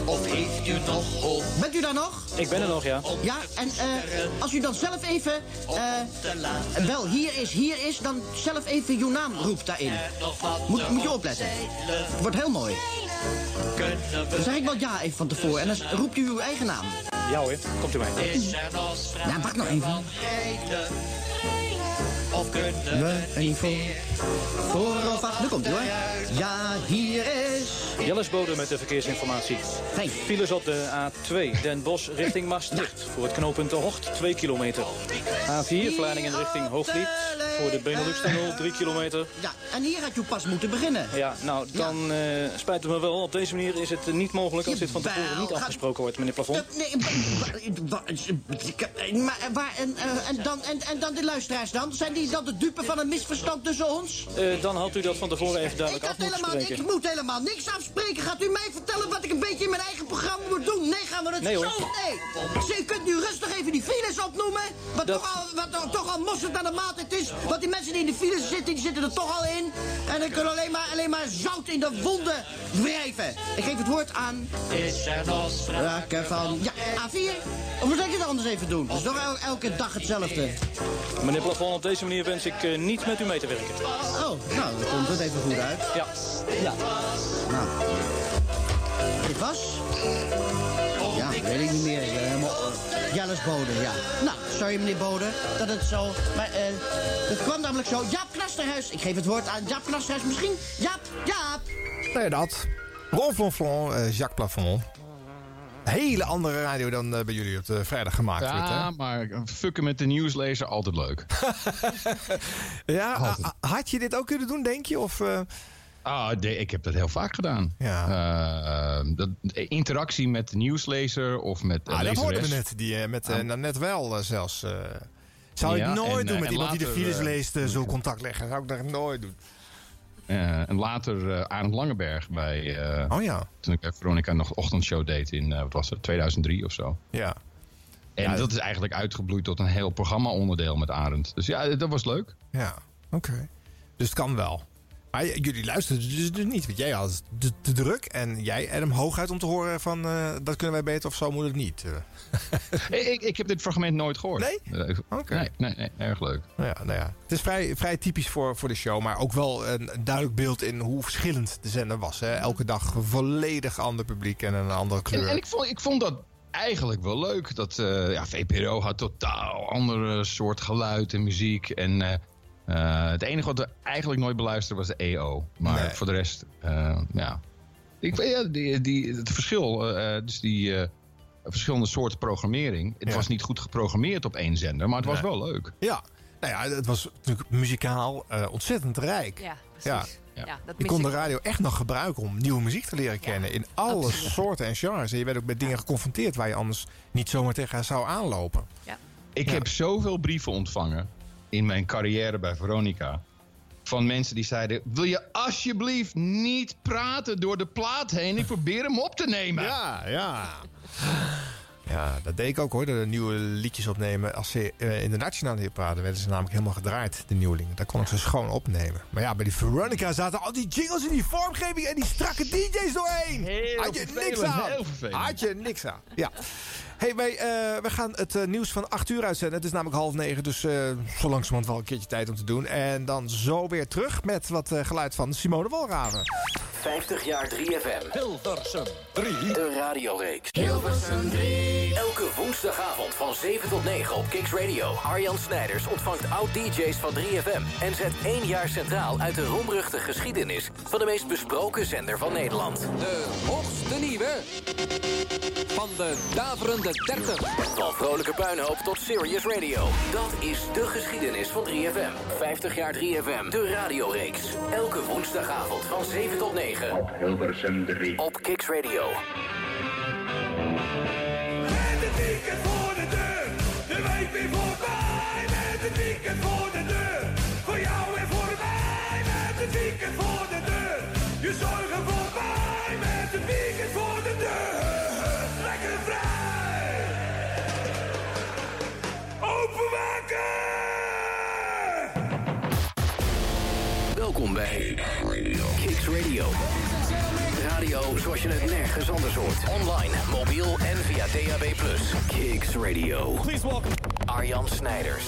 Of heeft u nog hoop?
Bent u daar nog?
Ik ben er nog, ja.
Ja, en eh, als u dan zelf even... eh, wel, hier is, hier is, dan zelf even uw naam roept daarin. Moet, moet je opletten. Het wordt heel mooi. Dan zeg ik wel ja even van tevoren en dan roept u uw eigen naam.
Ja hoor, komt u mee.
Is er nog
Ja, wacht nog even.
Of kunnen we
even
meer
voor of achter. Nu komt u hoor. Ja, hier is...
Jellis Bode met de verkeersinformatie.
Fijn.
Files op de A2, Den Bosch richting Maastricht. Voor het knooppunt De Hocht, 2 kilometer. A4, Vlaardingen richting Hoogvliet. Voor de Benelux-tunnel, drie kilometer.
Ja, en hier had je pas moeten beginnen.
Ja, nou, dan eh, spijt het me wel. Op deze manier is het niet mogelijk als dit van tevoren niet afgesproken wordt, meneer Plafond.
Nee, maar waar, en, en, dan, en, en dan de luisteraars dan? Zijn die dan de dupe van een misverstand tussen ons?
Eh, dan had u dat van tevoren even
Ik,
duidelijk
had
af moeten
helemaal,
spreken.
ik moet helemaal niks afspreken. Gaat u mij vertellen wat ik een beetje in mijn eigen programma moet doen? Nee, gaan we het
Nee,
zo?
hoor.
Nee. Ze- U kunt nu rustig even die files opnoemen. Wat, toch, al, wat toch- toch al mosterd aan de maaltijd is. Want die mensen die in de files zitten, die zitten er toch al in. En dan kunnen alleen maar, alleen maar zout in de wonden wrijven. Ik geef het woord aan...
Is er nog
sprake van... Ja, A4. Of moet ik het anders even doen? Het is toch el- elke dag hetzelfde.
Meneer Plafond, op deze manier wens ik eh, niet met u mee te werken.
Oh, nou, dan komt het even goed uit.
Ja.
Ja. Nou. Dit was? Ja, weet ik niet meer. Ik ben helemaal... eh, Jelles Bode, ja. Nou, sorry meneer Bode dat het zo... Maar eh, het kwam namelijk zo. Jaap Knasterhuis. Ik geef het woord aan Jaap Knasterhuis misschien. Jaap, Jaap.
Ja, dat. Ron Flonflon, eh, Jacques Plafond. Hele andere radio dan eh, bij jullie op de vrijdag gemaakt wordt, hè?
Ja, maar fucken met de nieuwslezer altijd leuk.
Ja, had je dit ook kunnen doen, denk je? Of, eh,
Ah, ik heb dat heel vaak gedaan.
Ja.
Eh, dat, interactie met de nieuwslezer of met de
ah, dat hoorden we net. Die, eh, met, eh, nou, net wel zelfs. zou
Ja,
ik nooit
en,
doen met iemand die de files leest, zo contact leggen. zou ik dat nooit doen.
En later Arend Langeberg bij...
Oh ja.
Toen ik bij Veronica nog ochtendshow deed in, wat was het, 2003 of zo.
Ja.
En
Ja,
dat is eigenlijk uitgebloeid tot een heel programma-onderdeel met Arend. Dus ja, dat was leuk.
Ja, oké. Dus het kan wel. Maar jullie luisterden dus, dus niet. Want jij had te, te druk. En jij, Adam, hooguit om te horen van... eh, dat kunnen wij beter of zo moet het niet. eh.
ik, ik heb dit fragment nooit gehoord.
Nee? Oké.
nee, nee, nee, erg leuk.
Nou ja, nou ja. Het is vrij, vrij typisch voor, voor de show. Maar ook wel een duidelijk beeld in hoe verschillend de zender was. Hè. Elke dag volledig ander publiek en een andere kleur.
En, en ik, vond, ik vond dat eigenlijk wel leuk. Dat eh, ja, VPRO had totaal andere soort geluid en muziek. En eh, het enige wat we eigenlijk nooit beluisterden was de EO. Maar
Nee.
voor de rest, eh, ja. Ik weet ja, die, die, het verschil, eh, dus die eh, verschillende soorten programmering. Het
Ja.
was niet goed geprogrammeerd op één zender, maar het was
Nee.
wel leuk.
Ja, nou ja, het was natuurlijk muzikaal eh, ontzettend rijk.
Ja, precies. Ja. dat
je
mis
kon de radio echt nog gebruiken om nieuwe muziek te leren kennen. in alle
absoluut.
soorten en genres. En je werd ook met dingen geconfronteerd waar je anders niet zomaar tegen zou aanlopen.
Ja.
Ik
Ja.
heb zoveel brieven ontvangen in mijn carrière bij Veronica. Van mensen die zeiden: Wil je alsjeblieft niet praten door de plaat heen? Ik probeer hem op te nemen.
Ja, ja. Ja, dat deed ik ook hoor. De nieuwe liedjes opnemen. Als ze eh, in de nationale hitparade werden ze namelijk helemaal gedraaid, de nieuwelingen. Daar kon ik ze schoon opnemen. Maar ja, bij die Veronica zaten al die jingles in die vormgeving en die strakke DJ's doorheen.
Heel
Had je niks aan.
heel vervelend.
Had je niks aan. Ja. Hey, wij, eh, wij gaan het eh, nieuws van 8 uur uitzenden. Het is namelijk half negen, dus eh zo langzamerhand wel een keertje tijd om te doen. En dan zo weer terug met wat geluid van Simone Walraven.
50 jaar 3FM.
Hilversum 3.
De radioreeks.
Hilversum 3.
Elke woensdagavond van 7 tot 9 op Kicks Radio. Arjan Snijders ontvangt oud-DJ's van 3FM. En zet één jaar centraal uit de roemruchte geschiedenis... van de meest besproken zender van Nederland.
De hoogste nieuwe van de daverende 30.
Van vrolijke puinhoop tot serious radio. Dat is de geschiedenis van 3FM. 50 jaar 3FM, de radioreeks. Elke woensdagavond van 7 tot 9. Op
Hilversum 3.
Op Kicks Radio.
Met het weekend voor de deur, de week weer voorbij. Met het weekend voor
Welkom bij Kicks Radio. Radio zoals je het nergens anders hoort. Online, mobiel en via DAB+. Kicks Radio. Please welcome Arjan Snijders.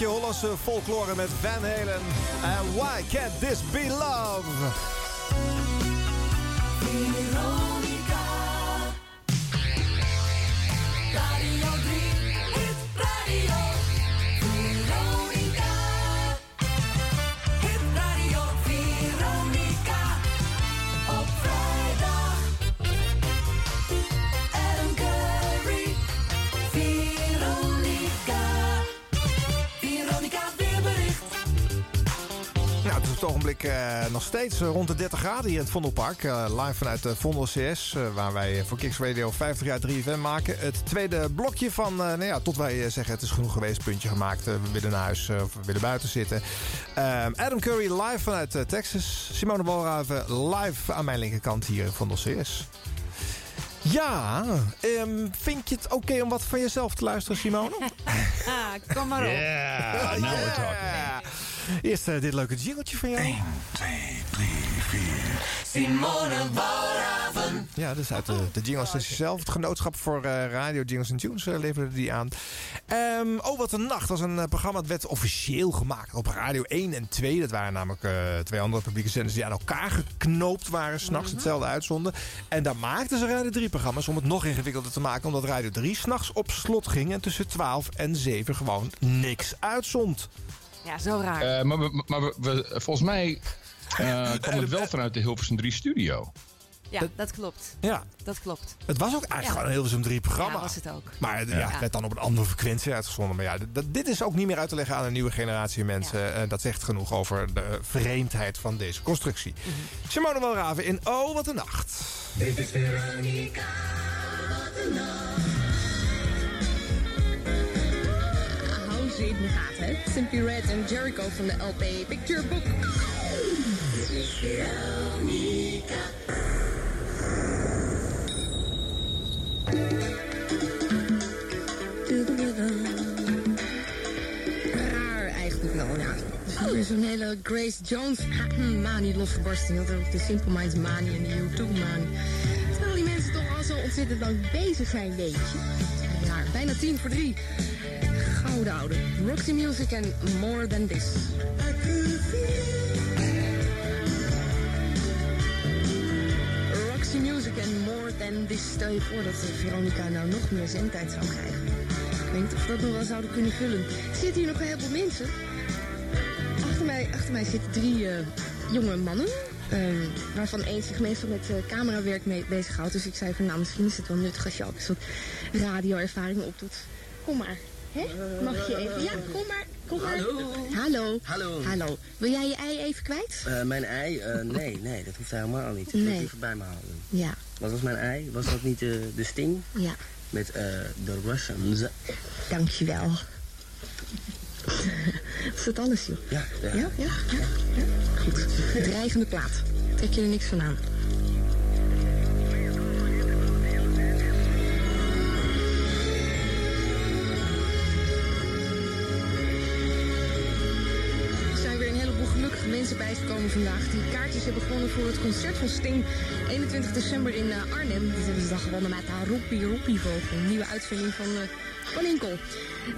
Beetje Hollandse folklore met Van Halen. En Why Can't This Be Love? Steeds eh, rond de 30 graden hier in het Vondelpark. Eh, live vanuit de Vondel CS, eh, waar wij voor Kicks Radio 50 jaar 3FM maken. Het tweede blokje van, eh, nou ja, tot wij eh, zeggen het is genoeg geweest, puntje gemaakt. eh, we willen naar huis eh, of we willen buiten zitten. Ehm, Adam Curry live vanuit eh, Texas. Simone Walraven live aan mijn linkerkant hier in Vondel CS. Ja, ehm, vind je het oké om wat van jezelf te luisteren, Simone?
Ah, kom maar op.
Yeah, now we're talking. Eerst eh, dit leuke jingletje van jou. 1, 2, 3, 4.
Simone Walraven.
Ja, dat is uit de, de Jingle Sessie zelf. Het genootschap voor eh, radio Jingles en Tunes eh, leverde die aan. Ehm, oh, wat een nacht. Dat was een programma dat werd officieel gemaakt op Radio 1 en 2. Dat waren namelijk eh, twee andere publieke zenders die aan elkaar geknoopt waren. S'nachts hetzelfde uitzonden. En daar maakten ze Radio 3 programma's om het nog ingewikkelder te maken. Omdat Radio 3 s'nachts op slot ging en tussen 12 en 7 gewoon niks uitzond.
Ja, zo raar.
Eh, maar we, maar we, we- volgens mij eh, kwam het wel vanuit de Hilversum 3 studio.
ja, dat klopt.
Ja.
Dat klopt.
Het was ook eigenlijk
Ja.
gewoon een Hilversum 3 programma.
Ja, was het ook.
Maar ja, het werd dan op een andere frequentie uitgezonden. Maar ja, dit is ook niet meer uit te leggen aan een nieuwe generatie mensen. Eh, dat zegt genoeg over de vreemdheid van deze constructie.
Mhm.
Simone Welraven in Oh, wat een nacht.
Dit is Veronica.
Ze in de gaten, hè? Simply Red en Jericho van de LP Picture Book. Raar eigenlijk wel, ja. Er is een hele Grace Jones manie losgebarsten. Je ook de Simple Minds manie en de U2 manie. Terwijl die mensen toch al zo ontzettend lang bezig zijn, weet je. Bijna tien voor drie. Gouden oude. Roxy Music en More Than This. Roxy Music en More Than This. Stel je voor dat eh, Veronica nou nog meer zendtijd zou krijgen. Ik weet niet of we dat nog wel zouden kunnen vullen. Er zitten hier nog een heleboel mensen. Achter mij, achter mij zitten drie eh, jonge mannen. Ehm, waarvan één zich meestal met eh, camerawerk mee bezighoudt. Dus ik zei van nou misschien is het wel nuttig als je ook een soort radioervaring opdoet. Kom maar. Hè? Mag je even? Ja, kom maar. Kom maar.
Hallo.
Hallo.
Hallo.
Hallo. Wil jij je ei even kwijt?
Eh, mijn ei? Eh, nee, nee, dat hoeft helemaal niet. Ik wil
Nee.
het even bij me houden.
Ja.
Wat was mijn ei? Was dat niet de, de sting?
Ja.
Met eh, de Russians.
Dankjewel. Is dat alles, joh?
Ja, ja.
Ja, ja, ja. ja. Goed. Dreigende plaat. Trek je er niks van aan. Er zijn weer een heleboel gelukkige mensen bijgekomen vandaag. Die kaartjes hebben gewonnen voor het concert van Sting. 21 december in eh, Arnhem. Dit hebben ze dan gewonnen met de Roepie Roepie Vogel. Een nieuwe uitvinding van eh Van Inkel.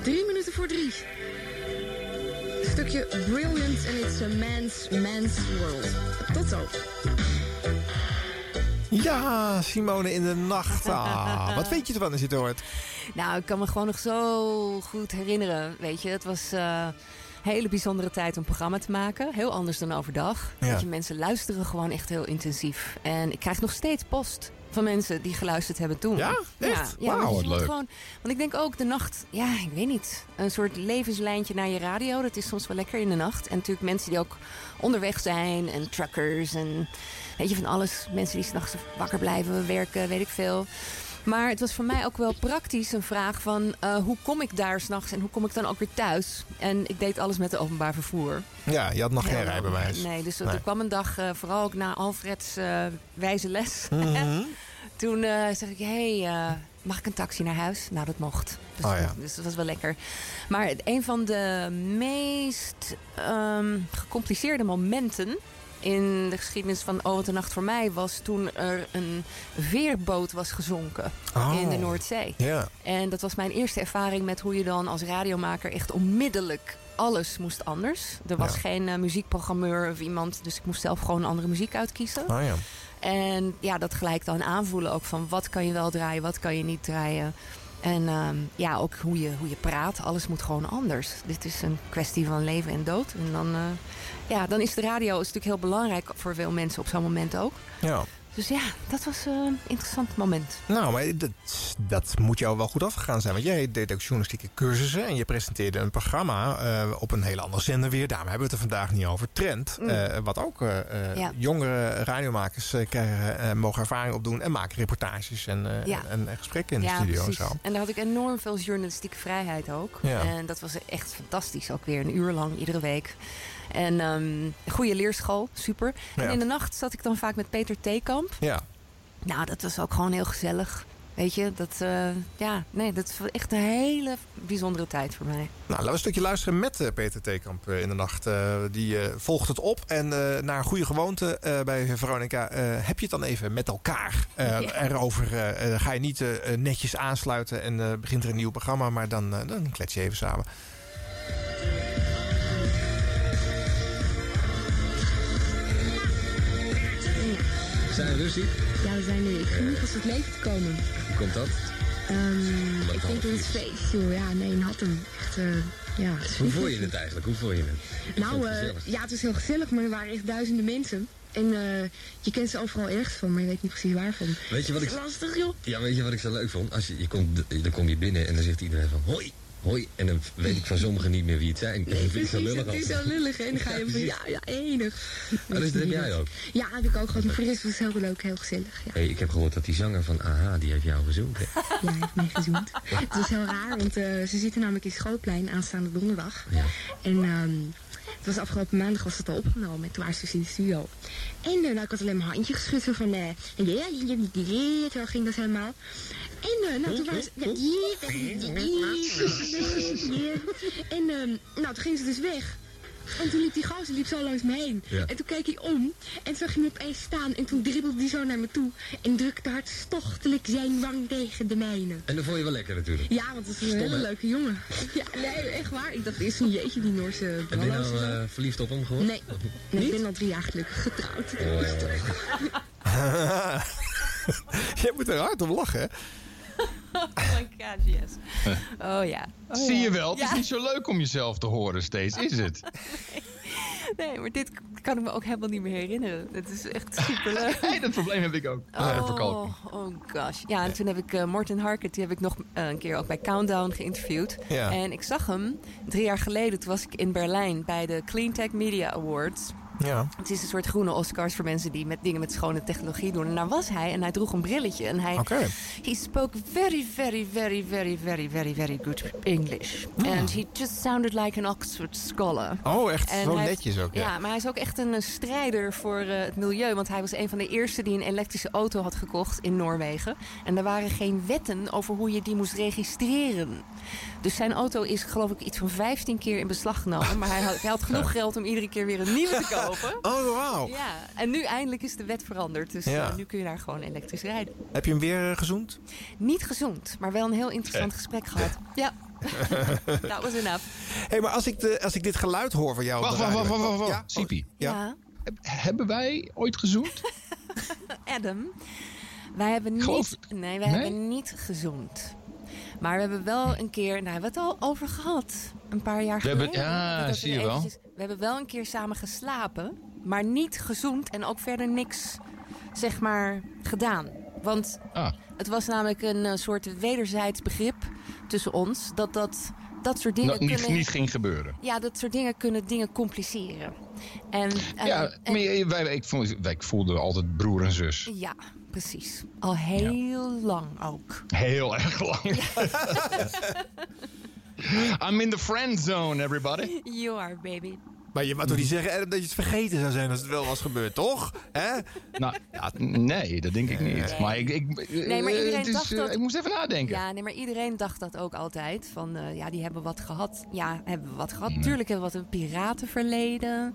Drie minuten voor drie. Stukje Brilliant and It's a Man's Man's World. Tot zo.
Ja, Simone in de nacht. Ah, wat weet je ervan als je het hoort?
Nou, ik kan me gewoon nog zo goed herinneren. Weet je, het was een hele bijzondere tijd om programma te maken. Heel anders dan overdag.
Ja.
Weet je, mensen luisteren gewoon echt heel intensief. En ik krijg nog steeds post van mensen die geluisterd hebben toen.
Ja? Echt?
Ja,
Wauw, leuk.
Gewoon, want ik denk ook de nacht, ja, ik weet niet. Een soort levenslijntje naar je radio. Dat is soms wel lekker in de nacht. En natuurlijk mensen die ook onderweg zijn. En truckers en weet je van alles. Mensen die s'nachts wakker blijven, werken, weet ik veel. Maar het was voor mij ook wel praktisch een vraag van eh, hoe kom ik daar s'nachts en hoe kom ik dan ook weer thuis? En ik deed alles met de openbaar vervoer.
Ja, je had nog geen rijbewijs.
Nee, dus
Nee.
er kwam een dag, eh, vooral ook na Alfreds eh, wijze les.
Mhm.
Toen zeg ik, hé, hey, mag ik een taxi naar huis? Nou, dat mocht. Dus,
Oh ja.
dus dat was wel lekker. Maar een van de meest ehm, gecompliceerde momenten in de geschiedenis van Oh, een nacht voor mij... was toen er een veerboot was gezonken
Oh.
in de Noordzee.
Ja.
En dat was mijn eerste ervaring met hoe je dan als radiomaker echt onmiddellijk alles moest anders. Er was
Ja.
geen eh, muziekprogrammeur of iemand, dus ik moest zelf gewoon andere muziek uitkiezen.
Oh ja.
En ja, dat gelijk dan aanvoelen ook van wat kan je wel draaien, wat kan je niet draaien. En ehm, ja, ook hoe je, hoe je praat, alles moet gewoon anders. Dit is een kwestie van leven en dood. En dan, eh, ja, dan is de radio is natuurlijk heel belangrijk voor veel mensen op zo'n moment ook.
Ja.
Dus ja, dat was eh, een interessant moment.
Nou, maar dat, dat moet jou wel goed afgegaan zijn. Want jij deed ook journalistieke cursussen en je presenteerde een programma eh, op een hele andere zender weer. Daarom hebben we het er vandaag niet over. Trend,
Mm.
eh, wat ook
Ja.
jongere radiomakers krijgen, mogen ervaring opdoen en maken reportages en,
Ja.
en, en gesprekken in de studio en zo.
En daar had ik enorm veel journalistieke vrijheid ook. En dat was echt fantastisch. Ook weer een uur lang, iedere week. En ehm goede leerschool, super.
Ja.
En in de nacht zat ik dan vaak met Peter Theekamp.
Ja.
Nou, dat was ook gewoon heel gezellig. Weet je, dat, eh, ja, nee, dat was echt een hele bijzondere tijd voor mij.
Nou, laten we een stukje luisteren met eh, Peter Theekamp eh, in de nacht. Die volgt het op. En naar een goede gewoonte bij Veronica heb je het dan even met elkaar
Ja.
erover. ga je niet netjes aansluiten en begint er een nieuw programma. Maar dan, dan klets je even samen.
Zijn we rustig?
Ja, we zijn nu. Ik geniet als het leven te komen.
Hoe komt dat?
Ehm, ik denk dat het feest, joh. Ja, nee, een Hattem. Echt, eh, ja.
Hoe voel je het eigenlijk? Hoe voel je het?
Nou,
het
eh, ja, het was heel gezellig, maar er waren echt duizenden mensen. En eh, je kent ze overal ergens van, maar je weet niet precies waarvan.
Weet je wat ik-
Dat is lastig, joh.
Ja, weet je wat ik zo leuk vond? Als je, je komt, dan kom je binnen en dan zegt iedereen van hoi, hoi. En dan weet ik van sommigen niet meer wie het zijn. En dat vind ik zo lullig
het is zo lullig. En dan ga je van, ja, ja, enig.
Oh, dus dat heb jij ook?
Ja, heb ik ook gehad. Maar voor de rest was het heel leuk, heel gezellig. Ja,
Hey, ik heb gehoord dat die zanger van AHA, die heeft jou gezoend. hè?
ja hij heeft mij gezoend. Het was heel raar, want eh, ze zitten namelijk in Schoolplein aanstaande donderdag.
Ja.
En ehm, het was afgelopen maandag was het al opgenomen. En toen waren ze dus in de studio. En eh, nou, ik had alleen maar handje geschud. Van, eh, ja, ja, ja, ja, ja, zo ging dat helemaal. En uh, nou, toen waren ze... Ja, ja, ja, ja. En ehm, nou, toen gingen ze dus weg. En toen liep die gozer liep zo langs me heen.
Ja.
En toen keek hij om. En zag je hem opeens staan. En toen dribbelde hij zo naar me toe. En drukte hartstochtelijk zijn wang tegen de mijne.
En dat vond je wel lekker natuurlijk.
Ja, want het is een
Stom,
hele
hè?
leuke jongen. Ja, nee, echt waar. Ik dacht eerst een jeetje, die Noorse
En ben je nou eh, verliefd op hem geworden?
Nee, nee ik ben al drie jaar gelukkig getrouwd.
Jij moet er hard om lachen, hè?
Oh my god, yes. Oh ja. Oh,
Zie
ja.
je wel, het is niet zo leuk om jezelf te horen steeds, is het?
Nee, maar dit kan ik me ook helemaal niet meer herinneren. Het is echt superleuk.
Hey, dat probleem heb ik ook. Eh, verkalking.
Oh, oh gosh. Ja, en toen heb ik eh Morten Harket, die heb ik nog eh, een keer ook bij Countdown geïnterviewd.
Ja.
En ik zag hem drie jaar geleden. Toen was ik in Berlijn bij de Cleantech Media Awards.
Ja.
Het is een soort groene Oscars voor mensen die met dingen met schone technologie doen. En daar was hij en hij droeg een brilletje. En hij he spoke very, very, very, very, very, very, very good English. And he just sounded like an Oxford scholar.
Oh, echt
En
zo netjes ook, ja.
Ja, maar hij is ook echt een strijder voor eh, het milieu. Want hij was een van de eerste die een elektrische auto had gekocht in Noorwegen. En er waren geen wetten over hoe je die moest registreren. Dus zijn auto is geloof ik iets van 15 keer in beslag genomen. Maar hij had, hij had genoeg geld om iedere keer weer een nieuwe te kopen.
Oh, wauw.
Ja, en nu eindelijk is de wet veranderd. Dus
Ja.
eh, nu kun je daar gewoon elektrisch rijden.
Heb je hem weer eh, gezoend?
Niet gezond, maar wel een heel interessant gesprek gehad. Ja, that was enough.
Hé, hey, maar als ik, de, als ik dit geluid hoor van jou...
Wacht, wacht, wacht, wacht, wacht.
Ja?
Sipi.
Ja.
Heb- Hebben wij ooit gezoend?
Adam, wij hebben niet,
Geloof-
nee, wij
Nee?
hebben niet gezoend. Maar we hebben wel een keer, nou, hebben we het al over gehad. Een paar jaar
We hebben-
geleden.
ja,
Dat we
zie je wel.
We hebben wel een keer samen geslapen, maar niet gezoend en ook verder niks, zeg maar, gedaan. Want
Ah.
het was namelijk een eh, soort wederzijds begrip tussen ons. Dat dat, dat soort dingen
Nou, niet,
kunnen...
niet ging gebeuren.
Ja, dat soort dingen kunnen dingen compliceren. En, en-
ja,
en-
maar je- wij, ik, wij voelden altijd broer en zus.
ja, precies. Al heel lang ook.
Heel erg lang. I'm in the friend zone, everybody.
You are, baby.
Maar je mag toch niet zeggen Adam, dat je het vergeten zou zijn als het wel was gebeurd, toch? Hè?
Nou, ja, nee, dat denk ik niet. Maar ik, ik,
Nee, maar
eh,
iedereen
het is,
dacht
eh,
dat...
Ik moest even nadenken.
Ja, nee, maar iedereen dacht dat ook altijd. Van, eh, ja, die hebben wat gehad. Ja, hebben we wat gehad.
Nee.
Tuurlijk hebben we wat een piratenverleden.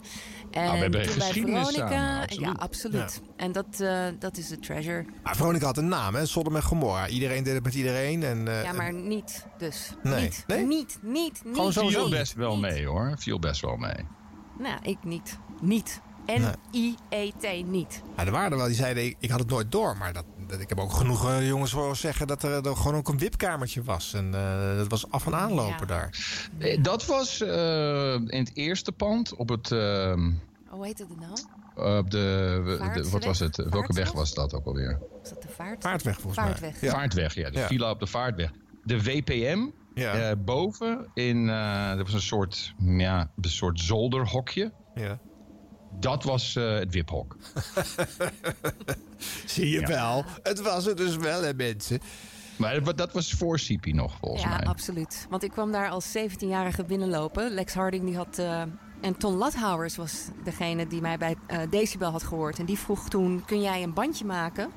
En
Nou, we hebben
toen bij
geschiedenis
Veronica...
samen, absoluut.
Ja, absoluut. En dat, eh, dat is de treasure.
Maar Veronica had een naam, hè? Sodom en Gomorra. Iedereen deed het met iedereen. En, eh,
ja, maar niet dus.
Nee.
Niet,
Nee?
niet, niet, niet.
Gewoon
niet.
viel best wel mee hoor. Viel best wel mee.
Nou, ik niet. Niet. N-I-E-T, niet.
Ja, er waren er wel die zeiden, ik, ik had het nooit door. Maar dat, dat- ik heb ook genoeg eh, jongens horen zeggen dat er, er gewoon ook een wipkamertje was. En eh, dat was af en aanlopen daar.
Eh, Dat was eh, in het eerste pand op het. ehm,
Oh, hoe heet het nou?
op de, wat was het? Welke weg was dat ook alweer?
Was dat de vaart?
Vaartweg volgens
Vaartweg.
mij.
Vaartweg, ja. De
Ja.
villa op de vaartweg. De WPM. Eh, boven in. eh er was een soort, ja, een soort zolderhokje.
Ja.
Dat was eh, het wiphok.
Zie je wel. Het was het dus wel, hè, mensen.
Maar dat- dat was voor Sipi nog, volgens
ja,
mij.
absoluut. Want ik kwam daar als 17-jarige binnenlopen. Lex Harding die had... eh, en Ton Lathouwers was degene die mij bij eh, Decibel had gehoord. En die vroeg toen, kun jij een bandje maken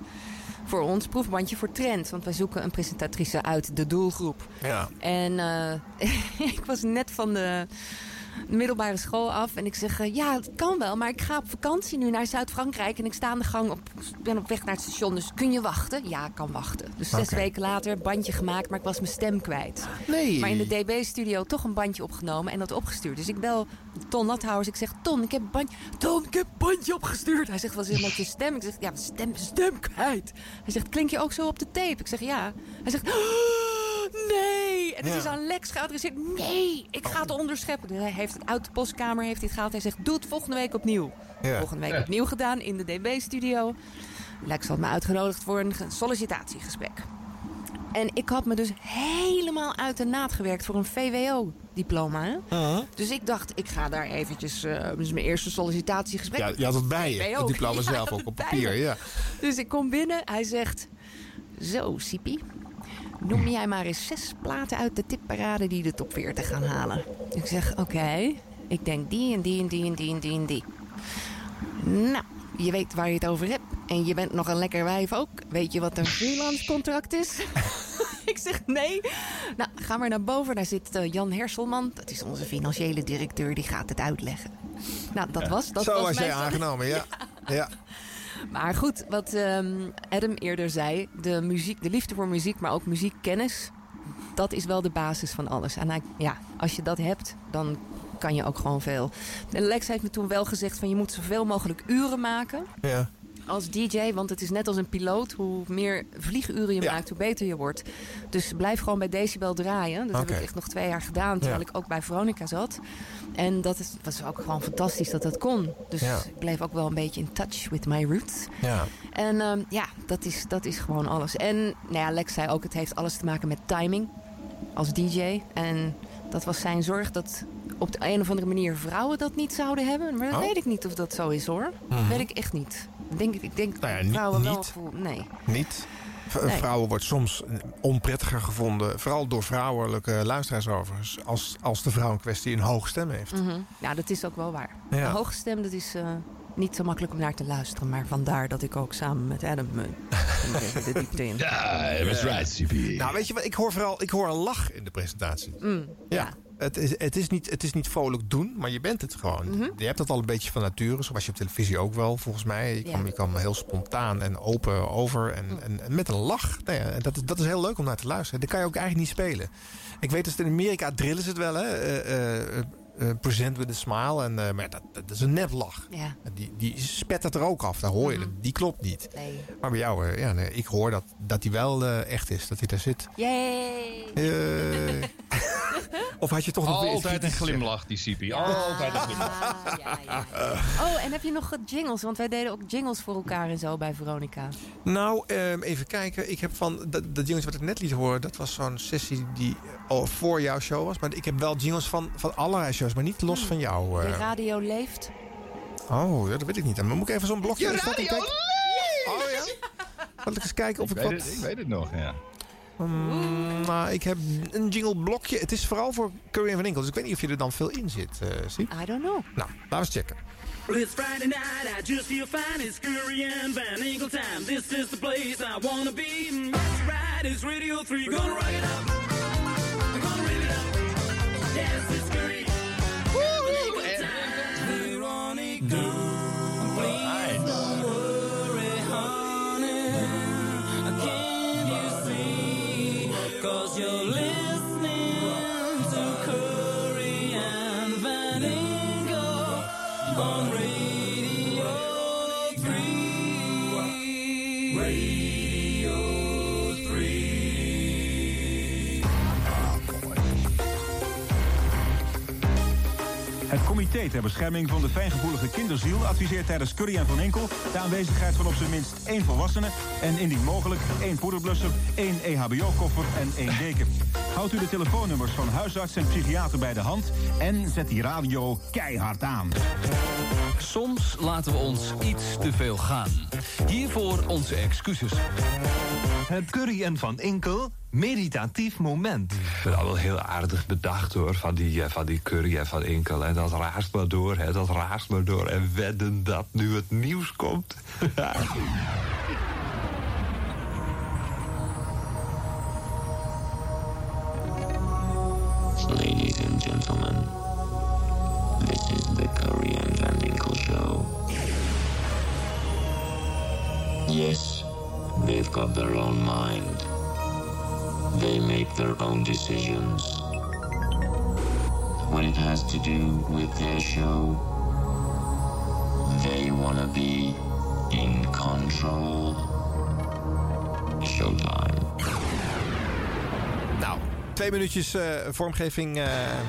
voor ons? Proefbandje voor Trend. Want wij zoeken een presentatrice uit de doelgroep.
Ja.
En eh, ik was net van de middelbare school af. En ik zeg, eh, ja, het kan wel. Maar ik ga op vakantie nu naar Zuid-Frankrijk. En ik sta aan de gang, op, ben op weg naar het station. Dus kun je wachten? Ja, ik kan wachten. Dus zes weken later, bandje gemaakt. Maar ik was mijn stem kwijt.
Nee.
Maar in de DB-studio toch een bandje opgenomen en dat opgestuurd. Dus ik bel Ton Lathouwers. Ik zeg, Ton, ik heb een bandje... Ton, ik heb een bandje opgestuurd. Hij zegt, wat is er met je stem? Ik zeg, ja, mijn stem, stem kwijt. Hij zegt, klink je ook zo op de tape? Ik zeg, ja. Hij zegt, "Oh, nee. En het
Ja.
is aan Lex geadresseerd. Nee, ik ga het onderscheppen. Dus hij heeft het uit de postkamer heeft hij het gehaald. Hij zegt, doe het volgende week opnieuw.
Ja.
Volgende week
Ja.
opnieuw gedaan in de DB-studio. Lex had me uitgenodigd voor een ge- sollicitatiegesprek. En ik had me dus helemaal uit de naad gewerkt voor een VWO-diploma.
Uh-huh.
Dus ik dacht, ik ga daar eventjes... eh is mijn eerste sollicitatiegesprek.
Ja, je had het bij je, het diploma
Ja,
zelf ook op papier. Ja.
Dus ik kom binnen, hij zegt... Zo, Sipi, noem jij maar eens zes platen uit de tipparade die de top 40 gaan halen. Ik zeg, oké, ik denk die en die en die en die en die en die. Nou, je weet waar je het over hebt. En je bent nog een lekker wijf ook. Weet je wat een freelance contract is? ik zeg nee. Nou, ga maar naar boven. Daar zit eh, Jan Herselman. Dat is onze financiële directeur. Die gaat het uitleggen. Nou, dat was... Dat
Zo
was
was jij
mijn-
aangenomen, ja. ja.
maar goed, wat ehm, Adam eerder zei, de, muziek, de liefde voor muziek, maar ook muziekkennis, dat is wel de basis van alles. En ja, als je dat hebt, dan kan je ook gewoon veel. En Lex heeft me toen wel gezegd van je moet zoveel mogelijk uren maken
Ja.
als DJ, want het is net als een piloot. Hoe meer vlieguren je maakt, hoe beter je wordt. Dus blijf gewoon bij Decibel draaien. Dat heb ik echt nog twee jaar gedaan, terwijl
Ja.
ik ook bij Veronica zat. En dat is, was ook gewoon fantastisch dat dat kon. Dus
Ja.
ik bleef ook wel een beetje in touch with my roots.
Ja.
En ehm, ja, dat is, dat is gewoon alles. En nou ja, Lex zei ook, het heeft alles te maken met timing als DJ. En dat was zijn zorg dat op de een of andere manier vrouwen dat niet zouden hebben. Maar dat
Oh.
weet ik niet of dat zo is hoor.
Mhm.
Weet ik echt niet. Ik denk, ik denk
Nou ja,
dat
niet-
vrouwen wel
niet.
gevoel... Nee.
Niet. V-
Nee.
Vrouwen wordt soms onprettiger gevonden, vooral door vrouwelijke luisteraars overigens, als, als de vrouw in kwestie een hoge stem heeft.
Mhm. Ja, dat is ook wel waar.
Ja.
Een hoge stem, dat is eh, niet zo makkelijk om naar te luisteren. Maar vandaar dat ik ook samen met Adam eh, de diepte in.
Ja, dat was right, CP.
Nou, weet je wat? Ik hoor vooral ik hoor een lach in de presentatie.
Mm,
Ja. Het is, het, is niet, het is niet vrolijk doen, maar je bent het gewoon.
Mhm.
Je hebt dat al een beetje van nature. Zo was je op televisie ook wel, volgens mij. Je,
Ja.
kan, je kan heel spontaan en open over. En,
Mm.
en, en met een lach. Nou ja, dat, is, dat is heel leuk om naar te luisteren. Dat kan je ook eigenlijk niet spelen. Ik weet dat in Amerika drillen ze het wel, hè. Eh, eh, present with a smile. En, maar dat, dat is een neplach.
Ja.
Die, die spet het er ook af. Daar hoor je.
Mhm.
het. Die klopt niet.
Nee.
Maar bij jou, ja, nee, ik hoor dat, dat die wel echt is. Dat hij daar zit.
Yay!
Eh, of had je toch nog weer iets
Altijd een glimlach, die CP. Altijd een glimlach.
Oh, en heb je nog eh, jingles? Want wij deden ook jingles voor elkaar en zo bij Veronica.
Nou, ehm, even kijken. Ik heb van dat, dat jingles wat ik net liet horen, dat was zo'n sessie die al voor jouw show was. Maar ik heb wel jingles van, van allerlei shows, maar niet los van jou.
De
eh.
radio leeft.
Oh, ja, dat weet ik niet. Dan moet ik even zo'n blokje.
Je radio
kijk- Oh ja. Zal ik eens kijken of
Ik
ik,
weet,
wat.
het, ik weet het nog, ja.
Mm, nou, ik heb een jingle blokje. Het is vooral voor Curry en Van Inkel. Dus ik weet niet of je er dan veel in zit, eh Siep.
I don't know.
Nou, laten we eens checken.
Well, it's Friday night, I just feel fine. It's Curry and Van Eagle time. This is the place I wanna be. That's right, it's Radio 3. Gonna rock it up. We're gonna rip it up. Yes, it's Curry.
Ter bescherming van de fijngevoelige kinderziel adviseert tijdens Curry en Van Enkel de aanwezigheid van op zijn minst één volwassene en indien mogelijk één poederblusser, één EHBO-koffer en één deken. Houdt u de telefoonnummers van huisarts en psychiater bij de hand en zet die radio keihard aan.
Soms laten we ons iets te veel gaan. Hiervoor onze excuses.
Het Curry en Van Inkel meditatief moment.
Ik vind dat wel heel aardig bedacht hoor, van die, eh, van die Curry en Van Inkel. En dat raast maar door, hè, dat raast maar door. En wedden dat nu het nieuws komt.
they've got their own mind. They make their own decisions. When it has to do with their show, they want to be in control. Showtime.
Nou, twee minuutjes eh, vormgeving eh,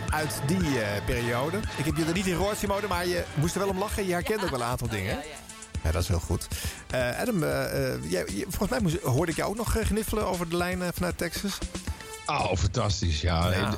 uit die eh, periode. Ik heb je er niet in rood zien mode, maar je moest er wel om lachen. Je herkent ook wel een aantal dingen. hè? Ja, dat is heel goed. Eh, Adam, eh, eh, jij, volgens mij moest, hoorde ik jou ook nog gniffelen over de lijn vanuit Texas.
Oh, fantastisch. Ja.
Ja.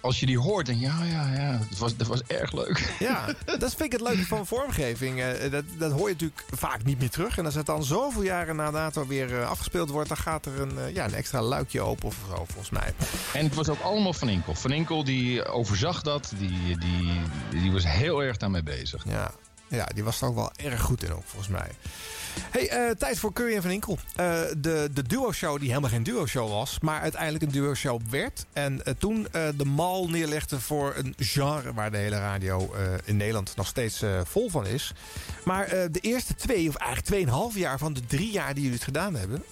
Als je die hoort, dan ja, ja, ja. Het was, dat was erg leuk.
Ja, dat vind ik het leuke van vormgeving. Dat, dat hoor je natuurlijk vaak niet meer terug. En als het dan zoveel jaren na dato weer afgespeeld wordt... dan gaat er een, ja, een extra luikje open of zo, volgens mij.
En het was ook allemaal Van Inkel. Van Inkel die overzag dat. Die, die, die was heel erg daarmee bezig.
Ja, ja die was er ook wel erg goed in ook, volgens mij. Hey, eh, tijd voor Curry en Van Inkel. Eh, de, de duo-show die helemaal geen duo-show was... maar uiteindelijk een duo-show werd. En eh, toen de mal neerlegde voor een genre... waar de hele radio in Nederland nog steeds vol van is. Maar de eerste twee, of eigenlijk tweeënhalf jaar... van de drie jaar die jullie het gedaan hebben...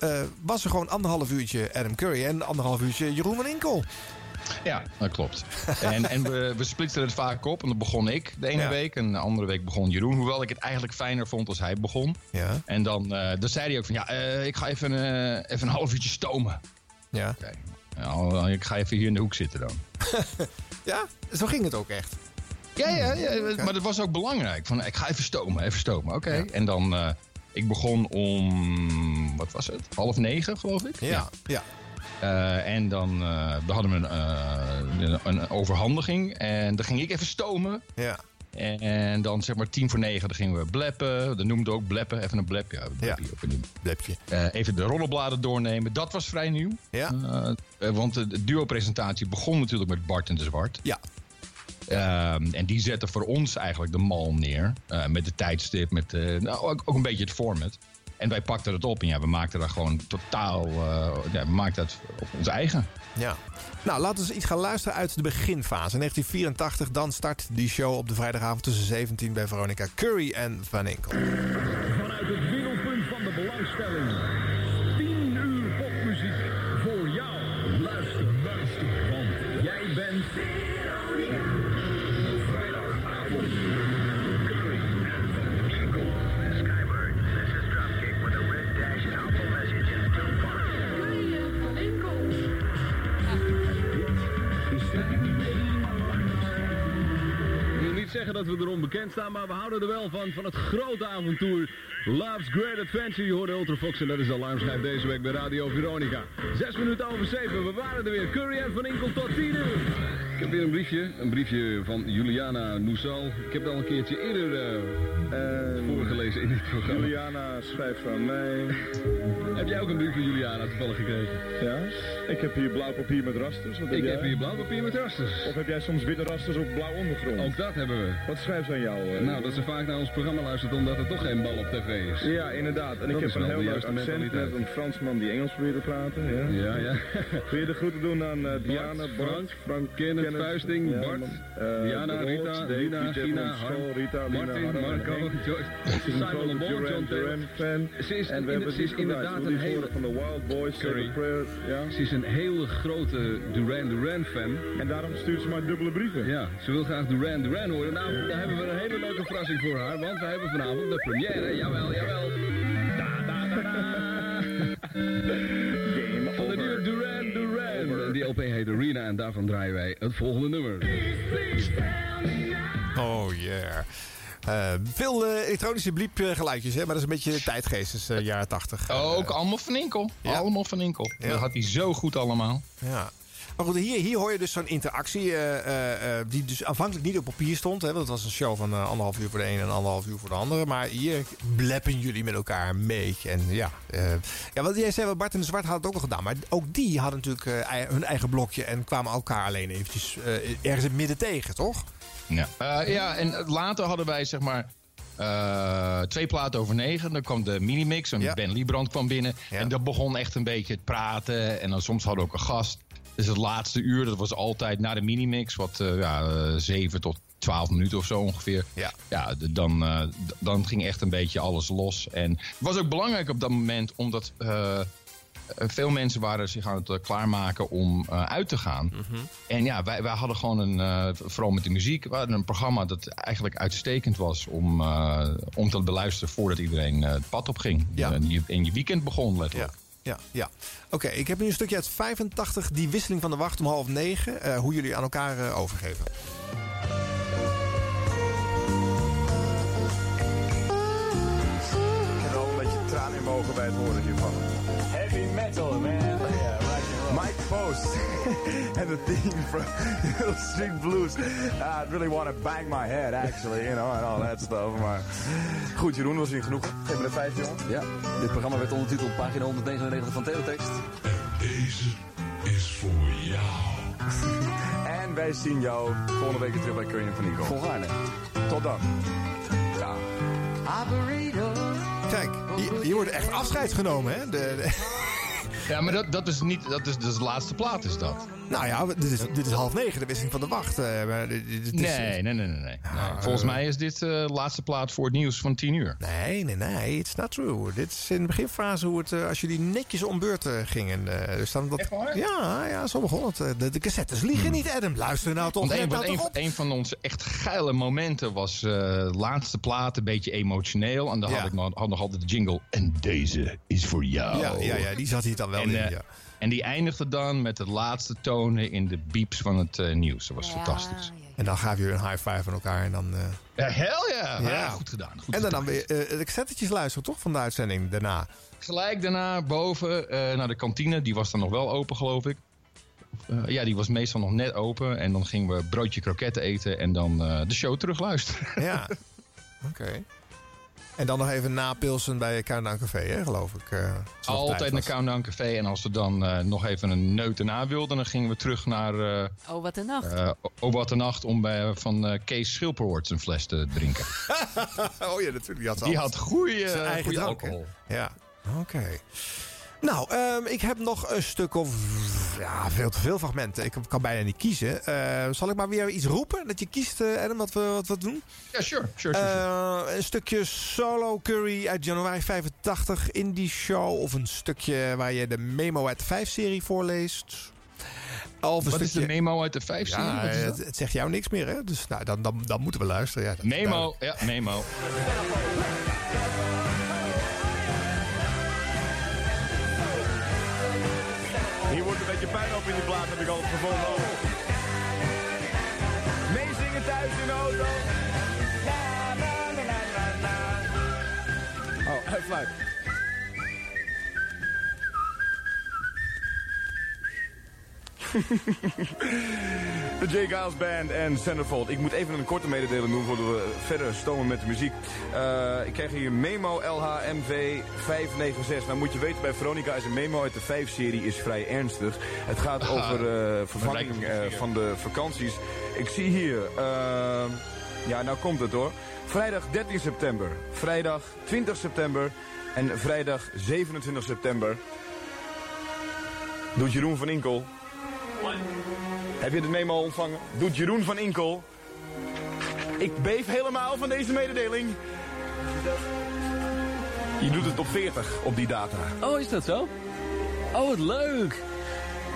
was er gewoon anderhalf uurtje Adam Curry... en anderhalf uurtje Jeroen van Inkel.
Ja, dat klopt. En, en we, we splitsten het vaak op. En dan begon ik de ene
Ja.
week. En de andere week begon Jeroen. Hoewel ik het eigenlijk fijner vond als hij begon.
Ja.
En dan, eh, dan zei hij ook van... Ja, eh, ik ga even, eh, even een half uurtje stomen.
Ja.
Oké. Ja, ik ga even hier in de hoek zitten dan.
Ja, zo ging het ook echt.
Ja, ja, ja maar dat was ook belangrijk. Van, ik ga even stomen, even stomen. Oké. En dan, ik begon om, wat was het? Half negen, geloof ik?
Ja, ja.
Eh, en dan, eh, dan hadden we een, eh, een, een overhandiging. En dan ging ik even stomen.
Ja.
En dan zeg maar tien voor negen, dan gingen we bleppen. Dat noemde ook bleppen, even een blep. Ja,
blepje.
Even de rollenbladen doornemen. Dat was vrij nieuw.
Ja.
Want de, duo-presentatie begon natuurlijk met Bart en de Zwart.
Ja.
Ehm, en die zetten voor ons eigenlijk de mal neer. met de tijdstip, met nou, ook, ook een beetje het format. En wij pakten het op en ja, we maakten daar gewoon totaal... eh, ja, we maakten het op ons eigen.
Ja. Nou, laten we eens iets gaan luisteren uit de beginfase. 1984, dan start die show op de vrijdagavond tussen 17 bij Veronica Curry en Van Enkel.
Vanuit het middelpunt van de belangstelling.
Onbekend staan, maar we houden er wel van. Van het grote avontuur Love's Great Adventure. Je hoorde Ultrafox en dat is de alarmschijf deze week bij Radio Veronica. Zes minuten over zeven, we waren er weer. Curry en Van Inkel tot 10 uur.
Ik heb weer een briefje. Een briefje van Juliana Noesal. Ik heb het al een keertje eerder eh, voorgelezen in dit programma.
Juliana schrijft aan mij.
Heb jij ook een brief van Juliana toevallig gekregen?
Ja, ik heb hier blauw papier met rasters. Wat
Ik
jij?
heb hier blauw papier met rasters.
Of heb jij soms witte rasters op blauw ondergrond?
Ook dat hebben we.
Wat schrijft ze aan jou? eh?
Nou, dat ze vaak naar ons programma luistert omdat er toch geen bal op tv is.
Ja, inderdaad. En
Dat
ik heb een heel
de
leuk accent met een Fransman die Engels probeert te praten. Ja,
Ja, ja.
Wil je de groeten doen aan eh, Diana,
Bart,
Bart,
Frank,
Frank,
Kenneth, Vuisting,
ja,
Bart,
eh,
Diana, Rita,
Piet,
Gina,
Rita,
Martin, Marco, Simon
Duran
John Taylor.
Fan.
Ze is,
en we hebben
ze is inderdaad een hele...
van de Wild Boys,
Curry.
Sacred Prayer, ja.
Ze is een hele grote Duran Duran fan.
En daarom stuurt ze maar dubbele brieven.
Ja, ze wil graag Duran Duran horen. Nou, daar hebben we een hele leuke verrassing voor haar. Want we hebben vanavond de première. Jawel, jawel. Da, da, da, da.
Game
Van de nieuwe Duran Duran. Die LP heet Arena en daarvan draaien wij het volgende nummer.
Oh yeah. Eh, veel eh, elektronische bliepgeluidjes, hè, maar dat is een beetje de tijdgeest, dus eh, jaren 80.
Ook allemaal van Inkel. Allemaal van Inkel. Dat had hij zo goed allemaal.
Ja. Maar goed, hier, hier hoor je dus zo'n interactie eh, eh, eh, die dus aanvankelijk niet op papier stond. Hè, want het was een show van anderhalf uur voor de ene en anderhalf uur voor de andere. Maar hier bleppen jullie met elkaar mee. En ja, ja wat jij zei, Bart en de Zwart hadden het ook al gedaan. Maar ook die hadden natuurlijk hun eigen blokje en kwamen elkaar alleen eventjes ergens in het midden tegen, toch?
Ja, ja en later hadden wij zeg maar twee platen over negen. Dan kwam de minimix en Ben Liebrand kwam binnen. En dat begon echt een beetje het praten. En dan soms hadden we ook een gast. Dus het laatste uur, dat was altijd na de minimix. Wat eh, ja, eh, zeven tot twaalf minuten of zo ongeveer.
Ja.
Ja, dan, eh, dan ging echt een beetje alles los. En het was ook belangrijk op dat moment, omdat... eh, eh, veel mensen waren zich aan het eh, klaarmaken om eh, uit te gaan. En ja, wij, wij hadden gewoon een, eh, vooral met de muziek, we hadden een programma dat eigenlijk uitstekend was om, eh, om te beluisteren voordat iedereen eh, het pad op ging.
Ja.
En, je, en je weekend begon, letterlijk.
Ja, ja. Oké, ik heb nu een stukje uit 85, die wisseling van de wacht om half negen. eh, hoe jullie aan elkaar eh, overgeven.
Ik heb wel een beetje tranen in mijn ogen bij het horen hiervan. Heavy metal, man. Post and the theme from Hill Street Blues. Uh, I really want to bang my head, actually, you know, and all that stuff. Maar goed, Jeroen, was hier genoeg. Geef me de vijf, jongen.
Ja, dit programma werd ondertiteld pagina 199 van Teletext.
Deze is voor jou. En wij zien jou volgende week weer terug bij Curry van Nico.
Volgaarne.
Tot dan. Ja.
Kijk, hier, hier wordt echt afscheid genomen, hè? De, de-
Ja, maar dat, dat is niet, dat is, dat is de laatste plaat, is dat.
nou ja, dit is, dit is half negen, de wisseling van de wacht. eh, maar dit- is-
Nee, nee, nee, nee. nee. Volgens mij is dit eh, de laatste plaat voor het nieuws van 10 uur.
Nee, nee, nee, it's not true. Dit is in de beginfase hoe het, eh, als jullie netjes om beurt eh, gingen. eh, dus dan dat, Ja, ja, zo begon het. Eh, De, de cassettes liegen niet, Adam. Luister nou toch.
Een,
nou
een,
toch op.
een van onze echt geile momenten was eh, de laatste plaat, een beetje emotioneel. En dan
Ja.
had ik nog, had nog altijd de jingle. En deze is voor jou.
Ja, ja, ja, die zat hier dan wel
en,
in.
eh,
ja.
en die eindigde dan met de laatste tonen in de beeps van het eh, nieuws. Dat was fantastisch.
En dan gaven jullie een high five aan elkaar. En dan, eh,
Ja, hell ja.
Ja.
Ja, goed gedaan. Goed
en dan,
gedaan.
dan weer eh, de cassettetjes luisteren, toch? Van de uitzending daarna.
Gelijk daarna boven eh, naar de kantine. Die was dan nog wel open, geloof ik. Eh, ja, die was meestal nog net open. En dan gingen we broodje kroketten eten en dan eh, de show terugluisteren.
Ja. Oké. En dan nog even napilsen bij Countdown Café, hè, geloof ik. eh,
Altijd
tijd
naar. Countdown Café. En als we dan eh, nog even een neut erna wilden, dan gingen we terug naar eh
Oh, wat een nacht.
eh, O Wat de Nacht om bij, van eh, Kees Schilperhoort een fles te drinken.
oh ja, natuurlijk. Die had,
Die had goede
Zijn eigen
goede
drank, hè?
alcohol.
Ja, oké. Nou, ehm, ik heb nog een stuk of ja, veel te veel fragmenten. Ik kan bijna niet kiezen. Eh, zal ik maar weer iets roepen? Dat je kiest, Adam, wat we, wat we doen?
Ja, sure. sure, sure, sure.
Eh, een stukje Solo Curry uit januari 85 in die show. Of een stukje waar je de Memo uit de 5-serie voorleest. Of
Wat is de memo uit de 5-serie?
Ja,
Wat
het, het zegt jou niks meer, hè? Dus nou, dan, dan, dan moeten we luisteren. Ja, dat
Memo, ja, memo.
Pijn op in die plaat, heb ik altijd gevonden. Meezingen thuis in de auto. Na, na, na, na, na, na. Oh, fluit. De J. Giles Band en Centerfold. Ik moet even een korte mededeling doen voordat we verder stomen met de muziek. Eh, ik krijg hier Memo LHMV 596. Nou moet je weten, bij Veronica is een memo uit de 5-serie is vrij ernstig. Het gaat
Aha.
over eh, vervanging eh, van de vakanties. Ik zie hier... ja, nou komt het hoor. Vrijdag 13 september, vrijdag 20 september en vrijdag 27 september doet Jeroen van Inkel. Heb je de memo al ontvangen? Doet Jeroen van Inkel. Ik beef helemaal van deze mededeling. Je doet het op 40 op die data.
Oh, is dat zo? Oh, wat leuk.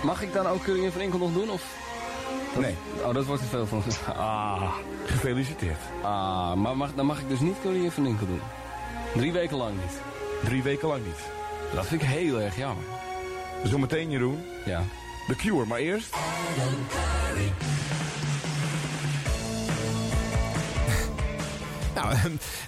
Mag ik dan ook Curry van Inkel nog doen? Of?
Nee.
Oh, dat wordt te veel van. Ah.
Gefeliciteerd.
Ah, maar mag, dan mag ik dus niet Curry van Inkel doen. Drie weken lang niet.
Drie weken lang niet.
Dat vind ik heel erg jammer.
Zometeen, Jeroen.
Ja.
The Cure, maar eerst...
Nou,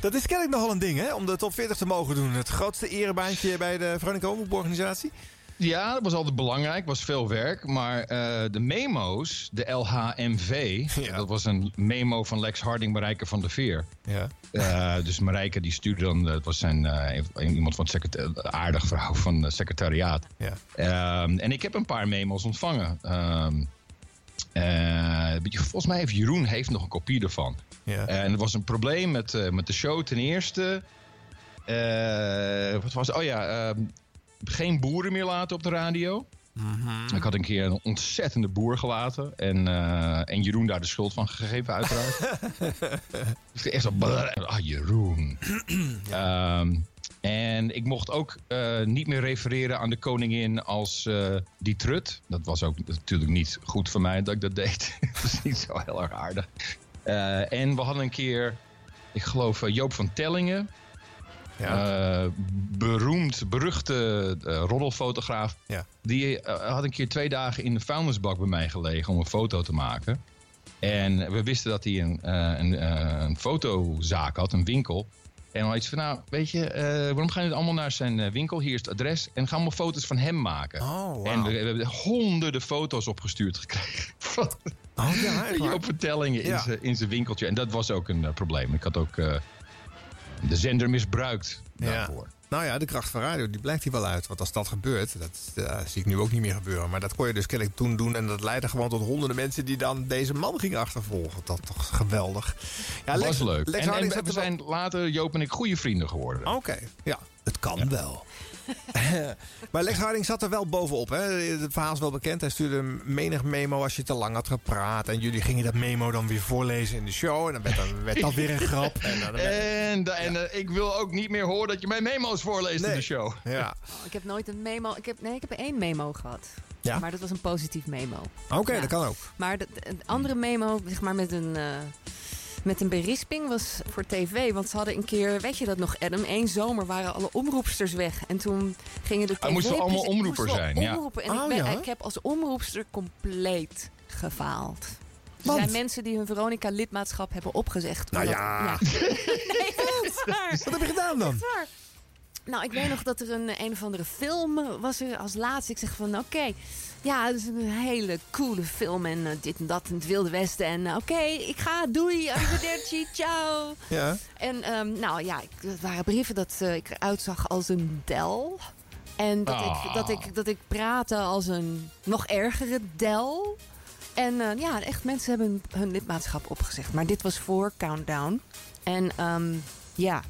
dat is kennelijk nogal een ding, hè? Om de top 40 te mogen doen. Het grootste erebaantje bij de Veronica Omroeporganisatie.
Ja, dat was altijd belangrijk, was veel werk. Maar eh, de memo's, de LHMV, dat was een memo van Lex Harding, Marijke van der Veer.
Ja.
Eh, dus Marijke die stuurde dan, het was zijn, eh, iemand van het aardig vrouw van het secretariaat.
Ja.
Ehm, en ik heb een paar memo's ontvangen. Ehm, eh, volgens mij heeft Jeroen heeft nog een kopie ervan.
Ja.
En er was een probleem met, eh, met de show. Ten eerste, eh, wat was het? Oh ja, ehm, geen boeren meer laten op de radio. Ik had een keer een ontzettende boer gelaten. En, eh, en Jeroen daar de schuld van gegeven, uiteraard. Dus echt zo... Ah, Jeroen. Ehm, en ik mocht ook eh, niet meer refereren aan de koningin als eh, die trut. Dat was ook natuurlijk niet goed voor mij dat ik dat deed. dat is niet zo heel erg aardig. En we hadden een keer, ik geloof Joop van Tellingen. Eh, beroemd, beruchte eh, roddelfotograaf.
Ja.
Die eh, had een keer twee dagen in de vuilnisbak bij mij gelegen om een foto te maken. En we wisten dat hij een, een, een fotozaak had, een winkel. En we hadden iets van, nou, weet je, eh, waarom gaan we allemaal naar zijn winkel? Hier is het adres. En gaan we foto's van hem maken.
Oh,
En we, we hebben honderden foto's opgestuurd gekregen. Van
Oh ja?
Joop Vertellingen in
Ja.
zijn- in zijn winkeltje. En dat was ook een probleem. Ik had ook de zender misbruikt daarvoor.
Nou ja, de kracht van radio, die blijkt hier wel uit. Want als dat gebeurt, dat eh, zie ik nu ook niet meer gebeuren. Maar dat kon je dus kennelijk toen doen. En dat leidde gewoon tot honderden mensen die dan deze man gingen achtervolgen. Dat toch geweldig. Ja,
dat
Lex-
was leuk.
Lex
en, we zijn later, Joop en ik, goede vrienden geworden.
Oké, ja, het kan wel. maar Lex Harding zat er wel bovenop. Hè? Het verhaal is wel bekend. Hij stuurde een menig memo als je te lang had gepraat. En jullie gingen dat memo dan weer voorlezen in de show. En dan werd, dan, werd dat weer een grap. En dan,
En, eh, ik wil ook niet meer horen dat je mijn memo's voorleest in de show.
Ja.
Oh, ik heb nooit een memo. Ik heb, nee, ik heb één memo gehad.
Ja?
Maar dat was een positief memo.
Oké,
Ja.
dat kan ook.
Maar de, de andere memo, zeg maar met een, eh, met een berisping, was voor tv. Want ze hadden een keer, weet je dat nog, Adam? Eén zomer waren alle omroepsters weg. En toen gingen de tv...
Ah, moesten we allemaal omroeper
moesten
zijn, ja.
omroepen. En
Oh,
ik, ben,
ja?
ik heb als omroepster compleet gefaald. Er zijn mensen die hun Veronica-lidmaatschap hebben opgezegd.
Nou
omdat-
ja.
nee.
Wat heb je gedaan dan?
Nou, ik weet nog dat er een, een of andere film was er als laatste. Ik zeg van, oké, ja, het is een hele coole film en eh, dit en dat in het Wilde Westen. En eh, oké, ik ga, doei, arrivederci, ciao.
Ja.
En ehm, nou ja, ik, het waren brieven dat eh, ik eruit zag als een del. En dat,
Ah.
ik, dat, ik, dat ik praatte als een nog ergere del. En ja, echt, mensen hebben hun, hun lidmaatschap opgezegd. Maar dit was voor Countdown. En ehm, ja,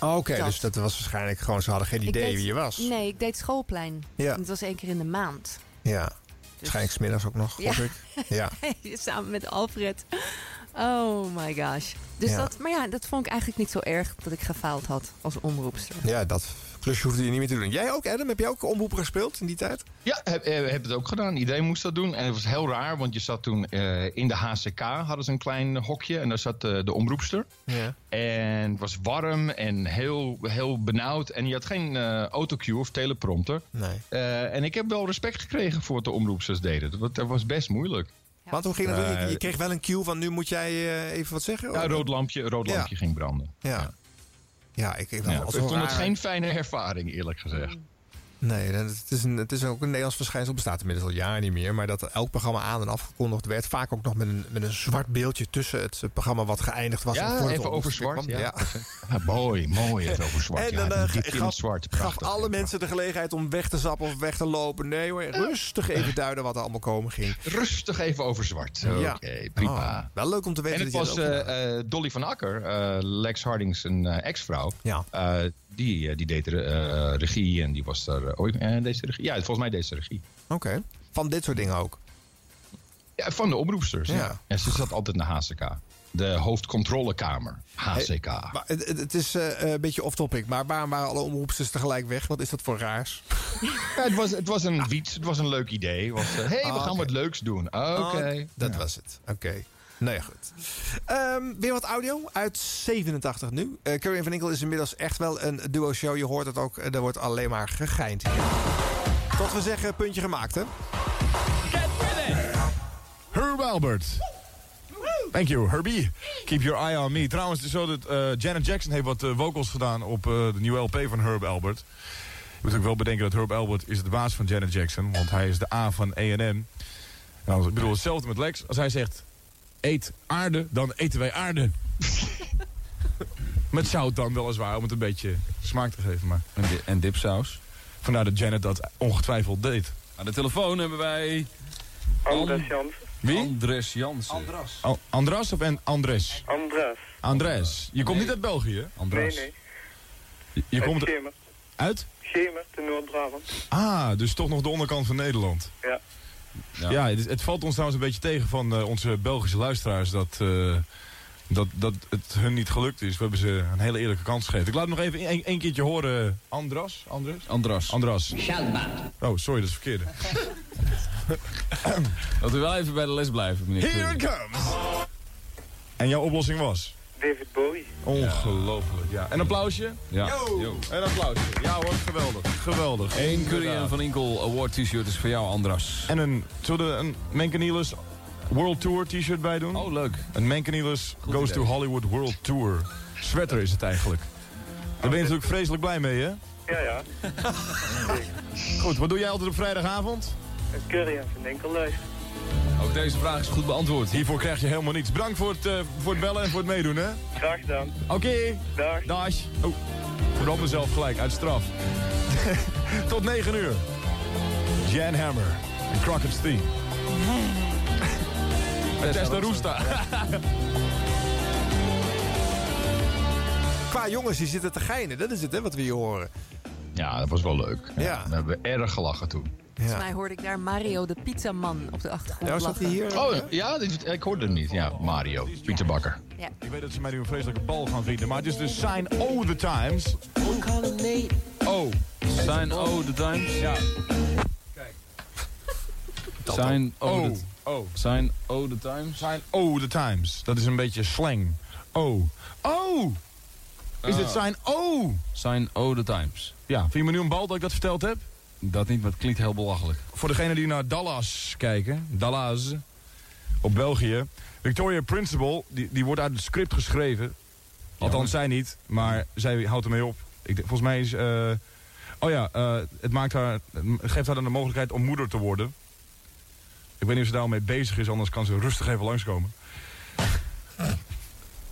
Oké,
Dat.
dus dat was waarschijnlijk gewoon... Ze hadden geen idee
deed-
wie je was.
Nee, ik deed schoolplein.
Ja.
En Het was één keer in de maand.
Ja. Waarschijnlijk smiddags ook nog,
Ja.
ik. Ja.
Samen met Alfred. Oh my gosh. Dus
Ja.
dat, maar ja, dat vond ik eigenlijk niet zo erg dat ik gefaald had als omroepster.
ja, dat klusje hoefde je niet meer te doen. Jij ook, Adam? Heb jij ook omroeper gespeeld in die tijd?
Ja, heb, heb heb het ook gedaan. Iedereen moest dat doen. En het was heel raar, want je zat toen eh, in de HCK, hadden ze een klein hokje. En daar zat eh, de omroepster.
Ja.
En het was warm en heel, heel benauwd. En je had geen eh, autocue of teleprompter.
Nee.
Eh, en ik heb wel respect gekregen voor wat de omroepsters deden. Dat, dat was best moeilijk.
Want hoe ging dat? Je-
Eh,
je kreeg wel een cue van nu moet jij eh, even wat zeggen?
Ja, een rood lampje, rood
Ja.
lampje ging branden.
Ja. Ja, ik, ik,
Ja, vond het
raar.
geen fijne ervaring, eerlijk gezegd.
Nee, het is, een, het is ook een Nederlands verschijnsel. bestaat inmiddels al jaren niet meer. Maar dat elk programma aan en afgekondigd werd. Vaak ook nog met een, met een zwart beeldje tussen het programma wat geëindigd was. en
Ja,
voor het
even over zwart. Ja. Ja, mooi, mooi even over zwart.
En dan eh, gaf,
zwart.
gaf alle mensen de gelegenheid om weg te zappen of weg te lopen. Nee hoor, rustig even duiden wat er allemaal komen ging.
Rustig even over zwart. Oké,
Ja.
prima.
Oh, wel leuk om te weten
En het
dat
was
je
eh, eh, Dolly van Akker, Lex Hardings een eh, ex-vrouw.
Ja.
Eh, die, eh, die deed de eh, regie en die was daar... eh, ooit eh, deze regie? Ja, volgens mij deze regie.
Oké. Van dit soort dingen ook.
Ja, van de omroepsters. Ja.
Ja.
Ja. ze zat altijd naar HCK. De hoofdcontrolekamer. HCK.
Maar het, is eh, een beetje off-topic. Maar waarom waren alle omroepsters tegelijk weg? Wat is dat voor raars?
Ja, het, was, het was een wiets, het was een leuk idee. Hé, hey, we
Ah,
gaan
oké.
wat leuks doen. Oké.
Oh, dat was het. Oké. Ja, goed. Ehm, weer wat audio uit 87 nu. Eh Curry Van Inkel is inmiddels echt wel een duo-show. Je hoort het ook. eh, Er wordt alleen maar gegeind. Tot we zeggen, puntje gemaakt, hè?
Herb Albert. Thank you, Herbie. Keep your eye on me. Trouwens, is zo dat eh, Janet Jackson heeft wat vocals gedaan op de nieuwe LP van Herb Albert. Je moet ook wel bedenken dat Herb Albert is de baas van Janet Jackson, want hij is de A van A&M. Nou, ik bedoel hetzelfde met Lex. Als hij zegt, eet aarde, dan eten wij aarde. met zout dan weliswaar, om het een beetje smaak te geven. Maar.
En, di- en dipsaus.
Vandaar dat Janet dat ongetwijfeld deed.
Aan de telefoon hebben wij...
Andres Jansen.
Wie?
Andres Jansen.
Andras.
Al- Andras of en Andres?
Andres.
Andres. Je komt niet uit België, hè?
Andras.
Nee, nee.
Je, je
Uit
komt
Schemer.
uit?
Schemer, de Noord-Brabant.
Ah, dus toch nog de onderkant van Nederland.
Ja.
Ja, het, het valt ons trouwens een beetje tegen van eh, onze Belgische luisteraars dat, eh, dat, dat het hun niet gelukt is. We hebben ze een hele eerlijke kans gegeven. Ik laat het nog even één één keertje horen. Andras? Andres?
Andras.
Andras. Oh, sorry, dat is verkeerde.
Dat u wel even bij de les blijven, meneer.
Here it comes! En jouw oplossing was?
David Bowie.
Ongelooflijk, ja. Een applausje?
Ja.
Yo.
Yo.
Een applausje. Ja hoor, geweldig. Geweldig.
Eén Curry en
Inderdaad.
Van Inkel Award t-shirt is voor jou, Andras.
En een, zullen we een Menkenielus World Tour t-shirt bij doen?
Oh, leuk.
Een Menkenielus Goes
idee.
to Hollywood World Tour. Sweater is het eigenlijk. Daar ben je natuurlijk vreselijk blij mee, hè?
Ja, ja.
Goed, wat doe jij altijd op vrijdagavond?
Curry en Van Enkel luisteren.
Ook deze vraag is goed beantwoord.
Hiervoor krijg je helemaal niets. Bedankt voor het, eh, voor het bellen en voor het meedoen, hè?
Graag gedaan.
Oké.
Dag.
Dag. Oh, verbrand mezelf gelijk, uit straf. Tot 9 uur. Jan Hammer en Crockett's Theme. En Testa Roesta.
Qua jongens, die zitten te geinen. Dat is het, hè, wat we hier horen.
Ja, dat was wel leuk. Ja,
Ja.
We hebben erg gelachen toen.
Volgens mij hoorde ik daar Mario de pizzaman op de achtergrond
Ja, zat hij hier?
Oh, ja, ik hoorde het niet. Ja, Mario, Pieter Bakker.
Ja.
Ik weet dat ze mij nu een vreselijke bal gaan vinden, maar het is de sign O the times. Oh.
Sign O the times.
Ja.
Sign O
Oh.
the,
Oh.
sign o the times.
Sign O the times. Dat is een beetje slang. Oh. Oh! Is het
Ah.
sign O?
Sign O the times.
Ja, vind je me nu een bal dat ik dat verteld heb?
Dat niet, maar het klinkt heel belachelijk.
Voor degenen die naar Dallas kijken, Dallas, op België. Victoria Principal, die, die wordt uit het script geschreven. Althans, zij niet, maar zij houdt ermee op. Ik, volgens mij is... eh, oh ja, eh, het, maakt haar, het geeft haar dan de mogelijkheid om moeder te worden. Ik weet niet of ze daar al mee bezig is, anders kan ze rustig even langskomen.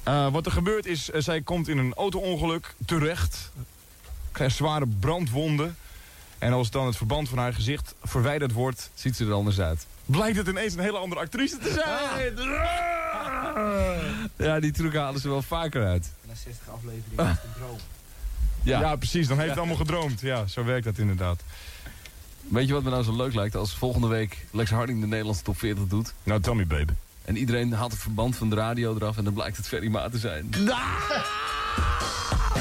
Eh, wat er gebeurt is, zij komt in een auto-ongeluk terecht. Krijgt zware brandwonden. En als dan het verband van haar gezicht verwijderd wordt...
Ziet ze er anders uit.
blijkt het ineens een hele andere actrice te zijn.
Ja, die truc halen ze wel vaker uit.
Na 60 afleveringen is het een droom.
Ja. precies. Dan heeft het allemaal gedroomd. Ja, zo werkt dat inderdaad.
Weet je wat me nou zo leuk lijkt? Als volgende week Lex Harding de Nederlandse top 40 doet.
Nou, tell me baby.
En iedereen haalt het verband van de radio eraf en dan blijkt het Ferry Maat te zijn.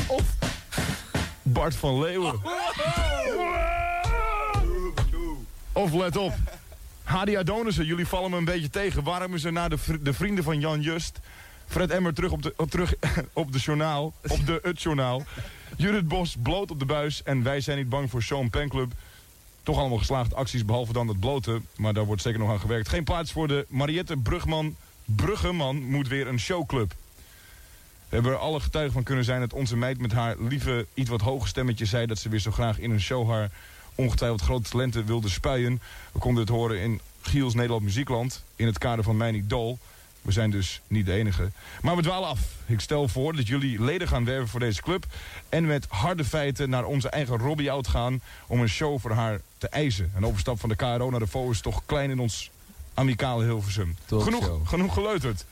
Of Bart van Leeuwen. Of let op. Hadi Adonissen, jullie vallen me een beetje tegen. Waarom is er naar de, de vrienden van Jan Just... Fred Emmer terug op de, op, terug op de journaal, op de Het Journaal. Judith Bos bloot op de buis en wij zijn niet bang voor Sean Penclub. Toch allemaal geslaagde acties, behalve dan dat bloten. Maar daar wordt zeker nog aan gewerkt. Geen plaats voor de Mariette Brugman. Bruggeman moet weer een showclub. We hebben er alle getuigen van kunnen zijn dat onze meid met haar lieve, iets wat hoge stemmetje zei dat ze weer zo graag in een show haar ongetwijfeld grote talenten wilde spuien. We konden het horen in Giels Nederland Muziekland in het kader van Mijn Idool. We zijn dus niet de enige. Maar we dwalen af. Ik stel voor dat jullie leden gaan werven voor deze club... en met harde feiten naar onze eigen Robbie Out gaan... om een show voor haar te eisen. Een overstap van de KRO naar de VO is toch klein in ons amicale Hilversum. Genoeg, genoeg geleuterd.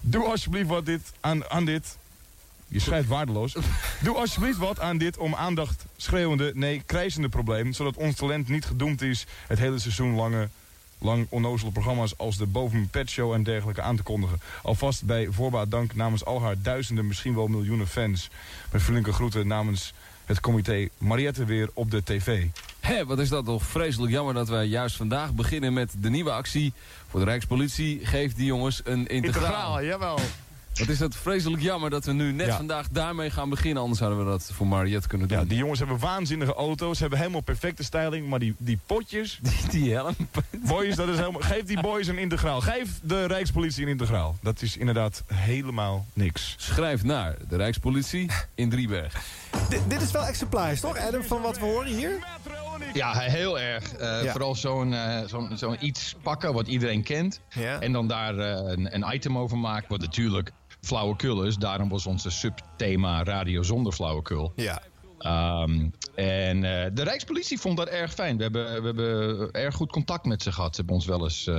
Doe alsjeblieft wat dit aan, aan dit. Je schrijft waardeloos. Doe alsjeblieft wat aan dit om aandacht schreeuwende, nee, krijzende probleem. Zodat ons talent niet gedoemd is het hele seizoen lange, lang onnozele programma's als de Boven Pet Show en dergelijke aan te kondigen. Alvast bij voorbaat dank namens al haar duizenden, misschien wel miljoenen fans. Met vriendelijke groeten namens het comité Mariette weer op de tv.
Hé, wat is dat toch vreselijk jammer dat wij juist vandaag beginnen met de nieuwe actie voor de Rijkspolitie. Geeft die jongens een integraal.
Integraal, jawel.
Wat is dat vreselijk jammer dat we nu net
Ja.
vandaag daarmee gaan beginnen. Anders hadden we dat voor Mariette kunnen doen.
Ja, die jongens hebben waanzinnige auto's, hebben helemaal perfecte styling, maar die, die potjes...
Die, die helm.
Boys, dat is helemaal... Geef die boys een integraal. Geef de Rijkspolitie een integraal. Dat is inderdaad helemaal niks.
Schrijf naar de Rijkspolitie in Drieberg.
Dit, is wel exemplarisch, toch, Adam, van wat we horen hier?
Ja, heel erg. Eh,
Ja.
Vooral zo'n eh, zo'n zo'n iets pakken wat iedereen kent.
Ja.
En dan daar eh, een, een item over maken. Wat natuurlijk flauwekul is. Daarom was onze subthema radio zonder flauwekul.
Ja.
Ehm, en de Rijkspolitie vond dat erg fijn. We hebben, we hebben erg goed contact met ze gehad. Ze hebben ons wel eens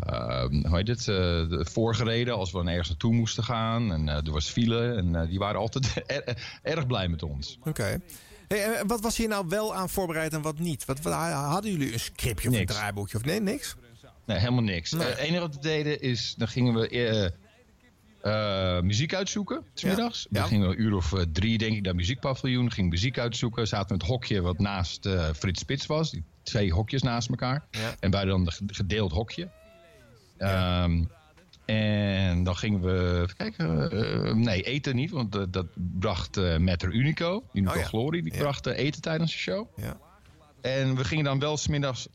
hoe heet het, eh, de- voorgereden als we dan ergens naartoe moesten gaan. En eh, er was file. En eh, die waren altijd er- erg blij met ons.
Oké. Hey, en wat was hier nou wel aan voorbereid en wat niet? Wat, wat- hadden jullie een scriptje of een draaiboekje? Of nee, niks?
Nee, helemaal niks.
Nee.
Het enige wat we deden is, dan gingen we muziek uitzoeken, smiddags.
Ja.
Dan gingen we een uur of drie, denk ik, naar muziekpaviljoen. Gingen muziek uitzoeken. Zaten in het hokje wat naast Frits Spits was. Die twee hokjes naast elkaar.
Ja.
En wij dan een gedeeld hokje. Ehm, en dan gingen we, kijken, eh, nee, eten niet, want eh, dat bracht eh Matter Unico, Unico
Oh ja.
Glory, die
Ja.
bracht eten tijdens de show.
Ja.
En we gingen dan wel smiddags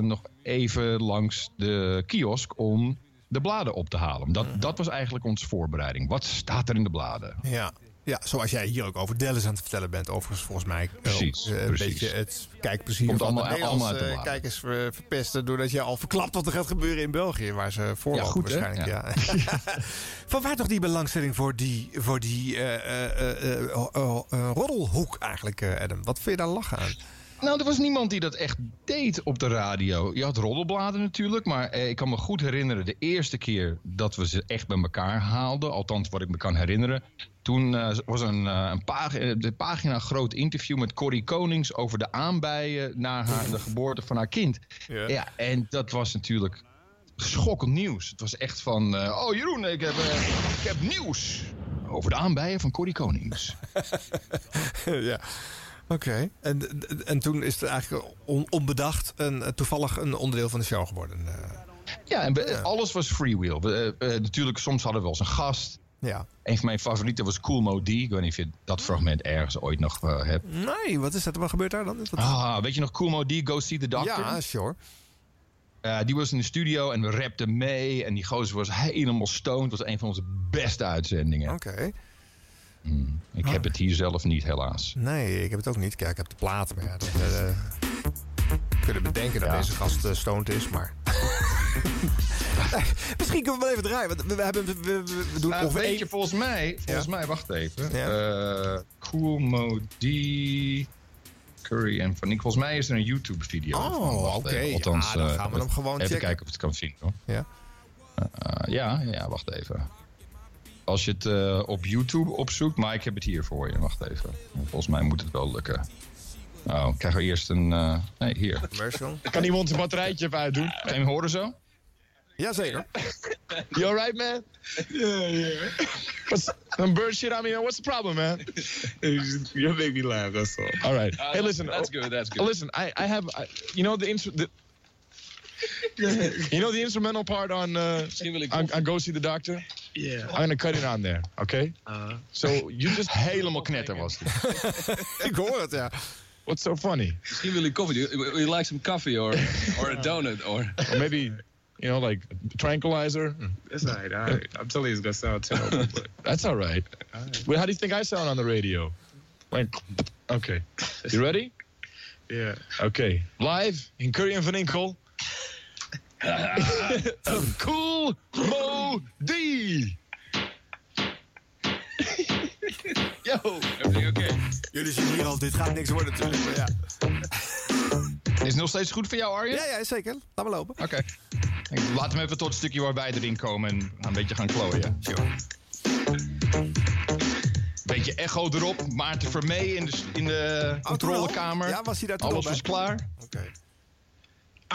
nog even langs de kiosk om de bladen op te halen. Dat,
Mhm.
dat was eigenlijk onze voorbereiding. Wat staat er in de bladen?
Ja. Ja, zoals jij hier ook over Dallas aan het vertellen bent. Overigens volgens mij eh,
Precies,
ook, eh, een
precies.
beetje het kijkplezier
Komt
van
allemaal-
de Nederlandse
allemaal uit de
eh, kijkers ver- verpesten... doordat je al verklapt wat er gaat gebeuren in België. Waar ze voorlopen
Ja, goed,
waarschijnlijk. Ja. van waar toch die belangstelling voor die, voor die roddelhoek eigenlijk, Adam? Wat vind je daar lachen aan?
Nou, er was niemand die dat echt deed op de radio. Je had roddelbladen natuurlijk, maar eh, ik kan me goed herinneren... de eerste keer dat we ze echt bij elkaar haalden... althans wat ik me kan herinneren... toen eh, was een, eh, een pagina, de pagina groot interview met Corrie Konings... over de aanbijen naar haar, de geboorte van haar kind.
Ja.
Ja, en dat was natuurlijk schokkend nieuws. Het was echt van... eh, oh Jeroen, ik heb, eh, ik heb nieuws over de aanbijen van Corrie Konings.
ja. Oké. En, en toen is het eigenlijk on- onbedacht een, eh, toevallig een onderdeel van de show geworden. eh.
Ja, en we- alles was freewheel. We, eh, eh, natuurlijk, soms hadden we wel eens een gast.
Ja.
Een van mijn favorieten was Cool Mo D. Ik weet niet of je dat fragment ergens ooit nog eh, hebt.
Nee, wat is dat? Wat gebeurt daar dan? Wat-
Ah, weet je nog Cool Mo D, Go See the Doctor?
ja, sure.
Eh, die was in de studio en we rapten mee. En die gozer was helemaal stoned. Het was een van onze beste uitzendingen.
Oké.
Ik heb het hier zelf niet, helaas.
Nee, ik heb het ook niet. Kijk, ik heb de platen, maar ja, dat, eh, kunnen bedenken dat
Ja.
deze gast eh, stoned is, maar... Misschien kunnen we wel even draaien. Want we, hebben, we, we- we doen ongeveer
weet
één-
je, volgens mij, volgens
Ja.
mij, wacht even.
Ja.
Eh, cool Mo D. Curry en Van Nick. Volgens mij is er een YouTube-video.
Oh, oké. Ja, dan
eh,
gaan we hem gewoon
even
checken.
kijken of ik het kan vinden. Hoor.
Ja.
Eh, ja, ja, wacht even. Als je het eh, op YouTube opzoekt, maar ik heb het hier voor je. Wacht even. Volgens mij moet het wel lukken. Nou, krijgen we eerst een... eh, nee, hier.
Commercial.
Kan iemand een batterijtje even uitdoen? Kan je hem horen zo?
Jazeker.
You alright, man? Yeah, yeah. What's some bird shit? I mean, what's the problem, man? you make me laugh. That's all. All right.
Uh,
hey, listen.
that's
oh,
good, that's good.
oh, listen, I, I have, I, you know the, the you know the instrumental part on uh, on, on Go See the Doctor.
Yeah.
I'm gonna cut it on there, okay?
Uh,
So you just helemaal knetter was
ik hoor het, ja.
What's so funny?
Misschien wil je koffie. Do you, would you like some coffee or, or a donut? Or...
Or maybe, you know, like tranquilizer.
That's all right, all right. I'm telling you it's going to sound terrible. But...
That's all right. Well, how do you think I sound on the radio? Like, okay. You ready? Yeah. Okay. Live in Korean en Van Inkel. Een cool Mo D.
Yo,
everything oké?
Jullie zien hier al, dit gaat niks worden natuurlijk. Maar ja.
Is het nog steeds goed voor jou, Arjen?
Ja, ja, zeker. Laat maar lopen.
Oké. Laat hem even tot het stukje waar wij erin komen en een beetje gaan klooien. Beetje echo erop. Maarten Vermee in de, in de controlekamer.
Ja, was hij daar toen
Alles was
bij?
klaar.
Oké.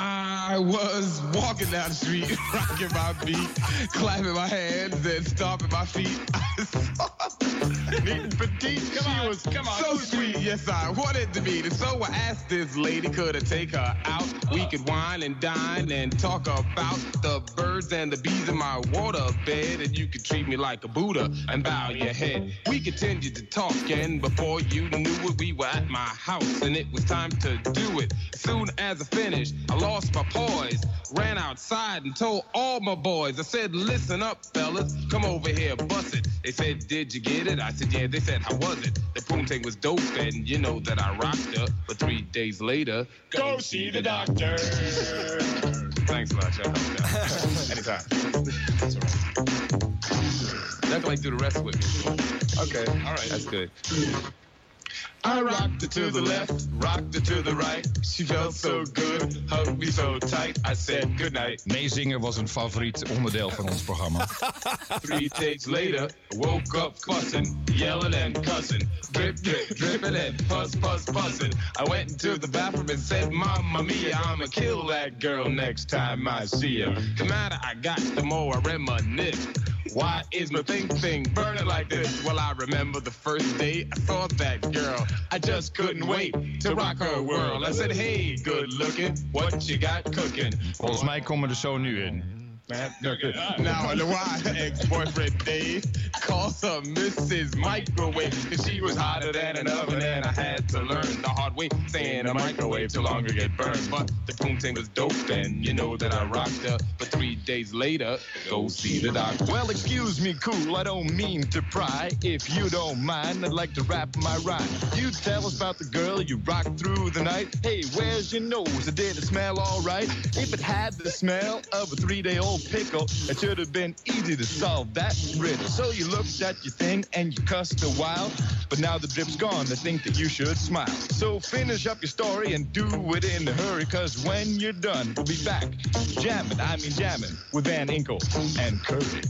I was walking down the street, rocking my beat, clapping my hands and stomping my feet. I saw neat and petite. she was so sweet. Yes, I wanted to meet her. So I asked this lady, could I take her out? We could wine and dine and talk about the birds and the bees in my water bed. And you could treat me like a Buddha and bow your head. We continued to talk, and before you knew it, we were at my house, and it was time to do it. Soon as I finished, I lost my poise, ran outside and told all my boys. I said, "Listen up, fellas, come over here, bust it." They said, "Did you get it?" I said, "Yeah." They said, "How was it?" The poontang was dope, and you know that I rocked her. But three days later, go see the doctor. Thanks a lot, y'all. Anytime. That's all right. Y'all can like do the rest with me. Okay, all right, that's good. I rocked her to the left, rocked her to the right. She felt so good, hugged me so tight. I said goodnight.
Meezingen was een favoriet onderdeel van ons programma.
Three takes later, woke up fussing, yelling and cussing, drip, drip, dripping and puss, puss, pussing. I went into the bathroom and said, Mamma mia, I'ma kill that girl next time I see her. The madder I got, the more I reminisce. Why is my thing thing burning like this? Well, I remember the first day I saw that girl. I just couldn't wait to rock her world. I said, hey, good looking, what you got cooking?
Volgens mij komen er zo nu in.
Now I know why ex-boyfriend Dave calls her Mrs. Microwave. Cause she was hotter than an oven and I had to learn the hard way. Saying a microwave too long to get burned. But the poontang was dope and you know that I rocked her. But three days later, go see the doctor.
Well, excuse me, cool, I don't mean to pry. If you don't mind, I'd like to wrap my rhyme. You tell us about the girl you rocked through the night. Hey, where's your nose? It Did it smell alright? If it had the smell of a three-day-old pickle, it should have been easy to solve that riddle. So you looked at your thing and you cussed a while. But now the drip's gone, I think that you should smile. So finish up your story and do it in a hurry, cause when you're done, we'll be back. Jamming, I mean jamming, with Van Inkel and Curry.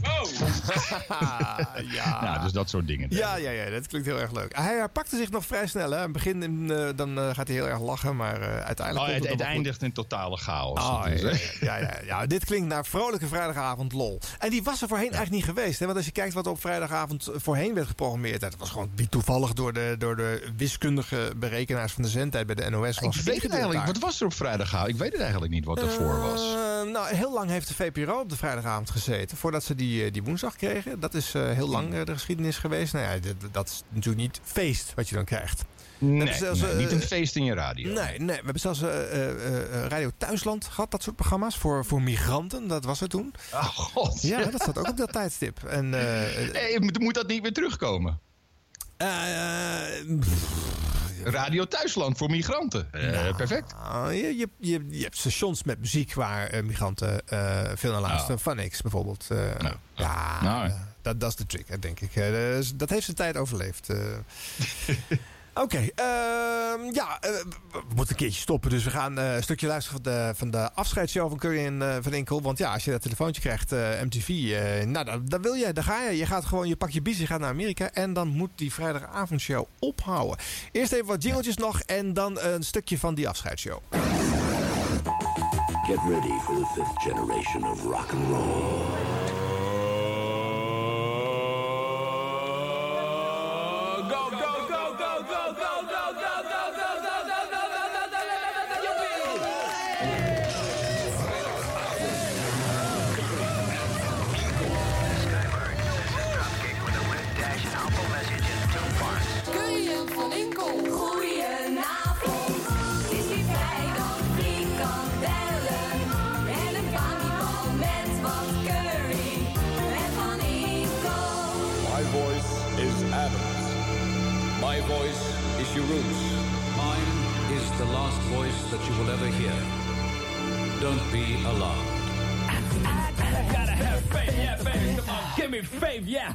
ja.
Nou, dus dat soort dingen.
Ja, ja, ja, dat klinkt heel erg leuk. Hij herpakte zich nog vrij snel. Hè. In het begin eh, dan, eh, gaat hij heel erg lachen, maar eh, uiteindelijk...
Oh,
komt
het,
het
het eindigt in totale chaos.
Oh, ja,
eh,
ja, ja, ja, dit klinkt naar vrolijke vrijdagavond lol. En die was er voorheen eigenlijk niet geweest. Hè? Want als je kijkt wat er op vrijdagavond voorheen werd geprogrammeerd... dat was gewoon toevallig door de, door de wiskundige berekenaars van de zendtijd bij de NOS was
Ik weet het
ingedeeld
eigenlijk.
daar.
Wat was er op vrijdagavond? Ik weet het eigenlijk niet wat er voor was.
Eh, nou, heel lang heeft de VPRO op de vrijdagavond gezeten. Voordat ze die, eh, die woensdag kregen. Dat is eh, heel lang eh, de geschiedenis geweest. Nou ja, dat, dat is natuurlijk niet feest wat je dan krijgt.
Nee,
hebben zelfs,
nee,
eh,
niet een feest in je radio.
Nee, nee, we hebben zelfs eh, eh, eh, Radio Thuisland gehad, dat soort programma's. Voor, voor migranten, dat was het toen.
Oh god.
Ja, dat zat ook op dat tijdstip. En, eh, eh,
Hey, moet, moet dat niet weer terugkomen? Radio Thuisland voor migranten. Eh, perfect.
nou, je, je, je, je hebt stations met muziek waar eh, migranten eh, veel naar luisteren. Van X bijvoorbeeld. eh, Ja,
Nou,
eh, dat, dat is de trick, denk ik. Eh, dus dat heeft zijn tijd overleefd. Oké, ehm, ja, eh, we moeten een keertje stoppen. Dus we gaan eh, een stukje luisteren van de, van de afscheidsshow van Curry en eh, Van Inkel. Want ja, als je dat telefoontje krijgt, MTV, nou, dan wil je, dan ga je. Je gaat gewoon, je pakt je bies, je gaat naar Amerika. En dan moet die vrijdagavondshow ophouden. Eerst even wat jingeltjes nog en dan een stukje van die afscheidsshow.
Get ready for the fifth generation of rock and roll.
That you will ever hear. Don't be alarmed.
Gotta have faith, yeah, faith. Come on, give me faith, yeah.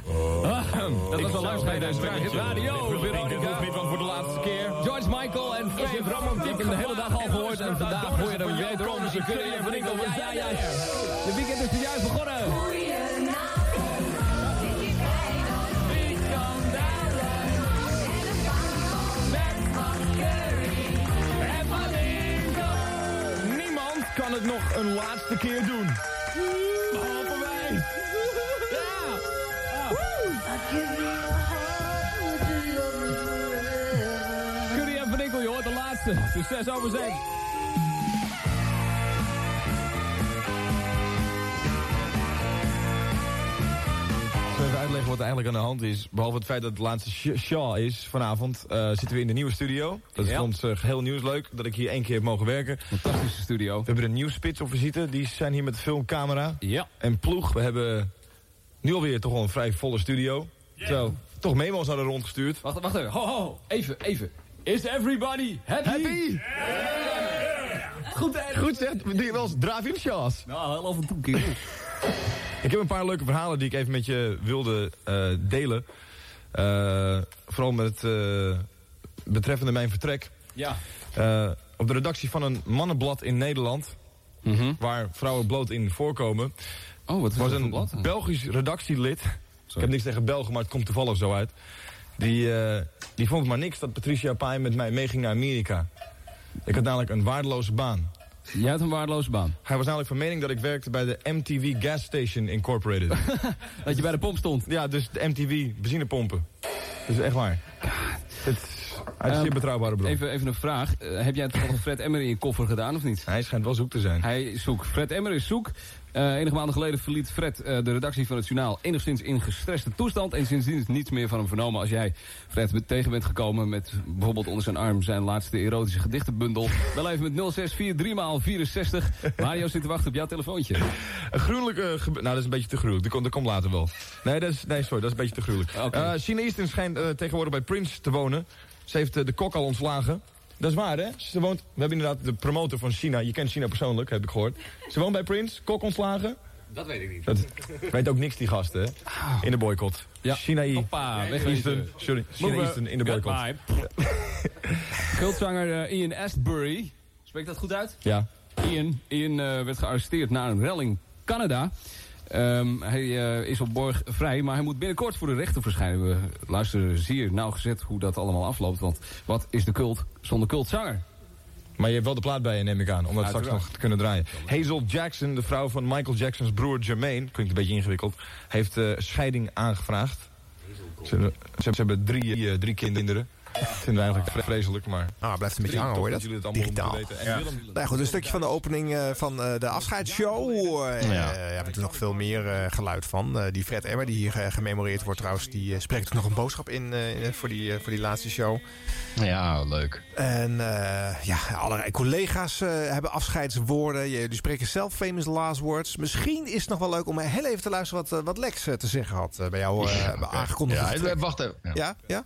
Dat was wel luisteren deze week. Hit
Radio, Veronica.
want voor de laatste keer.
George Michael en Faith. Ik heb de hele dag al gehoord en vandaag hoor je hem weer door. Ze kunnen je Veronica. Ja, ja, ja. De weekend is zojuist begonnen.
Kan het nog een laatste keer doen.
Behalve wij. Curry en Van Inkel, je hoort de laatste. Succes over
zal even uitleggen wat er eigenlijk aan de hand is. Behalve het feit dat het laatste sh- Shaw is vanavond, eh, zitten we in de nieuwe studio. Dat is
Ja.
voor ons eh, geheel nieuws leuk, dat ik hier één keer heb mogen werken.
Fantastische studio.
We hebben een nieuw spits op visite, die zijn hier met de filmcamera.
Ja.
En ploeg, we hebben nu alweer toch wel een vrij volle studio. Terwijl toch memo's hadden rondgestuurd.
Wacht, wacht even. Ho, ho. Even, even. Is everybody happy?
Happy?
Goed, hè?
Goed zeg, doe je wel eens drive-in shows?
Nou, heel af en toe.
Ik heb een paar leuke verhalen die ik even met je wilde eh, delen. Eh, vooral met uh, betreffende mijn vertrek.
Ja.
Op de redactie van een mannenblad in Nederland... Mm -hmm. waar vrouwen bloot in voorkomen...
Oh, wat is
was een
blad?
Belgisch redactielid... Ik heb niks tegen Belgen, maar het komt toevallig zo uit. Die, die vond maar niks dat Patricia Pai met mij meeging naar Amerika. Ik had namelijk een waardeloze baan.
Jij had een waardeloze baan?
Hij was namelijk van mening dat ik werkte bij de MTV Gas Station Incorporated.
dat je bij de pomp stond?
Ja, dus de MTV benzinepompen. Dus echt waar. Het is uit een zeer betrouwbare bron.
Even, even een vraag. Uh, heb jij toevallig Fred Emmer in je koffer gedaan of niet?
Hij schijnt wel zoek te zijn.
Hij is zoek. Fred Emmer is zoek. Uh, enige maanden geleden verliet Fred uh, de redactie van het journaal enigszins in gestreste toestand. En sindsdien is niets meer van hem vernomen. Als jij Fred tegen bent gekomen met bijvoorbeeld onder zijn arm zijn laatste erotische gedichtenbundel. Bel even met 0643 Mario zit te wachten op jouw telefoontje.
Een gruwelijke... Nou, dat is een beetje te gruwelijk. Dat komt, dat komt later wel. Nee, dat is, nee, sorry, dat is een beetje te gruwelijk. Okay. Uh, China Eastern schijnt tegenwoordig bij Prince te wonen. Ze heeft de kok al ontslagen. Dat is waar, hè? Ze woont, we hebben inderdaad de promotor van China. Je kent China persoonlijk, heb ik gehoord. Ze woont bij Prince, kok ontslagen.
Dat weet ik niet.
Dat weet ook niks, die gasten, hè? In de boycott.
Ja.
China I.
Hoppa, weg
Eastern, sorry, China Eastern in de boycott.
Uh, Ian Astbury. Spreekt dat goed uit?
Ja.
Ian, Ian uh, werd gearresteerd na een relling Canada. Um, hij uh, is op borg vrij, maar hij moet binnenkort voor de rechter verschijnen. We luisteren zeer nauwgezet hoe dat allemaal afloopt. Want wat is de cult zonder cultzanger?
Maar je hebt wel de plaat bij je, neem ik aan, om dat straks nog te kunnen draaien. Hazel Jackson, de vrouw van Michael Jacksons broer Jermaine... klinkt een beetje ingewikkeld, heeft uh, scheiding aangevraagd. Ze, ze, ze hebben drie, uh, drie kinderen. Dat vinden we eigenlijk vreselijk, maar...
Ah, blijft een beetje hangen, hoor je dat?
jullie het allemaal
Digitaal.
weten. En
Ja.
Willem,
Nou goed, een stukje van de opening uh, van uh, de afscheidsshow. Uh, ja.
Ja.
we hebben er nog veel meer geluid van. die Fred Emmer, die hier gememoreerd wordt trouwens, die spreekt ook nog een boodschap in, in voor, die, voor die laatste show.
Ja, leuk.
En ja, allerlei collega's hebben afscheidswoorden. Jullie spreken zelf famous last words. Misschien is het nog wel leuk om heel even te luisteren wat, wat Lex te zeggen had bij jou aangekondigd.
Ja, wacht even. Ja.
Ja?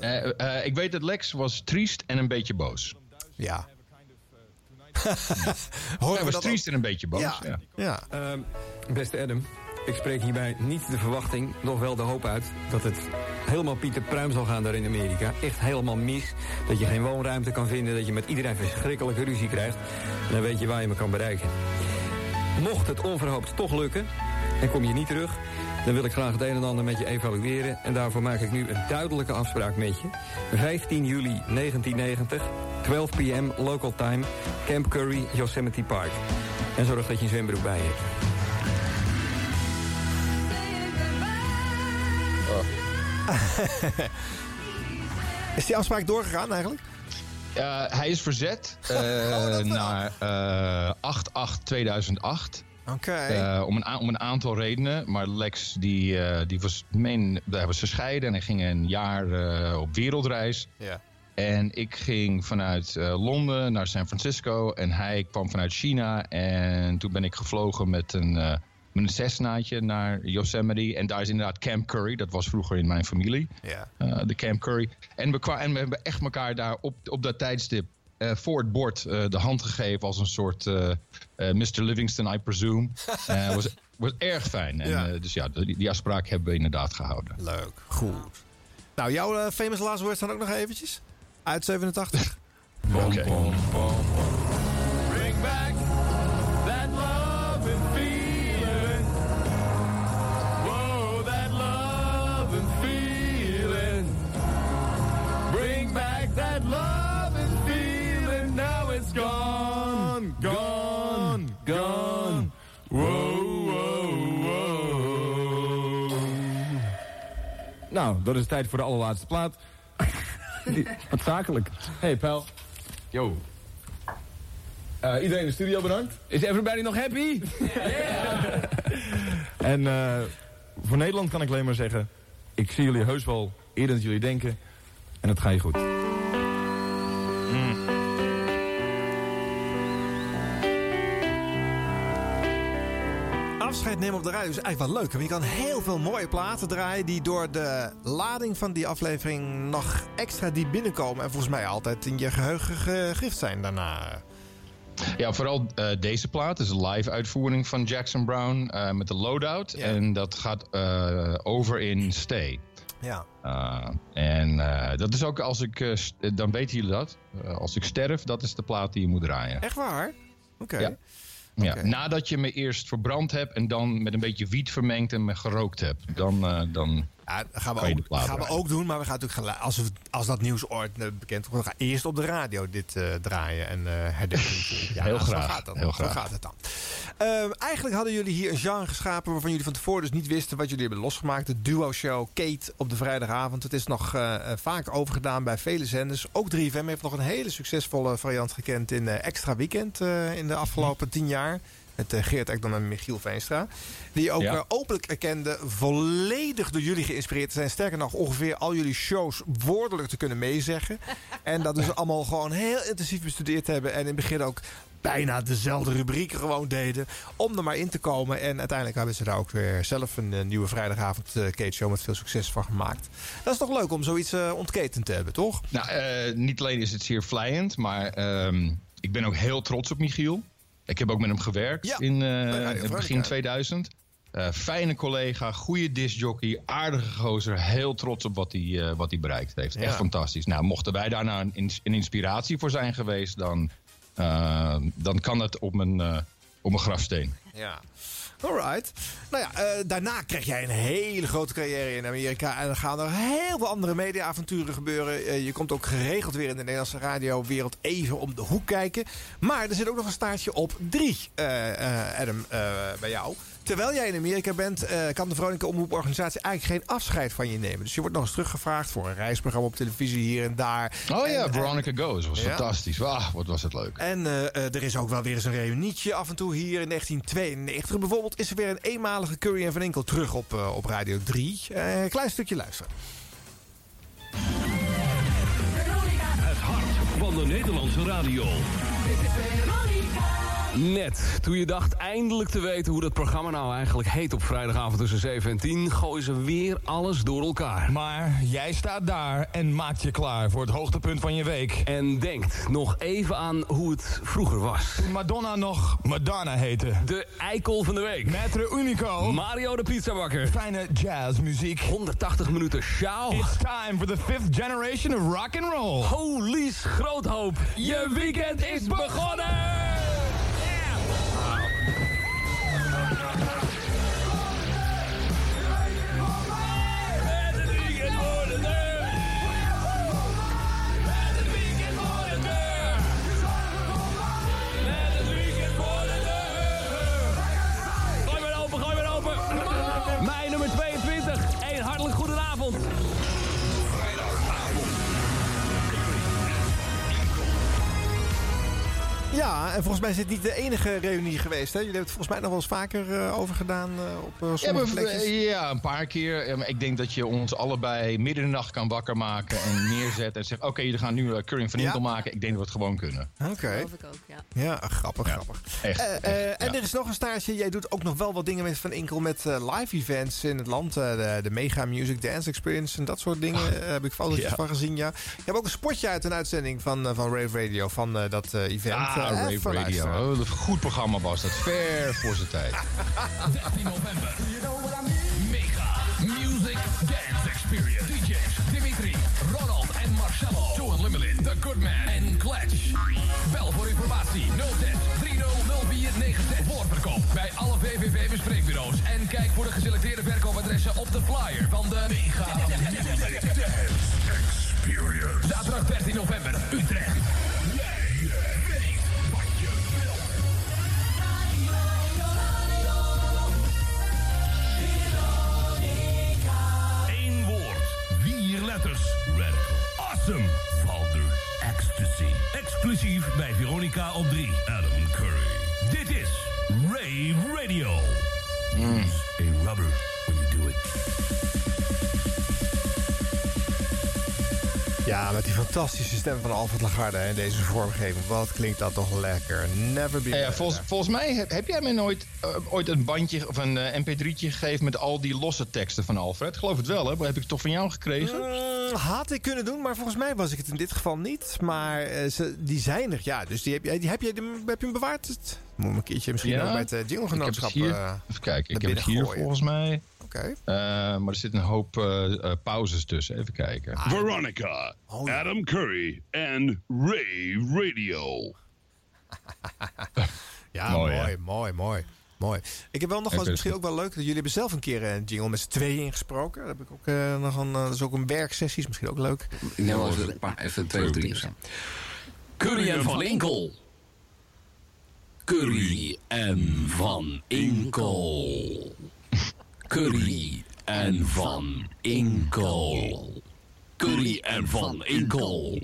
Uh, uh, ik weet dat Lex was triest en een beetje boos.
Ja.
Hij was triest en een beetje boos.
Ja.
ja.
ja.
Uh, beste Adam, ik spreek hierbij niet de verwachting, nog wel de hoop uit... dat het helemaal Pieter Pruim zal gaan daar in Amerika. Echt helemaal mis. Dat je geen woonruimte kan vinden, dat je met iedereen verschrikkelijke ruzie krijgt. En dan weet je waar je me kan bereiken. Mocht het onverhoopt toch lukken en kom je niet terug... dan wil ik graag het een en ander met je evalueren. En daarvoor maak ik nu een duidelijke afspraak met je. 15 juli 1990, 12 p.m. local time, Camp Curry, Yosemite Park. En zorg dat je een zwembroek bij hebt.
Is die afspraak doorgegaan eigenlijk?
Uh, hij is verzet uh, oh, naar uh, 8-8-2008.
Okay.
Uh, om, een om een aantal redenen. Maar Lex die, uh, die was, meen, daar was gescheiden en hij ging een jaar uh, op wereldreis.
Ja.
En ik ging vanuit Londen naar San Francisco en hij kwam vanuit China. En toen ben ik gevlogen met een, met een Cessnaatje naar Yosemite. En daar is inderdaad Camp Curry, dat was vroeger in mijn familie.
Ja.
de Camp Curry. En we, en we hebben echt elkaar daar op, op dat tijdstip eh, voor het bord eh, de hand gegeven als een soort eh, eh, Mr. Livingston, I presume. Eh was, was erg fijn. En,
Ja.
eh, dus ja, die, die afspraak hebben we inderdaad gehouden.
Leuk, goed. Nou, jouw famous last words dan ook nog eventjes? Uit 87?
Oké.
Bring gone. Whoa, whoa, whoa.
Nou, dat is tijd voor de allerlaatste plaat. Wat zakelijk. Hey, pal. Yo. Eh, iedereen in de studio bedankt. Is everybody nog happy? en eh, voor Nederland kan ik alleen maar zeggen... ik zie jullie heus wel eerder dan jullie denken. En het gaat je goed.
Afscheid nemen op de radio is eigenlijk wel leuk. Want je kan heel veel mooie platen draaien... die door de lading van die aflevering nog extra diep binnenkomen... en volgens mij altijd in je geheugen gegrift zijn daarna.
Ja, vooral eh, deze plaat is een live uitvoering van Jackson Brown eh, met de loadout. En dat gaat eh, over in Stay.
Ja.
En dat is ook als ik, dan weten jullie dat. Als ik sterf, dat is de plaat die je moet draaien.
Echt waar? Oké.
Okay. Ja. Ja, okay. nadat je me eerst verbrand hebt en dan met een beetje wiet vermengd en me gerookt hebt. Dan, uh, dan
ja, gaan we, ook, gaan we ook doen, maar we gaan natuurlijk als, we, als dat nieuws ooit uh, bekend wordt, gaan we eerst op de radio dit uh, draaien en herdenken.
ja, heel graag.
Zo gaat, dat,
heel
zo
graag.
gaat het dan. Ehm, eigenlijk hadden jullie hier een genre geschapen waarvan jullie van tevoren dus niet wisten wat jullie hebben losgemaakt. De duo-show Kate op de vrijdagavond. Het is nog uh, vaak overgedaan bij vele zenders. Ook 3FM heeft nog een hele succesvolle variant gekend in uh, Extra Weekend uh, in de afgelopen tien jaar. Met uh, Geert Ekdom en Michiel Veenstra. Die ook ja. uh, openlijk erkende volledig door jullie geïnspireerd te zijn. Sterker nog, ongeveer al jullie shows woordelijk te kunnen meezeggen. en dat dus allemaal gewoon heel intensief bestudeerd hebben. En in het begin ook bijna dezelfde rubrieken gewoon deden. Om er maar in te komen. En uiteindelijk hebben ze daar ook weer zelf een uh, nieuwe vrijdagavond Kate Show met veel succes van gemaakt. Dat is toch leuk om zoiets uh, ontketend te hebben, toch?
Nou, niet alleen is het zeer vlijend, maar um, ik ben ook heel trots op Michiel. Ik heb ook met hem gewerkt ja, in uh, begin 2000. Uh, fijne collega, goede discjockey, aardige gozer. Heel trots op wat hij, uh, wat hij bereikt heeft. Ja. Echt fantastisch. Nou, mochten wij daar nou een, een inspiratie voor zijn geweest... dan, dan kan het op mijn, op mijn grafsteen.
Ja. Alright. Nou ja, uh, daarna krijg jij een hele grote carrière in Amerika. En dan gaan er heel veel andere mediaavonturen gebeuren. Uh, je komt ook geregeld weer in de Nederlandse radiowereld even om de hoek kijken. Maar er zit ook nog een staartje op drie, uh, Adam, bij jou. Terwijl jij in Amerika bent, kan de Veronica Omroeporganisatie eigenlijk geen afscheid van je nemen. Dus je wordt nog eens teruggevraagd voor een reisprogramma op televisie hier en daar.
Oh ja,
en,
Veronica Goes was ja. fantastisch. Wauw, wat was het leuk.
En er is ook wel weer eens een reunietje af en toe hier in 1992 bijvoorbeeld is er weer een eenmalige Curry en Van Enkel terug op, uh, op Radio 3. Uh, een klein stukje luisteren.
Het hart van de Nederlandse radio.
Net, toen je dacht eindelijk te weten hoe dat programma nou eigenlijk heet op vrijdagavond tussen 7 en 10, gooien ze weer alles door elkaar.
Maar jij staat daar en maakt je klaar voor het hoogtepunt van je week.
En denkt nog even aan hoe het vroeger was.
Madonna nog Madonna heette.
De eikel van de week.
Maitre Unico.
Mario de pizzabakker.
Fijne jazzmuziek.
180 minuten sjouw.
It's time for the fifth generation of rock and roll.
Holy groothoop. Je weekend is begonnen!
Ja, Ja, en volgens mij is dit niet de enige reunie geweest. Hè? Jullie hebben het volgens mij nog wel eens vaker eh, over gedaan eh, op eh,
Ja,
sommige plekjes.
eh, ja, een paar keer. Ja, maar ik denk dat je ons allebei midden in de nacht kan wakker maken en neerzetten en zegt: Oké, jullie gaan nu uh, Curry van Inkel maken. Ik denk dat we het gewoon kunnen.
Oké.
Geloof ik ook, ja.
Ja, grappig, grappig.
Echt.
Eh,
echt,
eh, En
ja.
er is nog een staartje. Jij doet ook nog wel wat dingen met Van Inkel met eh, live events in het land. Eh, de, de Mega Music Dance Experience en dat soort dingen eh, heb ik
Ja.
van gezien. Ja. Je hebt ook een spotje uit een uitzending van, van Rave Radio van dat event.
Ah,
Eh,
Rave Radio. Oh, een goed programma was dat. Ver voor zijn tijd.
13 november. Mega Music Dance Experience. DJ's Dimitri, Ronald en Marcello. Joe Unlimited, The Goodman en Clutch. Bel voor informatie 06 300496. Voorverkoop bij alle VVV bespreekbureaus. En kijk voor de geselecteerde verkoopadressen op de flyer van de Mega Music Dance Experience. Zaterdag 13 november, Utrecht. Veronica op 3. Adam Curry. Dit is Rave Radio. Use
Ja, met die fantastische stem van Alfred Lagarde in deze vormgeving. Wat klinkt dat toch lekker. Never be
Ja, volgens, volgens mij heb, heb jij mij nooit eh, ooit een bandje of een eh, mp3'tje gegeven met al die losse teksten van Alfred. Geloof het wel, hè? Heb ik het toch van jou gekregen?
Mm, had ik kunnen doen, maar volgens mij was ik het in dit geval niet. Maar eh, ze, die zijn er, ja. Dus die heb, die heb, je, heb je hem bewaard? Moet ik een keertje misschien
Ja,
ook bij het uh,
Ik heb
Jingle-genootschap...
het hier, even kijken, ik heb het hier volgens mij.
Oké.
Eh, maar er zitten een hoop eh, eh, pauzes tussen. Even kijken.
Veronica, Adam Curry en Ray Radio.
Ja,
Mooi,
mooi, mooi, mooi, mooi. Ik heb wel nog wel, misschien ook wel leuk, dat jullie hebben zelf een keer een jingle met z'n tweeën ingesproken. Dat, heb ik ook, eh, nog een, eh, dat is ook een werksessie, is misschien ook leuk.
Ik neem wel even, een paar- even twee of drie. Curry en Van Inkel. Curry en Van Inkel. Curry en Van Inkel. Curry en Van Inkel.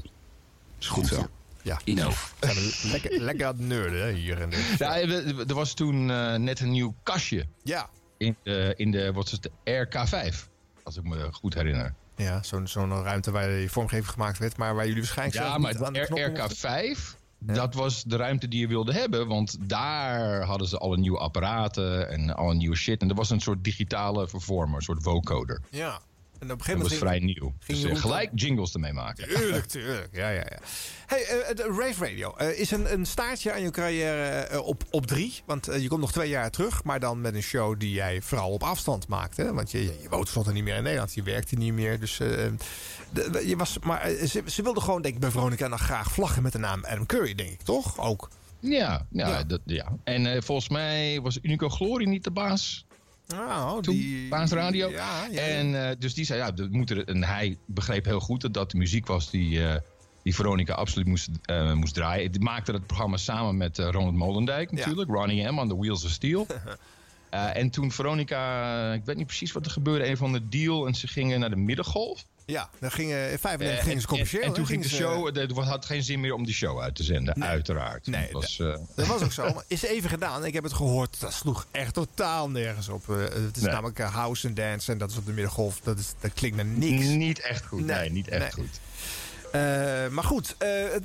Is goed zo.
Ja. Lekker, lekker aan het nerden hier. En
ja, er was toen eh, net een nieuw kastje.
Ja.
In de, in de, wat is het, RK5. Als ik me goed herinner.
Ja, zo'n zo'n ruimte waar je vormgeving gemaakt werd. Maar waar jullie waarschijnlijk
Ja, maar RK5... Dat was de ruimte die je wilde hebben, want daar hadden ze alle nieuwe apparaten en alle nieuwe shit. En er was een soort digitale vervormer, een soort vocoder.
Ja, en op een
Dat
gegeven
was
moment
vrij
ging-
nieuw.
ging
Dus
je
eh, gelijk jingles ermee maken.
Tuurlijk, tuurlijk. Ja, ja, ja. Hey, eh, de Rave Radio eh, is een, een staartje aan je carrière eh, op, op drie. Want eh, je komt nog twee jaar terug, maar dan met een show die jij vooral op afstand maakt. Hè? Want je, je woont tenslotte niet meer in Nederland, je werkte niet meer. Dus, eh, de- de- je was, maar eh, ze, ze wilde gewoon, denk ik, bij Veronica nog graag vlaggen met de naam Adam Curry, denk ik, toch? Ook.
Ja, ja,
Ja.
Dat, ja. en eh, volgens mij was Unico Glory niet de baas.
Nou,
Toen,
die...
Radio.
Ja, ja.
En eh, dus die zei, ja, dat moet er, en hij begreep heel goed dat dat de muziek was die, eh, die Veronica absoluut moest, eh, moest draaien. Die maakte het programma samen met Ronald Molendijk natuurlijk. Ronnie M. on the Wheels of Steel. En toen Veronica, ik weet niet precies wat er gebeurde, een van de deal. En ze gingen naar de middengolf.
Ja, dan gingen, in 95
Eh,
gingen ze commercieel.
En, en toen ging de show, het had geen zin meer om die show uit te zenden, uiteraard.
Nee,
Het was, eh,
Dat was ook zo. Maar is even gedaan. Ik heb het gehoord. Dat sloeg echt totaal nergens op. Eh, het is
Nee.
namelijk eh, house en dance. En dat is op de middengolf. Dat, is, dat klinkt naar niks.
Niet echt goed. Nee, niet echt goed.
Maar goed,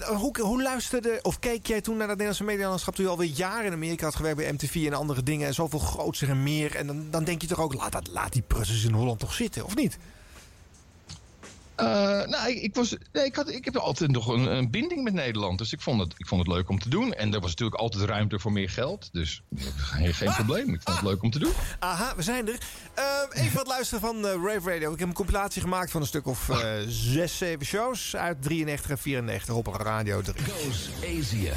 hoe, hoe luisterde of keek jij toen naar het Nederlandse medialandschap toen je alweer jaren in Amerika had gewerkt bij MTV en andere dingen en zoveel grootser en meer. En dan, dan denk je toch ook, laat, dat, laat die Prussers in Holland toch zitten, of niet?
Eh, nou, ik, ik, was, nee, ik, had, ik heb altijd nog een, een binding met Nederland. Dus ik vond, het, ik vond het leuk om te doen. En er was natuurlijk altijd ruimte voor meer geld. Dus geen, geen probleem. Ik vond het leuk om te doen.
Aha, we zijn er. Eh, even wat luisteren van eh, Rave Radio. Ik heb een compilatie gemaakt van een stuk of zes, zeven shows uit 93 en 94 op Radio 3.
Goes Asia.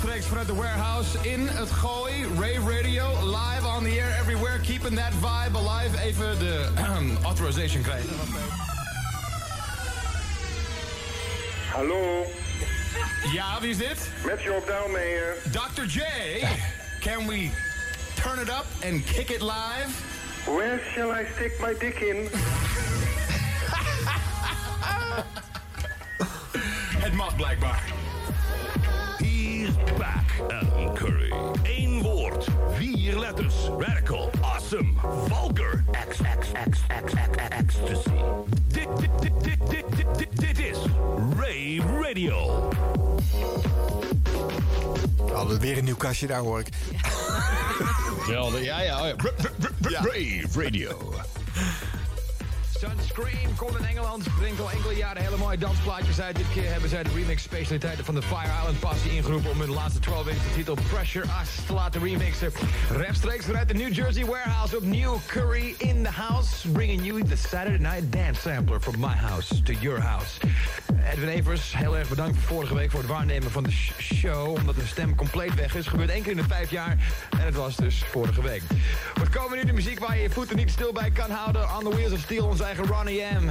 Rechtstreeks vanuit de warehouse in het gooi. Rave Radio, live on the air everywhere. Keeping that vibe alive. Even de authorization krijgen.
Hallo,
Ja, wie is dit?
met Job Daalmeijer.
Dr. J. Can we turn it up and kick it live?
Where shall I stick my dick in?
Het mag blijkbaar. Back, Alan Curry. Eén woord, vier letters. Radical, awesome, vulgar, X, X, X, X, X, ecstasy. Dit, dit, dit, dit, dit, dit, dit, dit is Rave Radio.
Hadden we weer een nieuw kastje daar, hoor ik.
Ja, ja. oh ja. R- Rave Radio.
Sunscreen komt in Engeland. Brengt al enkele jaren hele mooie dansplaatjes uit. Dit keer hebben zij de remix specialiteiten van de Fire Island Passie ingeroepen... om hun laatste 12 inch de titel Pressure Us te laten remixen. Rechtstreeks vanuit de New Jersey warehouse opnieuw Curry in the house. Bringing you the Saturday Night Dance Sampler from my house to your house. Edwin Evers, heel erg bedankt voor vorige week voor het waarnemen van de sh- show. Omdat hun stem compleet weg is. Gebeurt één keer in de vijf jaar. En het was dus vorige week. Wat komen nu de muziek waar je je voeten niet stil bij kan houden? On the Wheels of Steel, onze eigen Ronnie M.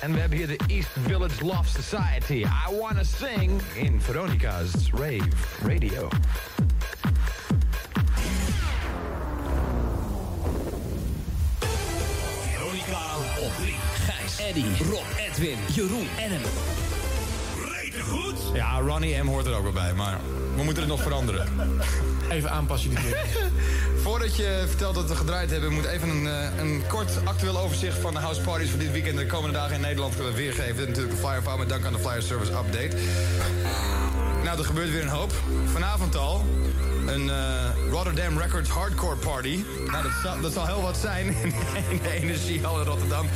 En we hebben hier de East Village Love Society. I Wanna Sing in Veronica's Rave Radio.
Veronica op 3. Gijs, Eddie, Rob, Edwin, Jeroen en hem. Goed.
Ja, Ronnie M hoort er ook wel bij, maar we moeten het nog veranderen.
Even aanpassen die keer.
Voordat je vertelt dat we gedraaid hebben, moet even een, eh, een kort actueel overzicht van de house parties voor dit weekend en de komende dagen in Nederland willen weergeven. Natuurlijk de Flyerfile met dank aan de Flyer Service Update. Nou, er gebeurt weer een hoop. Vanavond al een eh, Rotterdam Records Hardcore Party. Nou, dat zal, dat zal heel wat zijn in de Energiehal in Rotterdam.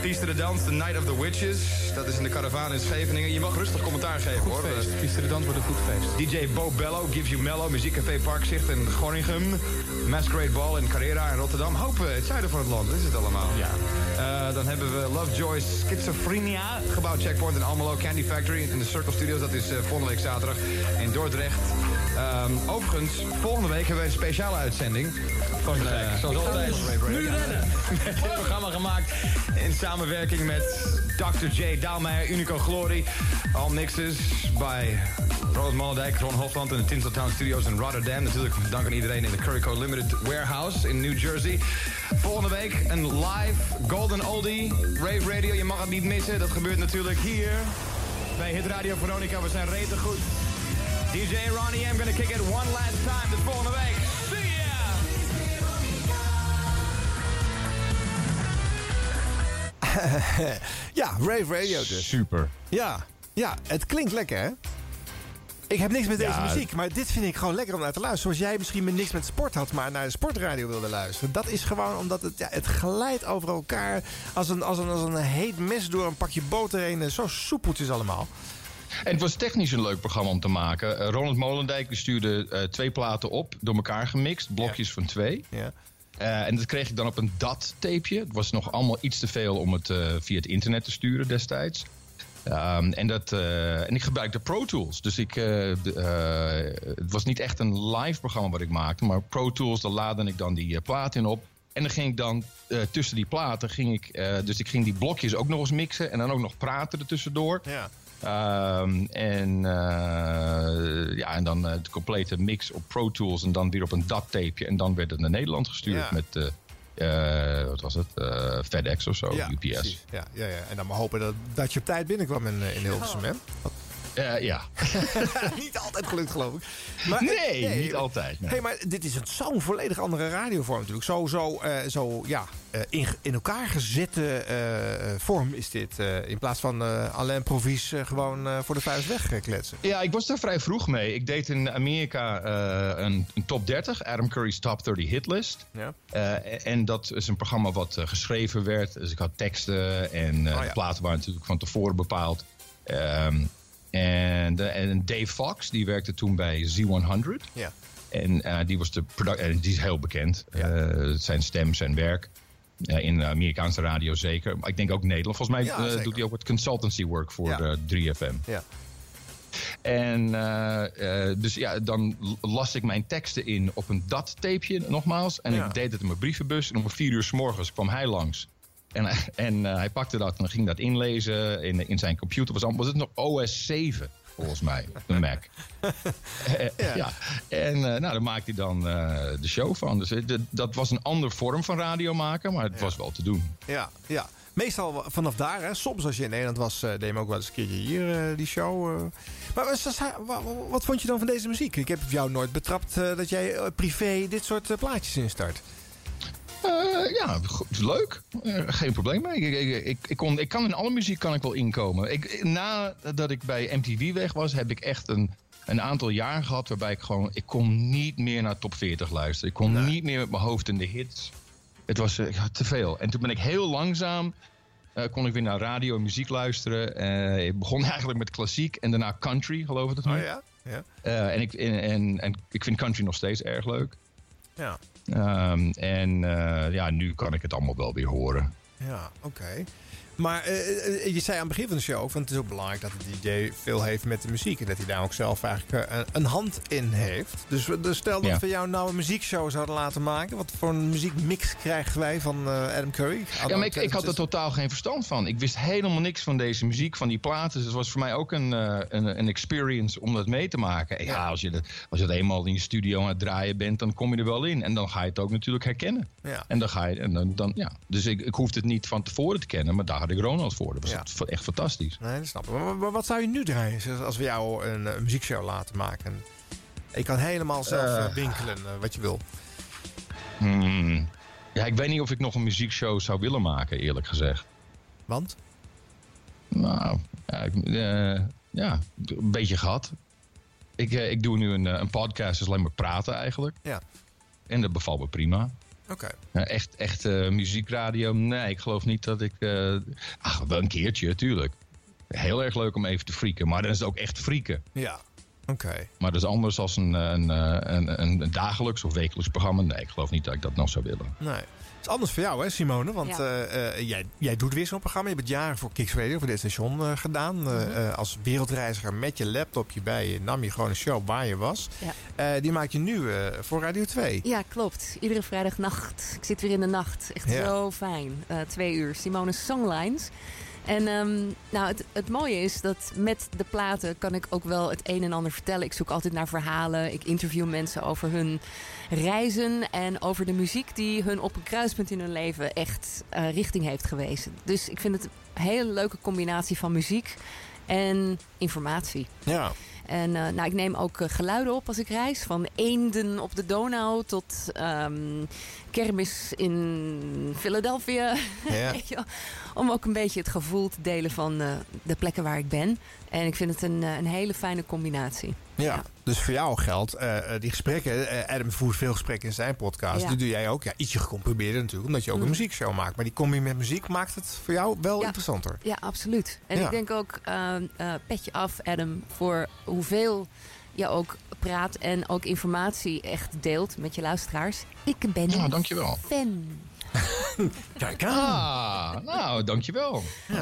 Piece de Dans, The Night of the Witches. Dat is in de Caravan in Scheveningen. Je mag rustig commentaar geven, hoor.
feest. Piece de Dans wordt een goed feest.
DJ Bo Bello, Gives You Mellow, Muziekcafé Parkzicht in Gorinchem. Masquerade Ball in Carrera in Rotterdam. Hopen, het zuiden van het land, dat is het allemaal. Ja. dan hebben we Lovejoy's Schizophrenia, gebouw Checkpoint in Almelo, Candy Factory in de Circle Studios. Dat is eh, volgende week zaterdag in Dordrecht. Ehm, overigens, volgende week hebben we een speciale uitzending. Van, eh, zoals altijd, nu rennen! Met dit programma gemaakt in samenwerking met Dr. J. Daalmeijer, Unico Glory. All mixes bij Ronald Mollendijk, Ron Hofland en de Tinseltown Studios in Rotterdam. Natuurlijk dank aan iedereen in de Curry Code Limited Warehouse in New Jersey. Volgende week een live Golden Oldie Rave Radio. Je mag het niet missen. Dat gebeurt natuurlijk hier bij Hit Radio Veronica. We zijn rete goed. DJ Ronnie M gonna kick it one last time. Tot volgende week. See ya!
ja, Rave Radio dus.
Super.
Ja, ja, het klinkt lekker, hè? Ik heb niks met deze
Ja,
muziek, maar dit vind ik gewoon lekker om naar te luisteren. Zoals jij misschien met niks met sport had, maar naar de sportradio wilde luisteren. Dat is gewoon omdat het, ja, het glijdt over elkaar als een, als, een, als een heet mes door een pakje boter heen. Zo soepeltjes allemaal.
En het was technisch een leuk programma om te maken. Eh, Ronald Molendijk stuurde eh, twee platen op, door elkaar gemixt, blokjes van twee.
Ja.
Eh, en dat kreeg ik dan op een DAT-tapeje. Het was nog allemaal iets te veel om het via het internet te sturen destijds. Ehm, en, dat, eh, en ik gebruikte Pro Tools. Dus ik, het was niet echt een live programma wat ik maakte. Maar Pro Tools, daar laadde ik dan die plaat in op. En dan ging ik dan tussen die platen, ging ik, dus ik ging die blokjes ook nog eens mixen. En dan ook nog praten er tussendoor.
Ja.
Ehm, en, eh, ja, en dan eh, de complete mix op Pro Tools en dan weer op een DAT-tapeje. En dan werd het naar Nederland gestuurd
Ja.
met, eh, eh, wat was het, Eh, FedEx of zo,
ja,
UPS.
precies. Ja, ja, ja. En dan maar hopen dat, dat je op tijd binnenkwam in, in Hilversum, hè?
Eh, ja.
niet altijd gelukt, geloof ik.
Nee, niet altijd, nee.
Hey, maar dit is zo'n volledig andere radiovorm natuurlijk. Zo, zo, eh, zo ja, eh, in, in elkaar gezette eh, vorm is dit. eh, in plaats van eh alleen provies eh, gewoon eh, voor de vuist wegkletsen.
Ja, ik was daar vrij vroeg mee. Ik deed in Amerika eh, een, een top 30, Adam Curry's Top 30 Hitlist.
Ja.
Eh, en dat is een programma wat eh, geschreven werd. Dus ik had teksten en eh,
Oh ja.
de platen waren natuurlijk van tevoren bepaald. Ehm, en, en Dave Fox, die werkte toen bij Z100.
Ja.
En eh, die was de product, en die is heel bekend. Eh, zijn stem, zijn werk. Eh, in de Amerikaanse radio zeker. Maar ik denk ook Nederland. Volgens mij
Ja,
doet hij ook wat consultancy work voor
Ja.
de 3FM.
Ja.
En dus ja, dan las ik mijn teksten in op een DAT-tapeje nogmaals. En
Ja.
ik deed het in mijn brievenbus. En om vier uur s morgens kwam hij langs. En, en eh, hij pakte dat en ging dat inlezen in, in zijn computer. Was, was het nog OS 7? volgens mij. De Mac. Eh, ja. En eh, nou, daar maakte hij dan eh, de show van. Dus eh, dat was een andere vorm van radio maken, maar het was wel te doen.
Ja, ja. Meestal vanaf daar, hè. Soms als je in Nederland was, eh, deed je ook wel eens een keertje hier, eh, die show. eh. Maar wat, vond je dan van deze muziek? Ik heb jou nooit betrapt eh, dat jij eh, privé dit soort eh, plaatjes instart.
Eh, ja, leuk. Eh, geen probleem mee. Ik, ik, ik, kon, ik kan in alle muziek kan ik wel inkomen. Ik, nadat ik bij MTV weg was, heb ik echt een, een aantal jaar gehad waarbij ik gewoon... Ik kon niet meer naar top 40 luisteren. Ik kon niet meer met mijn hoofd in de hits. Het was eh, te veel. En toen ben ik heel langzaam... kon ik weer naar radio en muziek luisteren. Ik begon eigenlijk met klassiek en daarna country, geloof ik nu.
Oh ja? Ja.
En, ik, en, en, en ik vind country nog steeds erg leuk.
Ja,
Ehm, en eh, ja, nu kan ik het allemaal wel weer horen.
ja oké. Maar eh, eh, je zei aan het begin van de show, van het is ook belangrijk dat de DJ veel heeft met de muziek. En dat hij daar ook zelf eigenlijk eh, een, hand in heeft. Dus, dus stel dat
Ja.
we jou nou een muziekshow zouden laten maken. Wat voor een muziekmix krijgen wij van eh, Adam Curry?
Ja, maar ik, ik had er totaal geen verstand van. Ik wist helemaal niks van deze muziek, van die platen. Dus het was voor mij ook een, eh, een, een experience om dat mee te maken. En Ja, als je, dat, als je dat eenmaal in je studio aan het draaien bent, dan kom je er wel in. En dan ga je het ook natuurlijk herkennen.
Ja.
En dan ga je, en dan, dan, ja. Dus ik, ik hoefde het niet van tevoren te kennen, maar daar had ik Ronald voor. Dat was
Ja.
echt fantastisch.
Nee, dat snap ik. Maar, wat zou je nu draaien als- we jou een, eh, muziekshow laten maken? Je kan helemaal zelf
Eh.
eh, winkelen wat je wil.
Hmm. Ja, ik weet niet of ik nog een muziekshow zou willen maken, eerlijk gezegd.
Want?
Nou, ja, ik, ja een beetje gehad. Ik, ik doe nu een, een podcast, dus alleen maar praten eigenlijk.
Ja.
En dat bevalt me prima.
Oké.
Ja, echt echt eh, muziekradio, nee, ik geloof niet dat ik... eh, ach, wel een keertje, tuurlijk. Heel erg leuk om even te frieken, maar dan is het ook echt frieken.
Ja. Oké.
Maar dat is anders als een, een, eh, een, een, een dagelijks of wekelijks programma. Nee, ik geloof niet dat ik dat nog zou willen.
Nee. Het is anders voor jou, hè, Simone? Want
Ja.
eh, eh, jij, jij doet weer zo'n programma. Je hebt jaren voor Kicks Radio, voor dit station eh, gedaan.
Mhm.
als wereldreiziger met je laptopje bij je nam je gewoon een show waar je was.
Ja.
Die maak je nu voor Radio 2.
Ja, klopt. Iedere vrijdagnacht. Ik zit weer in de nacht. Echt
Ja.
zo fijn. Twee uur. Simone's Songlines. En ehm, nou, het, het mooie is dat met de platen kan ik ook wel het een en ander vertellen. Ik zoek altijd naar verhalen. Ik interview mensen over hun reizen en over de muziek die hun op een kruispunt in hun leven echt eh, richting heeft gewezen. Dus ik vind het een hele leuke combinatie van muziek en informatie.
Ja.
En eh, nou, ik neem ook eh, geluiden op als ik reis. Van eenden op de Donau tot ehm, kermis in Philadelphia.
Ja.
Om ook een beetje het gevoel te delen van eh, de plekken waar ik ben. En ik vind het een, een hele fijne combinatie.
Ja, dus voor jou geldt, eh, eh, die gesprekken, eh, Adam voert veel gesprekken in zijn podcast.
Ja.
Die doe jij ook, ja, ietsje gecomprimeerd natuurlijk, omdat je ook een
Mm.
muziekshow maakt. Maar die combi met muziek maakt het voor jou wel
Ja.
interessanter.
Ja, absoluut. En
Ja.
ik denk ook, eh, petje af Adam, voor hoeveel je ook praat en ook informatie echt deelt met je luisteraars. Ik ben
Ja,
een
dankjewel.
fan.
Kijk
Ah, nou, dankjewel.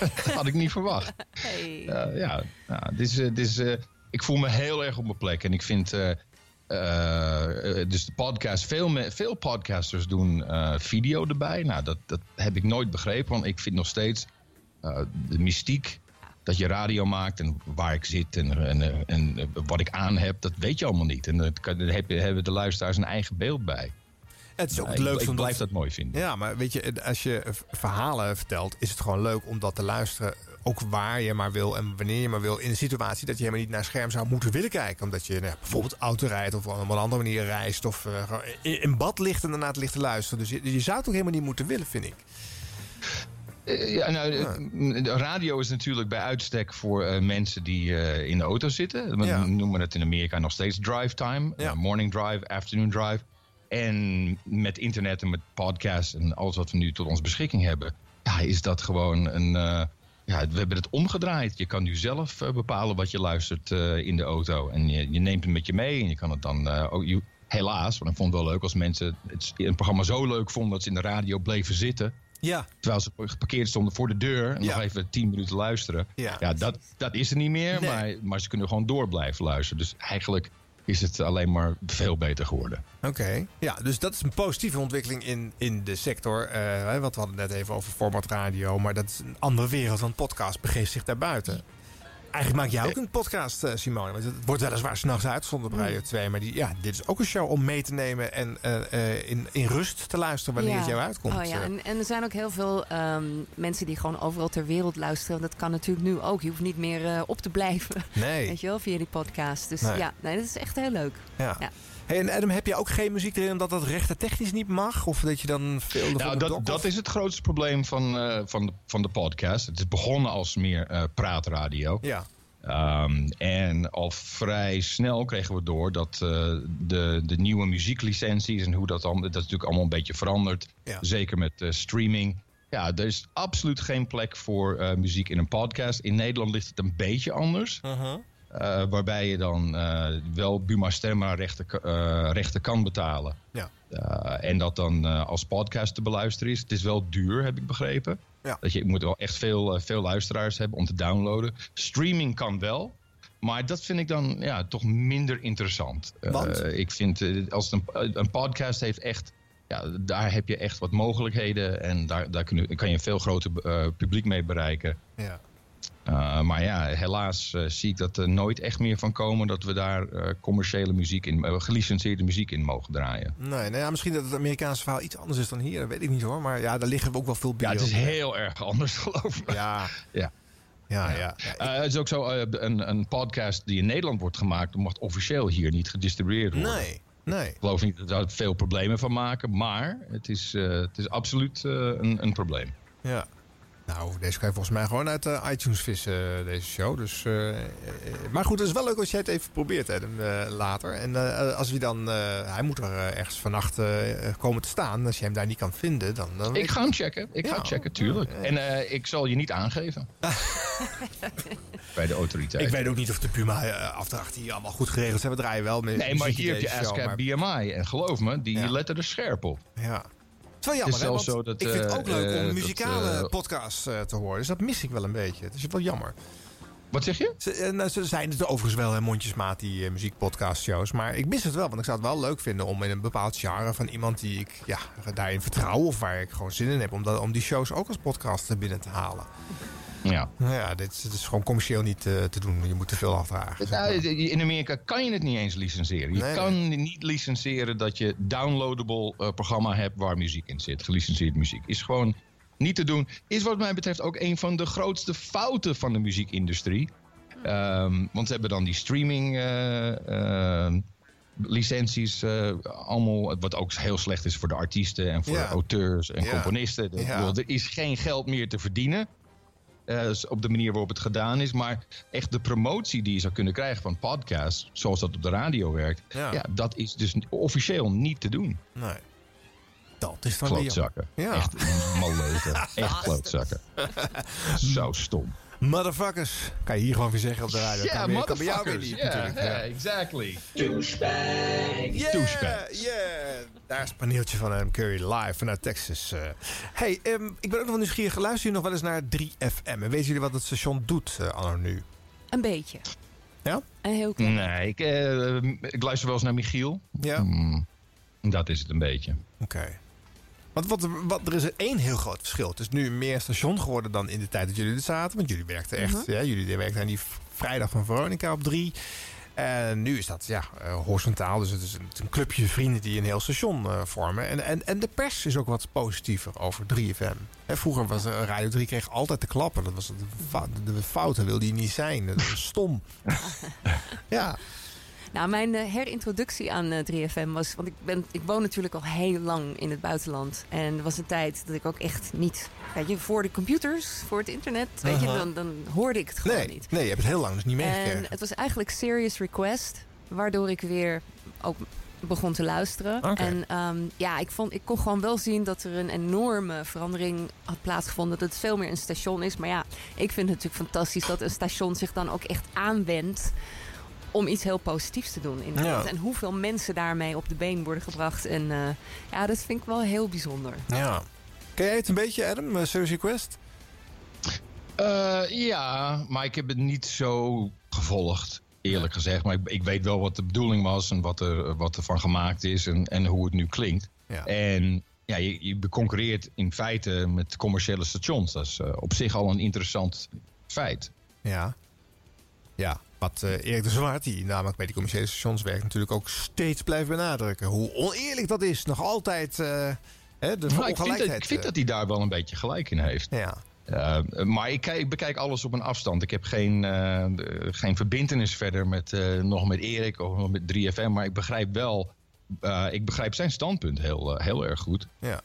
dat had ik niet verwacht.
Hey.
Ja, nou, dit is, dit is, eh, ik voel me heel erg op mijn plek. En ik vind, eh, eh, eh, dus de podcast, veel, me- veel podcasters doen video erbij. Nou, dat, dat heb ik nooit begrepen. Want ik vind nog steeds de mystiek dat je radio maakt en waar ik zit en, en, en wat ik aan heb, dat weet je allemaal niet. En daar hebben de luisteraars een eigen beeld bij.
Het is ook het
ik-
leukste
Ik, blijf dat mooi vinden.
Ja, maar weet je, als je verhalen vertelt, is het gewoon leuk om dat te luisteren. Ook waar je maar wil en wanneer je maar wil. In een situatie dat je helemaal niet naar scherm zou moeten willen kijken. Omdat je nou, bijvoorbeeld auto rijdt of op een andere manier reist. Of eh, in, bad ligt en daarna het ligt te luisteren. Dus je, je zou het ook helemaal niet moeten willen, vind ik.
Eh, Ja, nou, eh, de radio is natuurlijk bij uitstek voor mensen die in de auto zitten. We
Ja.
noemen het in Amerika nog steeds drive time.
Ja.
morning drive, afternoon drive. En met internet en met podcasts en alles wat we nu tot onze beschikking hebben... Ja, is dat gewoon een... ja, we hebben het omgedraaid. Je kan nu zelf eh, bepalen wat je luistert eh, in de auto. En je, je neemt het met je mee en je kan het dan... eh, ook, je- helaas, want ik vond het wel leuk als mensen het, een programma zo leuk vonden... dat ze in de radio bleven zitten...
Ja.
Terwijl ze geparkeerd stonden voor de deur en
Ja.
nog even tien minuten luisteren.
Ja.
dat, dat is er niet meer,
Nee.
maar, maar ze kunnen gewoon door blijven luisteren. Dus eigenlijk is het alleen maar veel beter geworden.
Oké. Ja, dus dat is een positieve ontwikkeling in, in de sector. Eh, hè, want we hadden het net even over format radio. Maar dat is een andere wereld, want podcast begeeft zich daarbuiten. Eigenlijk maak jij ook een podcast, eh, Simone. Want het wordt weliswaar s'nachts uitgezonden op Radio 2. Maar die, ja, dit is ook een show om mee te nemen en eh, eh, in, in rust te luisteren wanneer
Ja.
het jou uitkomt.
Oh ja, en, en er zijn ook heel veel ehm, mensen die gewoon overal ter wereld luisteren. Dat kan natuurlijk nu ook. Je hoeft niet meer op te blijven.
Nee.
Weet je wel, via die podcast. Dus
Nee.
ja, nee, dat is echt heel leuk.
Ja.
Ja.
Hey, en Adam, heb je ook geen muziek erin omdat dat rechten technisch niet mag? Of dat je dan veel
Nou, dat,
dok-
dat is het grootste probleem van, eh, van, de, van de podcast. Het is begonnen als meer eh, praatradio.
Ja.
Ehm, en al vrij snel kregen we door dat eh, de, de nieuwe muzieklicenties en hoe dat dan, dat is natuurlijk allemaal een beetje veranderd.
Ja.
Zeker met streaming. Ja, er is absoluut geen plek voor muziek in een podcast. In Nederland ligt het een beetje anders.
Uh-huh.
Eh, waarbij je dan eh, wel Buma Stemma rechten, eh, rechten kan betalen.
Ja.
En dat dan als podcast te beluisteren is. Het is wel duur, heb ik begrepen.
Ja.
Dat je, je moet wel echt veel, veel luisteraars hebben om te downloaden. Streaming kan wel. Maar dat vind ik dan ja, toch minder interessant.
Want?
ik vind als een, een podcast heeft echt. Ja, daar heb je echt wat mogelijkheden. En daar, daar kun je, kan je een veel groter publiek mee bereiken.
Ja.
Uh, maar ja, helaas uh, zie ik dat er nooit echt meer van komen dat we daar uh, commerciële muziek in, gelicenseerde muziek in mogen draaien.
Nee, nou ja, misschien dat het Amerikaanse verhaal iets anders is dan hier, dat weet ik niet hoor. Maar ja, daar liggen we ook wel veel bier
Ja, het is heel erg anders, geloof me.
Ja.
Ja.
Ja, ja.
Uh, het is ook zo, uh, een, een podcast die in Nederland wordt gemaakt, mag officieel hier niet gedistribueerd worden.
Nee, nee.
Ik geloof niet dat we daar veel problemen van maken, maar het is, uh, het is absoluut een, een probleem.
Ja. Nou, deze kan je volgens mij gewoon uit uh, iTunes vissen, deze show. Dus, uh, maar goed, het is wel leuk als jij het even probeert, Adam, uh, later. En als we dan... hij moet er ergens vannacht komen te staan. Als je hem daar niet kan vinden, dan... dan
ik ga hem checken. Ik ja, ga hem checken, tuurlijk. En ik zal je niet aangeven. Bij de autoriteit.
Ik weet ook niet of de Puma-afdracht hier allemaal goed geregeld zijn. We draaien wel met
Nee, maar hier heb je ASCAP. BMI. En geloof me, die ja. letten er scherp op.
Ja. Het is jammer, hè,
zo dat,
ik vind het
eh,
ook leuk om
eh,
muzikale
dat, eh,
podcasts eh, te horen. Dus dat mis ik wel een beetje. Het is wel jammer.
Wat zeg je?
Ze, eh, nou, ze zijn het overigens wel hè, mondjesmaat, die uh, muziekpodcast-shows. Maar ik mis het wel, want ik zou het wel leuk vinden om in een bepaald genre van iemand die ik ja, daarin vertrouw of waar ik gewoon zin in heb, om, dat, om die shows ook als podcast binnen te halen.
Ja.
Nou ja, dit, is- dit is gewoon commercieel niet eh, te doen. Je moet te veel afdragen.
Nou, in Amerika kan je het niet eens licenseren. Je
Nee,
kan niet licenseren dat je downloadable eh, programma hebt waar muziek in zit. Gelicenseerde muziek. Is gewoon niet te doen. Is wat mij betreft ook een van de grootste fouten van de muziekindustrie. Ehm, want ze hebben dan die streaming eh, eh, licenties allemaal. Wat ook heel slecht is voor de artiesten en voor
Ja.
de auteurs en
Ja.
componisten.
Ja.
Er is geen geld meer te verdienen. Eh, op de manier waarop het gedaan is. Maar echt de promotie die je zou kunnen krijgen van podcasts, zoals dat op de radio werkt,
Ja.
ja. dat is dus officieel niet te doen.
Nee. Dat is dan weer
Klootzakken.
Ja.
Echt maleuzen. Echt klootzakken. Zo stom.
Motherfuckers. Kan je hier gewoon weer zeggen op de radio.
Ja,
kan, weer- kan bij jou weer
motherfuckers.
niet natuurlijk.
ja, exactly.
Yeah,
Douchebags.
yeah. Daar is het paneeltje van Adam Curry live vanuit Texas. eh. hey, ehm, ik ben ook nog wel nieuwsgierig. Luisteren jullie nog wel eens naar 3FM? En weten jullie wat het station doet eh, anno nu?
Een beetje.
Ja?
Een heel klein
Nee, ik, eh, ik luister wel eens naar Michiel.
Ja.
Mm, dat is het een beetje.
Oké. Want wat, wat, er is één heel groot verschil. Het is nu meer station geworden dan in de tijd dat jullie er zaten. Want jullie werkten echt.
Mhm.
ja, jullie werkten aan die vrijdag van Veronica op drie. En nu is dat ja, eh, horizontaal. Dus het is, een, een clubje vrienden die een heel station eh, vormen. En, en, en de pers is ook wat positiever over 3FM. Hè, vroeger was eh, Radio 3 kreeg altijd te klappen. Dat was de, de fouten wilde je niet zijn. Dat was stom. ja.
Nou, mijn eh, herintroductie aan eh, 3FM was... Want ik, ben, ik woon natuurlijk al heel lang in het buitenland. En er was een tijd dat ik ook echt niet... Weet je, voor de computers, voor het internet... Weet je, dan, dan hoorde ik het gewoon
Nee,
niet.
nee, je hebt het heel lang dus niet meegekregen.
En het was eigenlijk Serious Request. Waardoor ik weer ook begon te luisteren. En ehm, ja, ik, vond, ik kon gewoon wel zien dat er een enorme verandering had plaatsgevonden. Dat het veel meer een station is. Maar ja, ik vind het natuurlijk fantastisch dat een station zich dan ook echt aanwendt om iets heel positiefs te doen in de
Ja.
wereld. En hoeveel mensen daarmee op de been worden gebracht. En eh, ja, dat vind ik wel heel bijzonder.
Ja. Ken jij het een beetje, Adam? Uh, Serious Request?
Eh, ja, maar ik heb het niet zo gevolgd, eerlijk gezegd. Maar ik, ik weet wel wat de bedoeling was en wat er, wat er van gemaakt is en, en hoe het nu klinkt.
Ja.
En ja, je, je concurreert in feite met commerciële stations. Dat is eh, op zich al een interessant feit.
Ja. Ja, wat eh, Erik de Zwart, die namelijk bij die commerciële stations werkt, natuurlijk ook steeds blijft benadrukken. Hoe oneerlijk dat is. Nog altijd eh, hè, de
Maar ik, vind dat, ik vind dat hij daar wel een beetje gelijk in heeft.
Ja.
Eh, maar ik, ik bekijk alles op een afstand. Ik heb geen, eh, de- geen verbindenis verder met, eh, nog met Erik of nog met 3FM. Maar ik begrijp wel, eh, ik begrijp zijn standpunt heel, eh, heel erg goed.
Ja.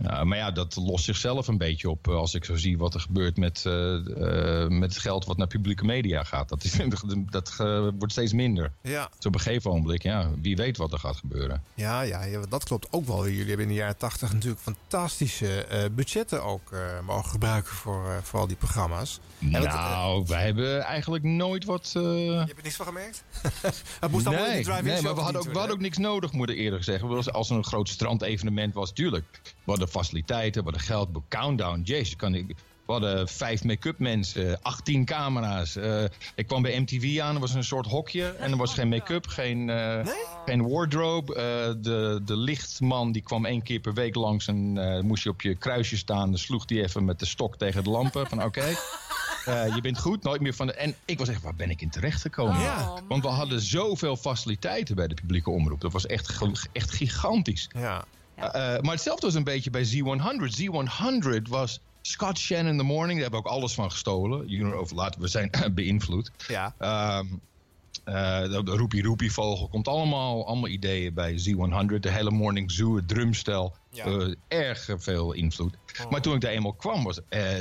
Maar ja, dat lost zichzelf een beetje op eh, als ik zo zie wat er gebeurt met, eh, eh, met het geld wat naar publieke media gaat. Dat, is, dat wordt steeds minder.
Ja.
Dus op een gegeven ogenblik, ja, wie weet wat er gaat gebeuren.
Ja, ja, ja, dat klopt ook wel. Jullie hebben in de jaren tachtig natuurlijk fantastische budgetten ook mogen gebruiken voor, voor al die programma's.
Nou, wij hebben eigenlijk nooit wat...
je hebt er niks van gemerkt? het moest allemaal in de
nee, nee, maar we hadden, ook, we hadden ook niks nodig, moet ik eerlijk zeggen. Als- Als er een groot strandevenement was, tuurlijk. We hadden faciliteiten, we hadden geld, we countdown. Jezus, kan ik... We hadden vijf make-up mensen, 18 camera's. Eh, ik kwam bij MTV aan, er was een soort hokje. En er was geen make-up, geen, eh, geen wardrobe. Eh, de, de lichtman die kwam één keer per week langs en eh, moest je op je kruisje staan. Dan sloeg die even met de stok tegen de lampen. Van oké, eh, je bent goed, nooit meer van de... En ik was echt, waar ben ik in terecht gekomen?
Ja.
Want we hadden zoveel faciliteiten bij de publieke omroep. Dat was echt, echt gigantisch.
Ja.
Eh, maar hetzelfde was een beetje bij Z100. Z100 was Scott Shannon in the Morning. Daar hebben we ook alles van gestolen. You know, of laten we zijn beïnvloed.
Ja.
Ehm, eh, de, Roepie Roepie Vogel komt allemaal, allemaal ideeën bij Z100. De hele Morning Zoo, het drumstel.
Ja.
eh, erg veel invloed. Maar toen ik daar eenmaal kwam, was. eh,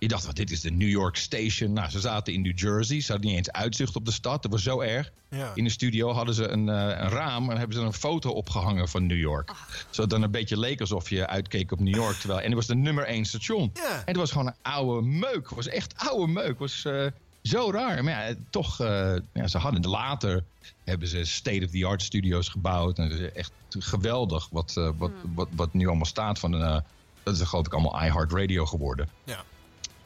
je dacht, wat, dit is de New York Station. Nou, ze zaten in New Jersey. Ze hadden niet eens uitzicht op de stad. Dat was zo erg.
Ja.
In de studio hadden ze een, eh, een raam en hebben ze een foto opgehangen van New York. Zodat het dan een beetje leek alsof je uitkeek op New York. Terwijl, en het was de nummer één station.
Ja.
En het was gewoon een oude meuk. Het was echt oude meuk. Het was eh, zo raar. Maar ja, toch, eh, ja, ze hadden later hebben ze state-of-the-art studio's gebouwd. En het is echt geweldig wat, wat, wat, wat nu allemaal staat van dat is geloof ik allemaal iHeartRadio geworden.
Ja.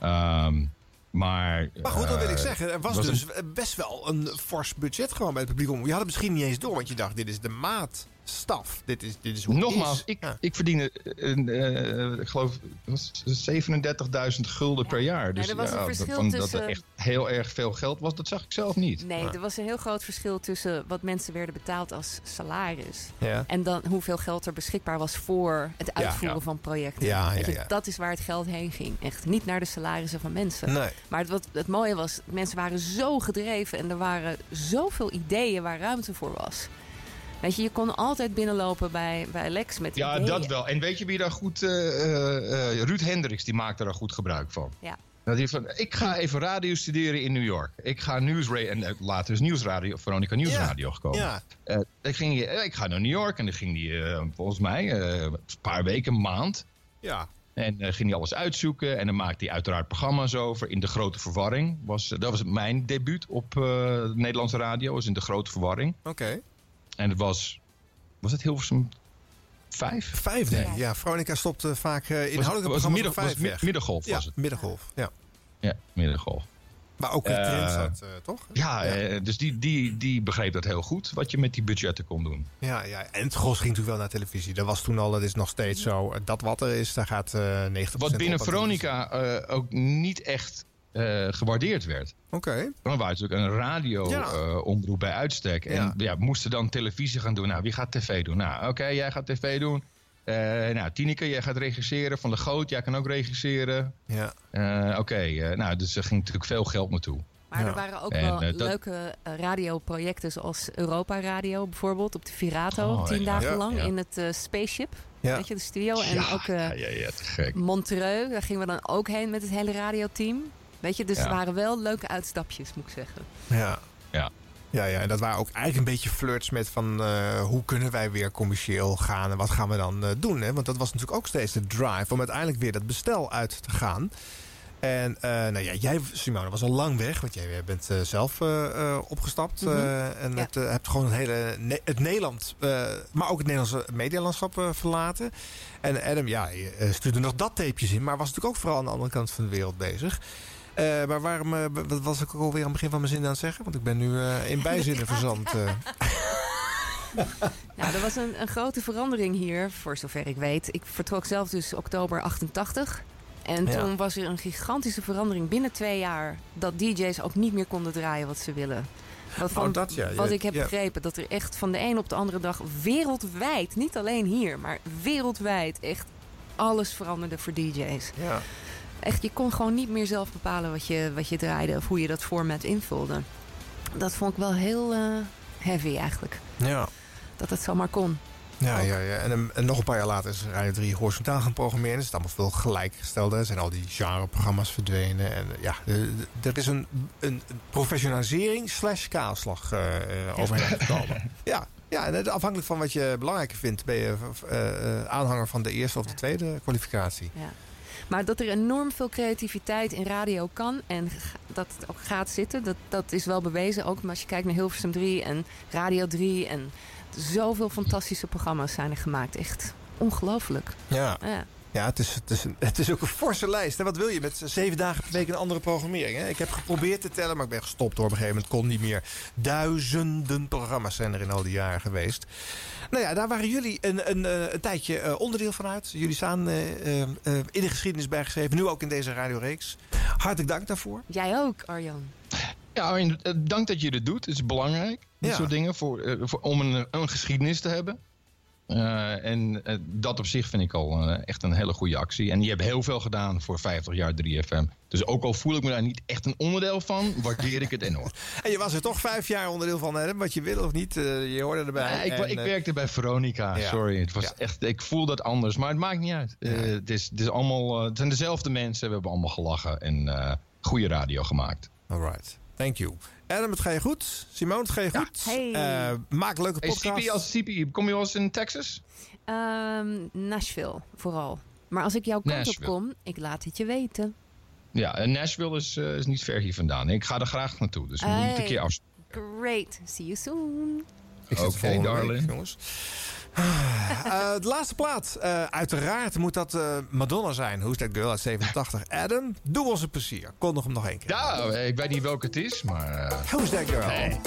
Ehm, maar...
Maar goed, dat wil ik
eh,
zeggen. Er was, dus best wel een fors budget gewoon bij het publiek. omroep. Je had het misschien niet eens door, want je dacht, dit is de maatstaf. Dit is, dit is hoe het
Nogmaals,
is.
ik, ik verdiende, een, eh, ik geloof, 37.000 gulden per jaar. Dus
er was een
ja,
verschil
van dat
tussen-
er echt heel erg veel geld was, dat zag ik zelf niet.
Nee, er was een heel groot verschil tussen wat mensen werden betaald als salaris.
Ja.
En dan hoeveel geld er beschikbaar was voor het
Ja.
uitvoeren
Ja.
van projecten.
Ja, ja,
je,
ja.
Dat is waar het geld heen ging. Echt niet naar de salarissen van mensen.
Nee.
Maar het, wat, het mooie was, mensen waren zo gedreven en er waren zoveel ideeën waar ruimte voor was. Weet je, je kon altijd binnenlopen bij, bij Lex met
Ja,
ideeën.
dat wel. En weet je wie daar goed... eh, eh, eh, Ruud Hendricks, die maakte daar goed gebruik van.
Ja.
Dat hij van, ik ga even radio studeren in New York. Ik ga nieuwsradio... En later is nieuwsradio, Veronica Nieuwsradio gekomen.
Ja.
Eh, ik, ging, ik ga naar New York en dan ging hij eh, volgens mij eh, een paar weken, een maand...
Ja.
En eh, ging hij alles uitzoeken. En dan maakte hij uiteraard programma's over. In De Grote Verwarring. Was, dat was mijn debuut op eh, Nederlandse radio. Was in De Grote Verwarring.
Oké.
En het was... Was het Hilversum 5?
Vijf, denk ik. Ja, Veronica stopte vaak uh, inhoudelijke
was, was
vijf
was. Middengolf
ja,
was het.
Middengolf, ja.
Ja, Middengolf.
Waar ook een
Eh,
trend zat, eh, toch?
Ja, eh, dus die, die, die begreep dat heel goed. Wat je met die budgetten kon doen.
Ja, ja, en het gros ging natuurlijk wel naar televisie. Dat was toen al, dat is nog steeds zo. Dat wat er is, daar gaat eh 90%
Wat binnen Veronica eh, ook niet echt eh, gewaardeerd werd.
Oké.
Dan waren natuurlijk een radio-omroep
Ja.
bij uitstek. En
Ja.
ja. moesten dan televisie gaan doen. Nou, wie gaat tv doen? Nou, oké, jij gaat tv doen. Eh, nou, Tineke, jij gaat regisseren. Van de Goot, jij kan ook regisseren.
Ja.
Eh, oké, eh, nou, dus er ging natuurlijk veel geld naartoe.
Maar er waren ook
En,
wel
eh, dat-
leuke eh, radioprojecten zoals Europa Radio bijvoorbeeld op de Virato.
Oh,
tien dagen
Ja,
lang
ja.
in het eh, Spaceship.
Ja.
Weet je, de studio. En ook eh,
ja, ja, ja, te gek.
Montreux, daar gingen we dan ook heen met het hele radioteam. Weet je, dus
Ja.
er waren wel leuke uitstapjes, moet ik zeggen.
Ja.
Ja.
Ja, ja, en dat waren ook eigenlijk een beetje flirts met van eh, hoe kunnen wij weer commercieel gaan en wat gaan we dan eh, doen. Hè? Want dat was natuurlijk ook steeds de drive om uiteindelijk weer dat bestel uit te gaan. En eh, nou ja, jij, Simone, was al lang weg, want jij bent zelf eh, eh, opgestapt.
Mhm.
eh, en
Ja.
hebt, eh, hebt gewoon het hele Ne- het Nederland, eh, maar ook het Nederlandse medialandschap verlaten. En Adam, ja, je stuurde nog dat tapejes in, maar was natuurlijk ook vooral aan de andere kant van de wereld bezig. Eh, maar waarom, eh, wat was ik ook alweer aan het begin van mijn zin aan het zeggen? Want ik ben nu eh, in bijzinnen verzand.
Nou, er was een, een grote verandering hier, voor zover ik weet. Ik vertrok zelf dus oktober 88. En
Ja.
toen was er een gigantische verandering binnen twee jaar... dat DJ's ook niet meer konden draaien wat ze willen. Wat, van,
Oh, dat ja,
wat ik heb
ja.
begrepen, dat er echt van de een op de andere dag wereldwijd... niet alleen hier, maar wereldwijd echt alles veranderde voor DJ's.
Ja.
Echt, je kon gewoon niet meer zelf bepalen wat je, wat je draaide... of hoe je dat format invulde. Dat vond ik wel heel eh, heavy eigenlijk.
Ja.
Dat het zomaar kon.
Ja, ja, ja. En, en nog een paar jaar later is Radio 3 horizontaal gaan programmeren. Er is allemaal veel gelijkgesteld. Er zijn al die genreprogramma's verdwenen. En ja, er is een, een professionalisering slash kaalslag eh, overheen gekomen. ja, ja, en het- afhankelijk van wat je belangrijker vindt... ben je aanhanger van de eerste of de tweede kwalificatie.
Ja. Maar dat er enorm veel creativiteit in radio kan en dat het ook gaat zitten, dat, dat is wel bewezen. Ook als je kijkt naar Hilversum 3 en Radio 3 en zoveel fantastische programma's zijn er gemaakt. Echt ongelooflijk.
Ja.
Ja.
Ja, het is, het, is een, het is ook een forse lijst. En wat wil je met zeven dagen per week een andere programmering? Hè? Ik heb geprobeerd te tellen, maar ik ben gestopt hoor. Op een gegeven moment kon niet meer. Duizenden programma's zijn er in al die jaren geweest. Nou ja, daar waren jullie een, een, eh, een tijdje eh, onderdeel van uit. Jullie staan eh, in de geschiedenis bijgeschreven. Nu ook in deze radioreeks. Hartelijk dank daarvoor.
Jij ook, Arjan.
Ja, Arjen, dank dat je dit doet. Het is belangrijk, dit
Ja.
soort dingen, voor, voor, om een, een geschiedenis te hebben. Eh, en eh, dat op zich vind ik al eh, echt een hele goede actie. En je hebt heel veel gedaan voor 50 jaar 3FM. Dus ook al voel ik me daar niet echt een onderdeel van, waardeer ik het enorm.
En je was er toch vijf jaar onderdeel van, hè? wat je wil of niet. je hoorde erbij.
Ja, ik,
En,
ik werkte bij Veronica,
ja.
sorry. Het was
Ja.
echt, ik voel dat anders, maar het maakt niet uit. Het, is, het, is allemaal, het zijn dezelfde mensen, we hebben allemaal gelachen en goede radio gemaakt.
Alright, thank you. Adam, het ga je goed. Simone, het ga je goed.
Hey.
Eh, maak leuke
Hey,
podcasts.
CP, als CP, kom je wel eens in Texas?
Ehm, Nashville vooral. Maar als ik jouw kant op kom, ik laat het je weten.
Ja, en Nashville is, eh, is niet ver hier vandaan. Ik ga er graag naartoe, dus we moeten
Hey.
een keer af.
Great. See you soon.
Ik zit
Oké,
week,
darling.
jongens. Eh, de laatste plaat. Eh, uiteraard moet dat eh, Madonna zijn. Who's That Girl uit 87. Adam, doe ons een plezier. Kondig hem nog één keer.
Ja, ik weet niet welke het is, maar...
Who's That Girl?
Nee.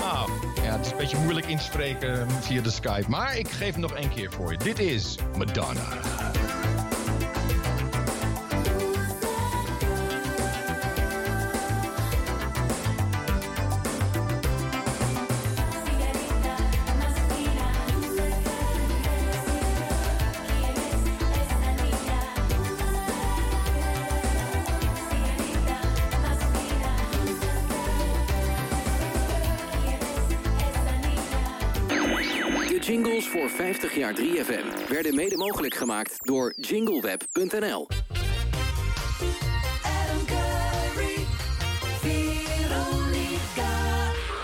Ah, ja, het is een beetje moeilijk inspreken via de Skype. Maar ik geef hem nog één keer voor je. Dit is Madonna.
Voor 50 jaar 3FM werden mede mogelijk gemaakt door jingleweb.nl.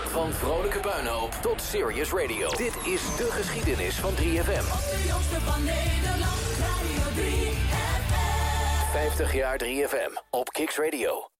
Van vrolijke puinhoop tot serious radio. Dit is de geschiedenis van 3FM.
De jongste van Nederland, Radio 3 FM.
50 jaar 3FM op Kicks Radio.